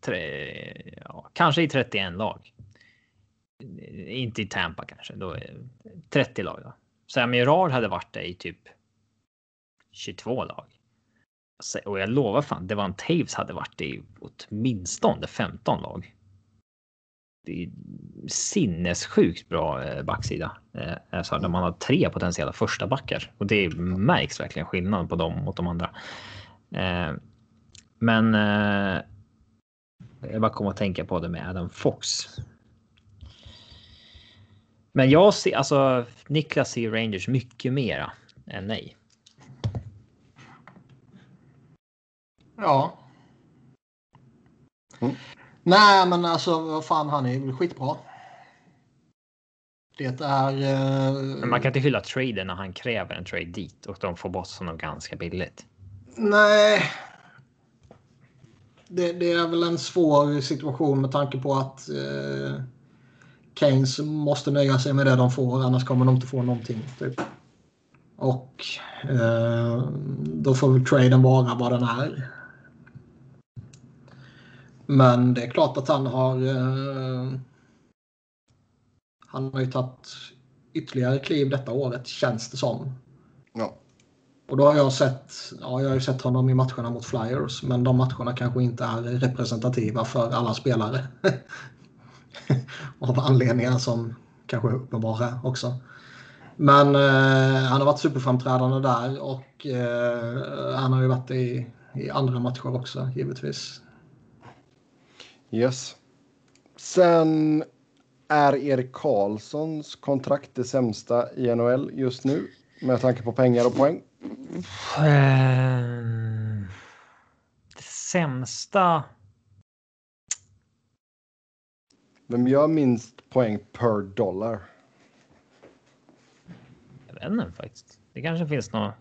S3: Tre, ja, kanske i 31 lag. Inte i Tampa kanske. Då är det 30 lag. Då. Sam Gerard hade varit det i typ 22 lag. Alltså, och jag lovar fan, det var en Taves hade varit i åtminstone 15 lag. Det är sinnessjukt bra eh, backsida. Eh, alltså när man har tre potentiella första backar och det märks verkligen skillnad på dem mot de andra. Eh, men. Jag bara kom att tänka på det med Adam Fox. Men jag ser alltså Niklas ser Rangers mycket mera än nej.
S2: Ja.
S1: Mm.
S2: Nej, men alltså vad fan, han är väl skitbra. Det är... Eh,
S3: Men man kan inte hylla traden när han kräver en trade dit och de får bort honom ganska billigt.
S2: Nej. Det, det är väl en svår situation med tanke på att eh, Keynes måste nöja sig med det de får, annars kommer de inte få någonting. Typ. Och eh, då får väl traden vara vad den är. Men det är klart att han har... Eh, han har ju tagit ytterligare kliv detta året, känns det som.
S1: Ja.
S2: Och då har jag sett, ja, jag har ju sett honom i matcherna mot Flyers, men de matcherna kanske inte är representativa för alla spelare. Av anledningar som kanske är uppenbara också. Men eh, han har varit superframträdande där och eh, han har ju varit i, i andra matcher också givetvis.
S1: Yes. Sen är Erik Karlssons kontrakt det sämsta i NHL just nu med tanke på pengar och poäng.
S3: Ehm, Det sämsta.
S1: Vem gör minst poäng per dollar?
S3: Jag vet inte faktiskt. Det kanske finns någon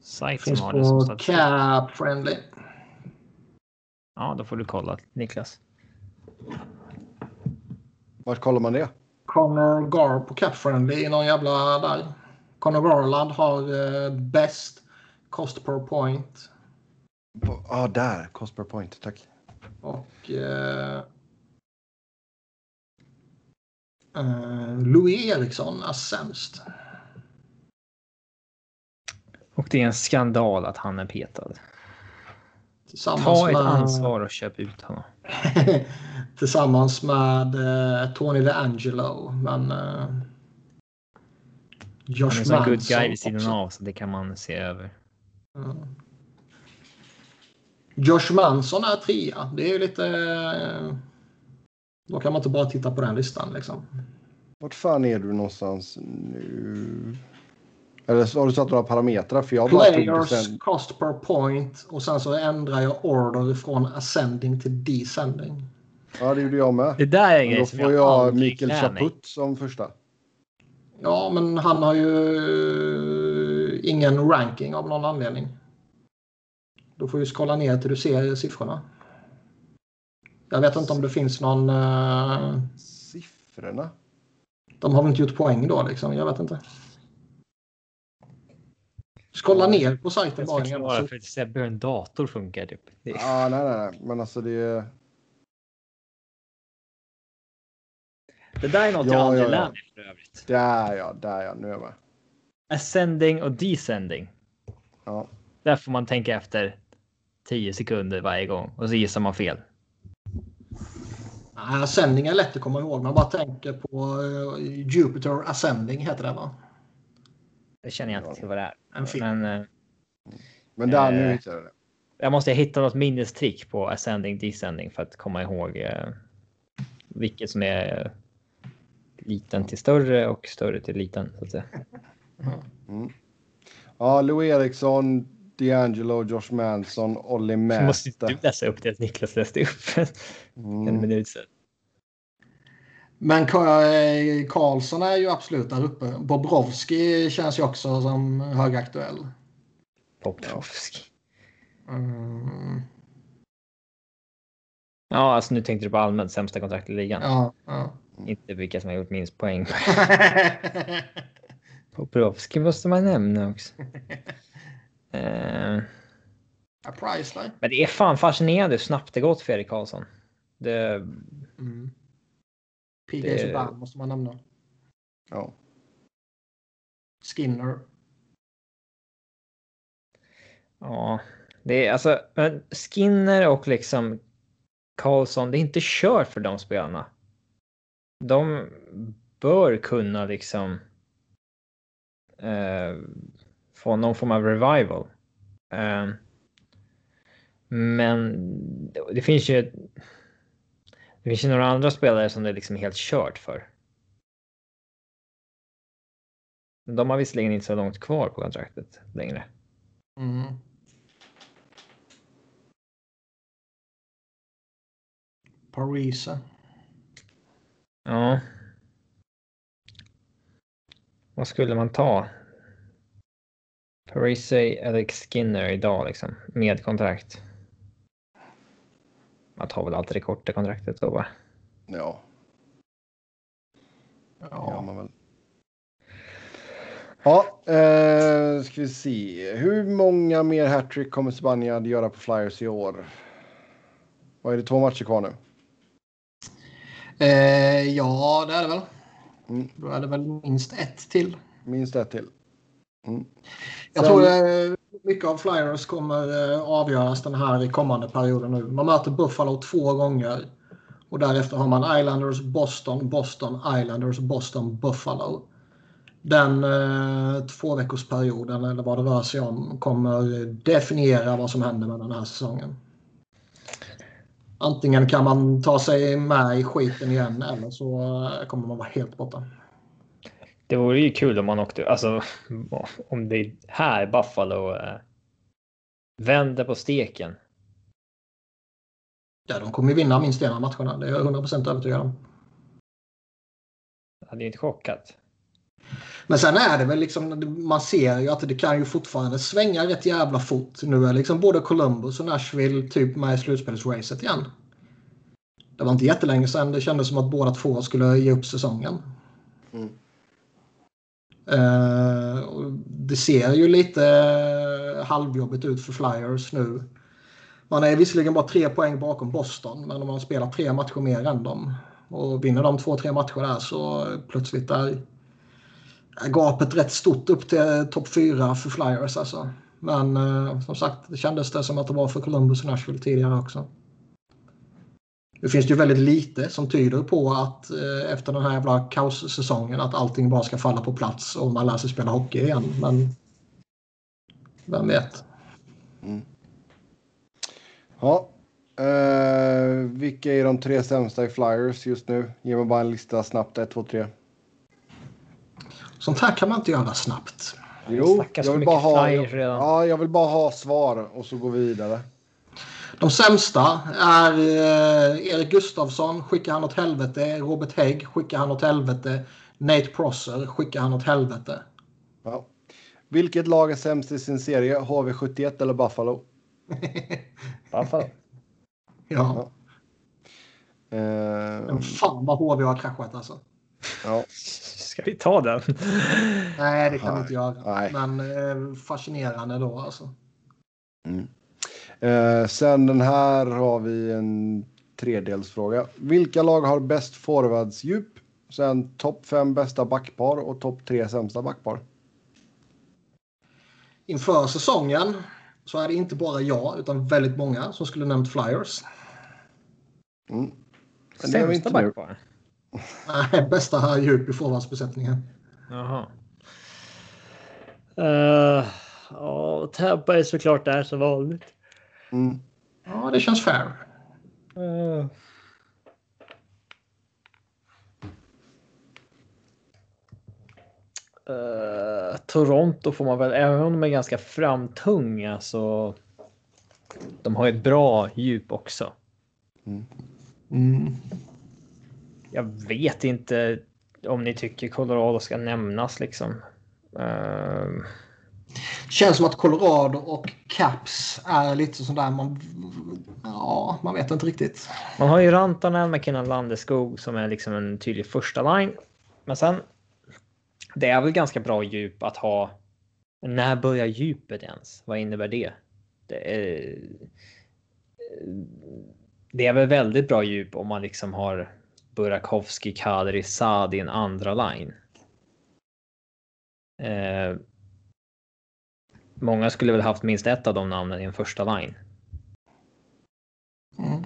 S3: sajt
S2: Finns
S3: som har det som
S2: på
S3: statistik.
S2: Cap Friendly.
S3: Ja, då får du kolla Niklas.
S1: Vart kollar man det?
S2: Connor Gar på Cap Friendly i någon jävla där. Connor Garland har eh, bäst cost per point.
S1: Ja, ah, där. Cost per point. Tack.
S2: Och eh, eh, Louis Eriksson är sämst.
S3: Och det är en skandal att han är petad.
S2: Tillsammans
S3: Ta ett
S2: med,
S3: ansvar och köp ut honom.
S2: tillsammans med eh, Tony DeAngelo. Men eh,
S3: Han
S2: Josh
S3: är en good guy vid sidan
S2: också.
S3: av så det kan man se över.
S2: Ja. Josh Manson är trea. Det är ju lite... eh, Då kan man inte bara titta på den listan liksom.
S1: Vart fan är du någonstans nu? Eller så har du satt några parametrar? För jag
S2: Players
S1: sen.
S2: cost per point och sen så ändrar jag order från ascending till descending.
S1: Ja, det gjorde jag med.
S3: Det där är en grej
S1: då
S3: som
S1: får
S3: jag
S1: jag Mikael. Chaput som första.
S2: Ja, men han har ju ingen ranking av någon anledning. Då får du skala ner till du ser siffrorna. Jag vet inte om det finns någon... Uh...
S1: Siffrorna?
S2: De har väl inte gjort poäng då liksom? Jag vet inte. Skrolla ner på sajten
S3: bara. Jag ska för att se hur en dator funkar. Typ.
S1: Ja, nej, nej, nej, men alltså det är...
S3: Det där är något ja, jag aldrig ja, ja. lär mig för övrigt.
S1: Där ja, där ja, nu är jag med.
S3: Ascending och descending.
S1: Ja.
S3: Där får man tänka efter 10 sekunder varje gång och så gissar man fel.
S2: ascending är lätt att komma ihåg. Man bara tänker på uh, Jupiter Ascending heter det va?
S3: Det känner jag inte till vad det är.
S2: En film.
S3: Men, uh,
S1: Men där, nu hittade jag det.
S3: Jag måste hitta något minnestrick på ascending descending för att komma ihåg uh, vilket som är liten till större och större till liten så att säga.
S1: Mm. Ja, Lou Eriksson, D'Angelo, Josh Manson, Olli Mäta.
S3: Måste du läsa upp det Niklas läste upp mm. en minut sedan.
S2: Men eh, Karlsson är ju absolut där uppe. Bobrovski känns ju också som högaktuell.
S3: Bobrovski. Mm. Ja, alltså nu tänkte du på allmänt sämsta kontrakt i ligan.
S2: Ja, ja.
S3: Inte vilka som har gjort minst poäng. Bobrovski måste man nämna också.
S2: uh,
S3: men det är fan fascinerande hur snabbt det gått för Erik Karlsson. Det...
S2: Mm. PJ det... Subban måste man nämna.
S1: Ja.
S2: Skinner.
S3: Ja, det är alltså Skinner och liksom Karlsson. Det är inte kört för de spelarna. De bör kunna liksom eh, få någon form av revival. Eh, men det finns ju. Det finns ju några andra spelare som det är liksom helt kört för. De har visserligen inte så långt kvar på kontraktet längre.
S2: Mm. Parisa.
S3: Ja. Vad skulle man ta? Parisi Alex Skinner idag liksom med kontrakt. Man tar väl alltid det korta kontraktet då va?
S1: Ja. Ja, man väl. Ja, eh, ska vi se. Hur många mer hattrick kommer Spanien göra på Flyers i år? Vad är det, två matcher kvar nu?
S2: Eh, ja, det är det väl. Mm. Då är det väl minst ett till.
S1: Minst ett till.
S2: Mm. Jag tror eh, mycket av Flyers kommer eh, avgöras den här kommande perioden nu. Man möter Buffalo två gånger. Och därefter har man Islanders, Boston, Boston, Islanders, Boston, Buffalo. Den eh, tvåveckorsperioden, eller vad det rör sig om, kommer definiera vad som händer med den här säsongen. Antingen kan man ta sig med i skiten igen eller så eh, kommer man vara helt borta.
S3: Det vore ju kul om man åkte, alltså om det här Buffalo eh, vänder på steken.
S2: Ja, de kommer ju vinna minst en av matcherna. Det är jag 100% övertygad om.
S3: Jag hade ju inte chockat.
S2: Men sen är det väl liksom, man ser ju att det kan ju fortfarande svänga rätt jävla fort. Nu är liksom både Columbus och Nashville typ med i slutspelsracet igen. Det var inte jättelänge sedan det kändes som att båda två skulle ge upp säsongen. Mm. Eh, det ser ju lite eh, halvjobbigt ut för Flyers nu. Man är visserligen bara tre poäng bakom Boston, men om man spelar tre matcher mer än dem och vinner de två, tre matcher där så plötsligt är gapet rätt stort upp till topp fyra för Flyers alltså. Men eh, som sagt, det kändes det som att det var för Columbus och Nashville tidigare också. Det finns ju väldigt lite som tyder på att eh, efter den här jävla kaossäsongen att allting bara ska falla på plats och man lär sig spela hockey igen. Men vem vet? Mm.
S1: Ja. Eh, vilka är de tre sämsta i Flyers just nu? Ge mig bara en lista snabbt. 1, 2, 3.
S2: Sånt här kan man inte göra snabbt.
S1: Jo, jag vill, bara ha, jag, ja, jag vill bara ha svar och så gå vidare.
S2: De sämsta är eh, Erik Gustafsson, skickar han åt helvete. Robert Hägg, skickar han åt helvete. Nate Prosser, skickar han åt helvete.
S1: Ja. Vilket lag är sämst i sin serie? HV71 eller Buffalo?
S3: Buffalo.
S2: Ja. ja. Uh, fan vad HV har kraschat alltså.
S3: Ja. Ska vi ta den?
S2: Nej, det kan vi inte göra. Nej. Men eh, fascinerande då alltså.
S1: Mm. Eh, sen den här har vi en tredelsfråga. Vilka lag har bäst forwardsdjup? Sen topp fem bästa backpar och topp tre sämsta backpar.
S2: Inför säsongen så är det inte bara jag utan väldigt många som skulle nämnt Flyers.
S3: Mm. Sämsta backpar?
S2: Nej, bästa här djup i forwardsbesättningen.
S3: Jaha. Uh, ja, Tampa är såklart där som vanligt.
S2: Mm. Ja, det känns fair. Uh.
S3: Uh, Toronto får man väl, även om de är ganska framtunga så. De har ett bra djup också. Mm. Mm. Jag vet inte om ni tycker Colorado ska nämnas liksom. Uh...
S2: Det Känns som att Colorado och Caps är lite sådär man... Ja, man vet inte riktigt.
S3: Man har ju Rantanen, McKinnon, Landeskog som är liksom en tydlig första line. Men sen. Det är väl ganska bra djup att ha. När börjar djupet ens? Vad innebär det? Det är. Det är väl väldigt bra djup om man liksom har Burakovsky, Kadri, Saad i en andra line. Eh, många skulle väl haft minst ett av de namnen i en första line. Mm.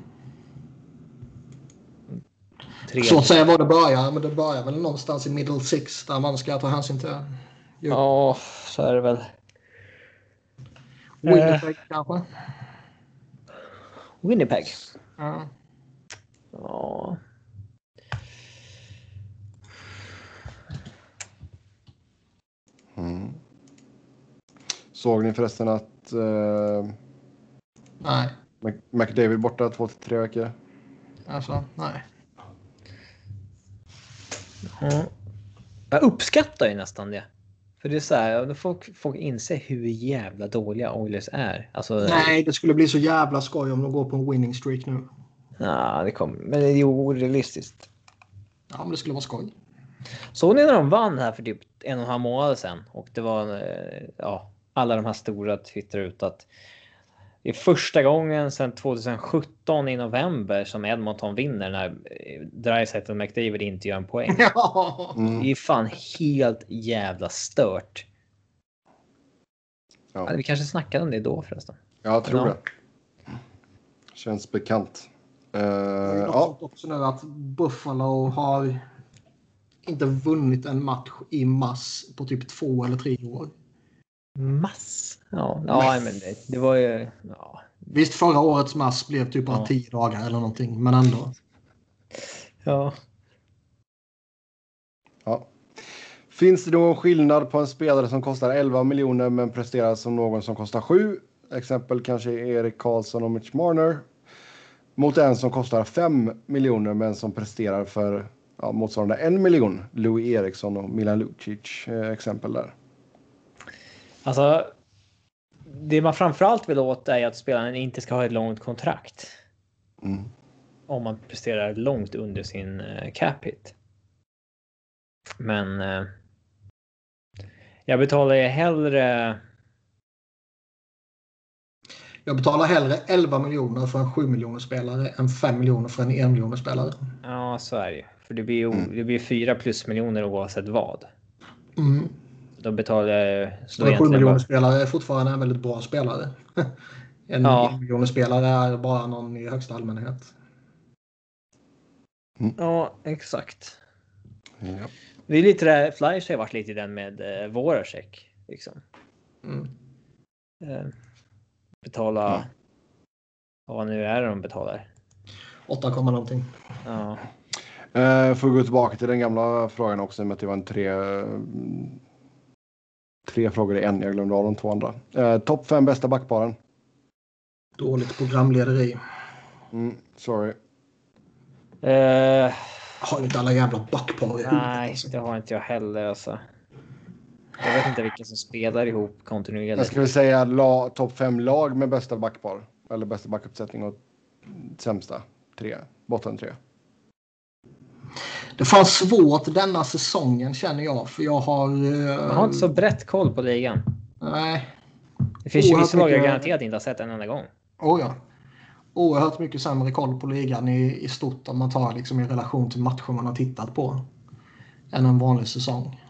S2: Så att säga var det börjar, men det börjar väl någonstans i middle six där man ska ta hänsyn till.
S3: Jo. Ja, så är det väl.
S2: Winnipeg eh. kanske?
S3: Winnipeg? Ja. Ja.
S1: Såg ni förresten att uh,
S2: nej.
S1: McDavid borta två till tre veckor?
S2: Alltså, nej.
S3: Mm. Jag uppskattar ju nästan det. För det är så här, folk, folk inser hur jävla dåliga Oilers är. Alltså,
S2: Nej, det skulle bli så jävla skoj om de går på en winning streak nu.
S3: Ja, det kommer. Men det är ju orealistiskt.
S2: Ja, men det skulle vara skoj.
S3: Såg ni när de vann här för typ en och en halv månad sedan? Och det var eh, ja, alla de här stora twittrar ut att det är första gången sedan 2017 i november som Edmonton vinner när eh, Dreisaitl och McDavid inte gör en poäng. Ja. Mm. Det är fan helt jävla stört. Ja. Vi kanske snackade om det då förresten.
S1: Jag tror det. Känns bekant. Uh,
S2: ja. också nu att Buffalo har inte vunnit en match i mass på typ två eller tre år.
S3: Mass? Ja, ja men det, det var ju... Ja.
S2: Visst, förra årets mass blev typ bara ja. tio dagar eller någonting, men ändå.
S3: Ja.
S1: Ja. Finns det någon skillnad på en spelare som kostar 11 miljoner men presterar som någon som kostar 7? Exempel kanske Erik Karlsson och Mitch Marner. Mot en som kostar 5 miljoner men som presterar för ja, motsvarande en miljon. Louis Eriksson och Milan Lucic eh, exempel där.
S3: Alltså, det man framförallt vill åt är att spelaren inte ska ha ett långt kontrakt. Mm. Om man presterar långt under sin uh, cap hit. Men uh, jag betalar ju hellre.
S2: Jag betalar hellre 11 miljoner för en 7 miljoner spelare än 5 miljoner för en 1 miljoner spelare.
S3: Ja, så är det ju. För det blir mm. det blir 4 plus miljoner oavsett vad. Mm. Då betalar jag...
S2: Så 7 miljoner bara... spelare är fortfarande en väldigt bra spelare. en ja. miljoner spelare är bara någon i högsta allmänhet.
S3: Mm. Ja, exakt. Ja. Det är lite det, Flyers har varit lite i den med eh, Voracek. Liksom. Mm. Eh, betala... Mm. Vad nu är det de betalar?
S2: 8, någonting.
S3: Ja.
S1: Eh, får gå tillbaka till den gamla frågan också med att det var en tre tre frågor i en. Jag glömde av de två andra. Eh, Topp fem bästa backparen.
S2: Dåligt programlederi.
S1: Mm, sorry.
S3: Uh,
S2: har inte alla jävla backpar
S3: i Nej, alltså. det har inte jag heller alltså. Jag vet inte vilka som spelar ihop kontinuerligt.
S1: Jag skulle säga topp fem lag med bästa backpar. Eller bästa backuppsättning och sämsta tre. Botten tre.
S2: Det fanns svårt denna säsongen känner jag. För jag har...
S3: Jag har inte så brett koll på ligan.
S2: Nej.
S3: Det finns ju vissa lag jag garanterat inte har sett en enda gång.
S2: Oh ja. Oerhört mycket sämre koll på ligan i, i stort om man tar liksom i relation till matcher man har tittat på. Än en vanlig säsong.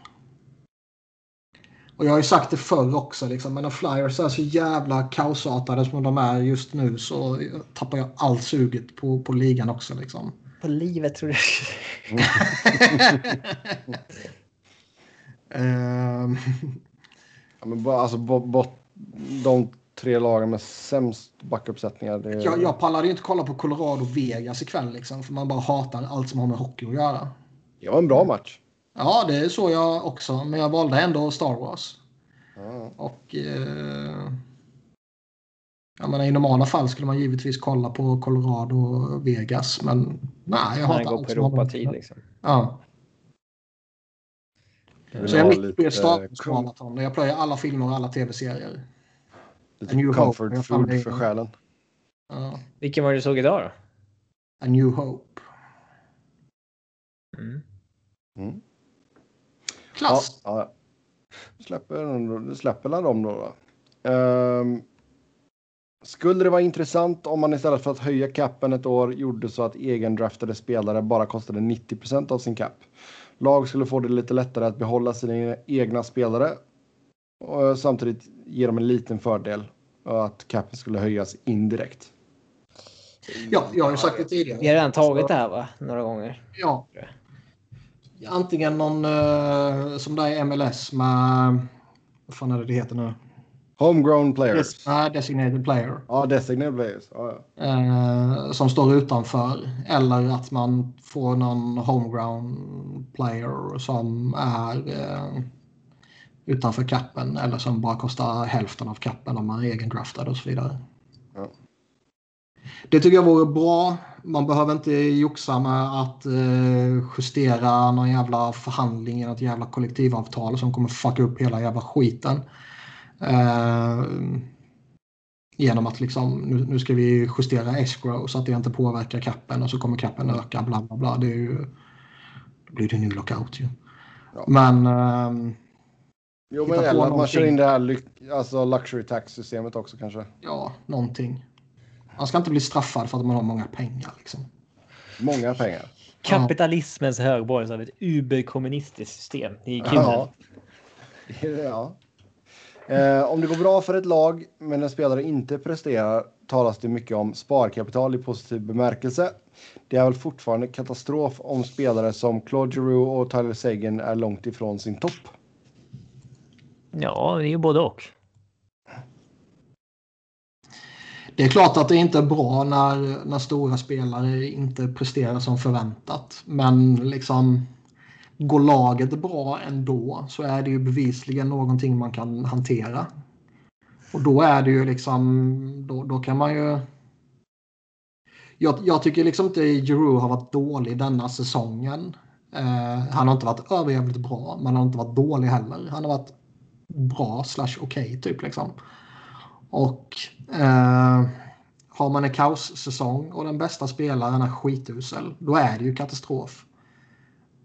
S2: Och jag har ju sagt det förr också, liksom, men när Flyers är så jävla kaosartade som de är just nu så tappar jag allt suget på, på ligan också. Liksom.
S3: På livet tror du?
S2: um...
S1: ja, men bara, alltså, bort, de tre lagen med sämst backuppsättningar. Det...
S2: Jag, jag pallade ju inte kolla på Colorado Vegas ikväll liksom, för man bara hatar allt som har med hockey att göra.
S1: Det var en bra match.
S2: Ja, det är så jag också. Men jag valde ändå Star Wars. Mm. Och... Eh, jag menar, I normala fall skulle man givetvis kolla på Colorado och Vegas. Men nej, jag har
S3: inte på Europa-tid liksom.
S2: Ja. Så jag är mitt i Star Wars-maraton. Jag plöjer alla filmer och alla tv-serier.
S1: Lite New comfort Hope. food för själen.
S2: Ja.
S3: Vilken var det du såg idag då?
S2: A New Hope.
S3: Mm.
S1: Mm.
S2: Klass.
S1: Ja, ja. Släpper, släpper dem då. då. Um, skulle det vara intressant om man istället för att höja capen ett år gjorde så att egendraftade spelare bara kostade 90% av sin cap? Lag skulle få det lite lättare att behålla sina egna spelare och samtidigt ge dem en liten fördel att capen skulle höjas indirekt.
S2: Ja, jag har ju sagt det tidigare.
S3: Vi har redan tagit det här va? Några gånger.
S2: Ja antingen någon uh, som där är MLS med... Vad fan är det det heter nu?
S1: Homegrown players.
S2: Nej, uh, designated player.
S1: Ja, designated players. Ah,
S2: ja. uh, som står utanför. Eller att man får någon homegrown player som är uh, utanför kappen. Eller som bara kostar hälften av kappen om man är egendraftad och så vidare.
S1: Ja.
S2: Det tycker jag vore bra. Man behöver inte joxa med att eh, justera någon jävla förhandling i något jävla kollektivavtal som kommer fucka upp hela jävla skiten. Eh, genom att liksom, nu, nu, ska vi justera escrow så att det inte påverkar kappen och så kommer kappen öka bla bla bla. Det är ju, då blir det ny lockout ju. Ja. Men... Eh,
S1: jo men eller att man kör in det här alltså luxury tax systemet också kanske.
S2: Ja, någonting. Man ska inte bli straffad för att man har många pengar. Liksom.
S1: Många pengar.
S3: Kapitalismens ja. högborg av ett uberkommunistiskt system. Det är kul.
S1: Ja. ja. Eh, om det går bra för ett lag men en spelare inte presterar talas det mycket om sparkapital i positiv bemärkelse. Det är väl fortfarande katastrof om spelare som Claude Giroux och Tyler Sagan är långt ifrån sin topp.
S3: Ja, det är ju både och.
S2: Det är klart att det inte är bra när, när stora spelare inte presterar som förväntat. Men liksom går laget bra ändå så är det ju bevisligen någonting man kan hantera. Och då är det ju liksom, då, då kan man ju... Jag, jag tycker liksom inte Giroud har varit dålig denna säsongen. Eh, han har inte varit överjävligt bra, men han har inte varit dålig heller. Han har varit bra slash okej okay, typ liksom. Och eh, har man en kaossäsong och den bästa spelaren är skitusel, då är det ju katastrof.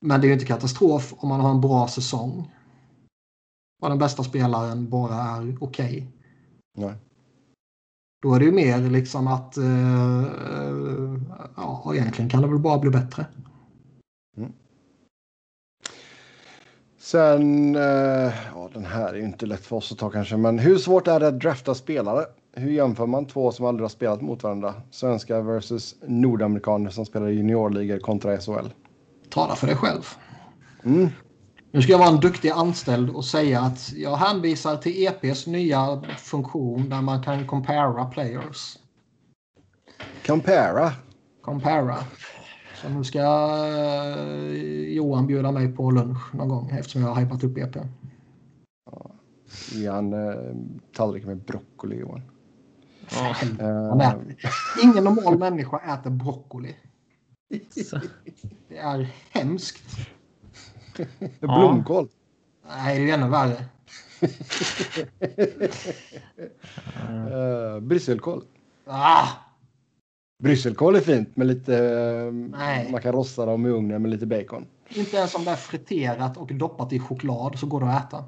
S2: Men det är ju inte katastrof om man har en bra säsong. Och den bästa spelaren bara är okej.
S1: Okay.
S2: Då är det ju mer liksom att eh, ja, egentligen kan det väl bara bli bättre.
S1: Mm. Sen, eh, ja den här är ju inte lätt för oss att ta kanske, men hur svårt är det att drafta spelare? Hur jämför man två som aldrig har spelat mot varandra? Svenska versus nordamerikaner som spelar i juniorligor kontra SHL.
S2: Tala för dig själv.
S1: Mm.
S2: Nu ska jag vara en duktig anställd och säga att jag hänvisar till EPs nya funktion där man kan compara players.
S1: Compara?
S2: Compara. Så nu ska eh, Johan bjuda mig på lunch någon gång eftersom jag har hypat upp EP.
S1: Ja. Ge han eh, tallrik med broccoli Johan.
S2: Ja. Uh, ingen normal människa äter broccoli. Det är hemskt.
S1: Blomkål.
S2: Nej, det är ännu värre.
S1: uh, brysselkål.
S2: Ah!
S1: Brysselkål är fint med lite... Nej. Man kan rosta dem i ugnen med lite bacon.
S2: Inte ens om det är friterat och doppat i choklad så går det att äta.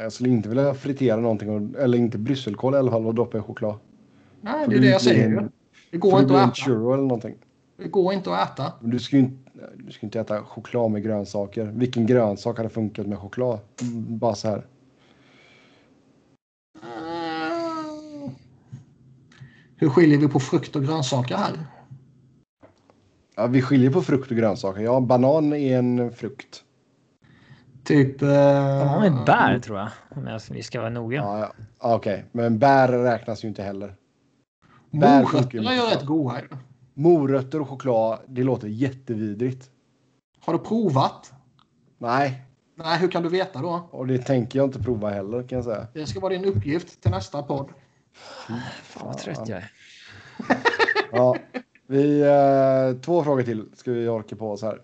S1: Jag skulle inte vilja fritera någonting, eller inte brysselkål i alla fall, och doppa i choklad.
S2: Nej, det är det jag säger. Det går inte att äta.
S1: Churro eller någonting.
S2: Det går inte att äta.
S1: Du ska ju inte, du ska inte äta choklad med grönsaker. Vilken grönsak hade funkat med choklad? Bara så här.
S2: Hur skiljer vi på frukt och grönsaker här?
S1: Ja, vi skiljer på frukt och grönsaker. Ja, banan är en frukt.
S2: Typ... Eh...
S3: Banan är bär tror jag. Om vi ska vara noga.
S1: Ja, ja. Okej, okay. men bär räknas ju inte heller.
S2: Morötter är ju rätt goda.
S1: Morötter och choklad, det låter jättevidrigt.
S2: Har du provat?
S1: Nej.
S2: Nej, hur kan du veta då?
S1: Och det tänker jag inte prova heller kan jag säga.
S2: Det ska vara din uppgift till nästa podd.
S3: Fan vad trött jag är.
S1: ja, vi, eh, två frågor till ska vi orka på oss här.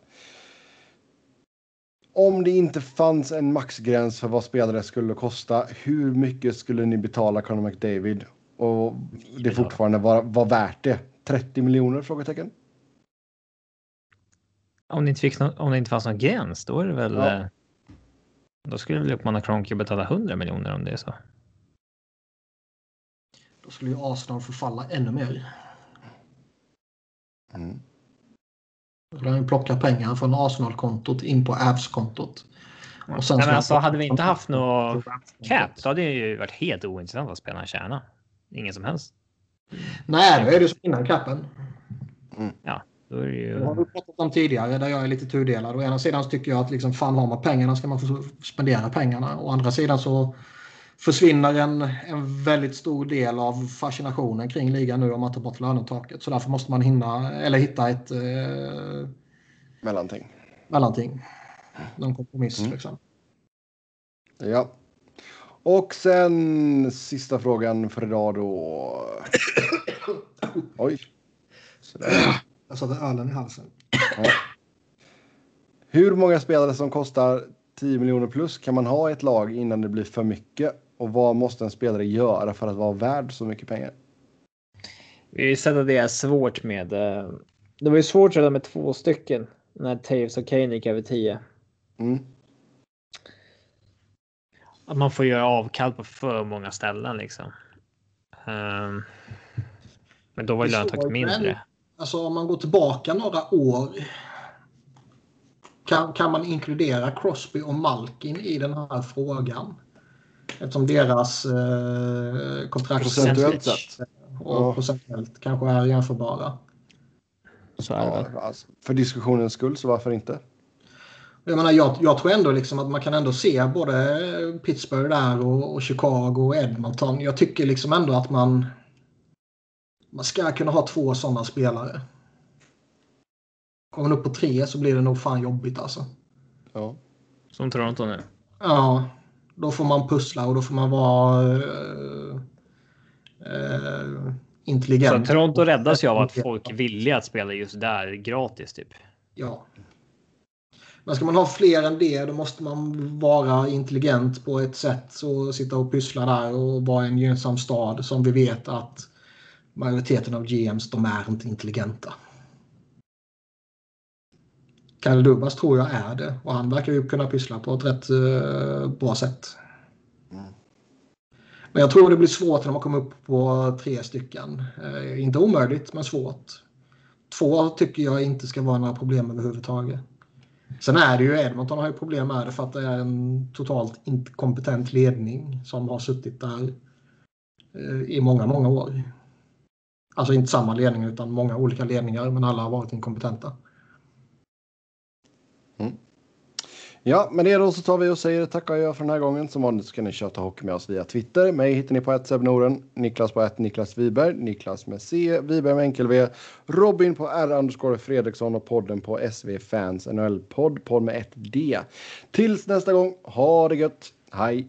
S1: Om det inte fanns en maxgräns för vad spelare skulle kosta, hur mycket skulle ni betala Conor McDavid? Och det fortfarande var, var värt det? 30 miljoner? Frågetecken.
S3: Om det inte, fick no om det inte fanns någon gräns, då är det väl... Ja. Eh, då skulle väl uppmana Kronke betala 100 miljoner om det är så.
S2: Då skulle ju Arsenal förfalla ännu mer.
S1: Mm.
S2: Då skulle han plocka pengar från Arsenal-kontot in på Avs-kontot.
S3: Och sen Nej, men alltså, hade vi inte haft något cap så hade det ju varit helt ointressant vad spelarna tjänar. Ingen som helst.
S2: Nej, då är det som innan capen.
S3: Mm. Ja, då är det ju...
S2: Det har vi pratat om tidigare där jag är lite tudelad. Å ena sidan tycker jag att liksom, fan har man pengarna ska man få spendera pengarna. Å andra sidan så försvinner en, en väldigt stor del av fascinationen kring ligan nu om man tar bort lönetaket. Så därför måste man hinna, eller hitta ett... Eh,
S1: mellanting.
S2: Mellanting. Någon kompromiss mm. liksom.
S1: Ja. Och sen sista frågan för idag då. Oj.
S2: Sådär. Jag satte ölen i halsen. Ja.
S1: Hur många spelare som kostar 10 miljoner plus kan man ha i ett lag innan det blir för mycket? Och vad måste en spelare göra för att vara värd så mycket pengar?
S3: Vi har ju sett att det är svårt med. Eh, det var ju svårt redan med två stycken när Taves och Kane gick över 10.
S1: Mm.
S3: Att man får göra avkall på för många ställen liksom. Um, men då var ju lönetaket mindre.
S2: Alltså om man går tillbaka några år. Kan, kan man inkludera Crosby och Malkin i den här frågan? Eftersom deras eh, kontrakt
S1: procentuellt sett
S2: och ja. procentuellt kanske är jämförbara.
S1: Så är det ja, alltså, För diskussionens skull, så varför inte?
S2: Jag, menar, jag, jag tror ändå liksom att man kan ändå se både Pittsburgh där och, och Chicago och Edmonton. Jag tycker liksom ändå att man, man ska kunna ha två sådana spelare. Kommer man upp på tre så blir det nog fan jobbigt alltså.
S1: Ja.
S3: Som Toronto nu?
S2: Ja. Då får man pussla och då får man vara uh, uh, intelligent.
S3: Så Toronto räddas ju av att folk vill att spela just där gratis typ.
S2: Ja. Men ska man ha fler än det då måste man vara intelligent på ett sätt. Så sitta och pyssla där och vara en gynnsam stad som vi vet att majoriteten av GMs de är inte intelligenta. Kalle Dubas tror jag är det och han verkar ju kunna pyssla på ett rätt uh, bra sätt. Mm. Men jag tror det blir svårt när man kommer upp på tre stycken. Uh, inte omöjligt, men svårt. Två tycker jag inte ska vara några problem överhuvudtaget. Sen är det ju Edmonton har ju problem med det för att det är en totalt inkompetent ledning som har suttit där eh, i många, många år. Alltså inte samma ledning utan många olika ledningar men alla har varit inkompetenta.
S1: Mm. Ja, med det då så tar vi och säger tack och jag för den här gången. Som vanligt så kan ni köta hockey med oss via Twitter. Mig hittar ni på ett Norden, Niklas på ett Niklas Wiberg, Niklas med C, Wiberg med enkel V, Robin på R underscore Fredriksson och podden på SV Fans NHL podd, podd med ett D. Tills nästa gång, ha det gött, hej!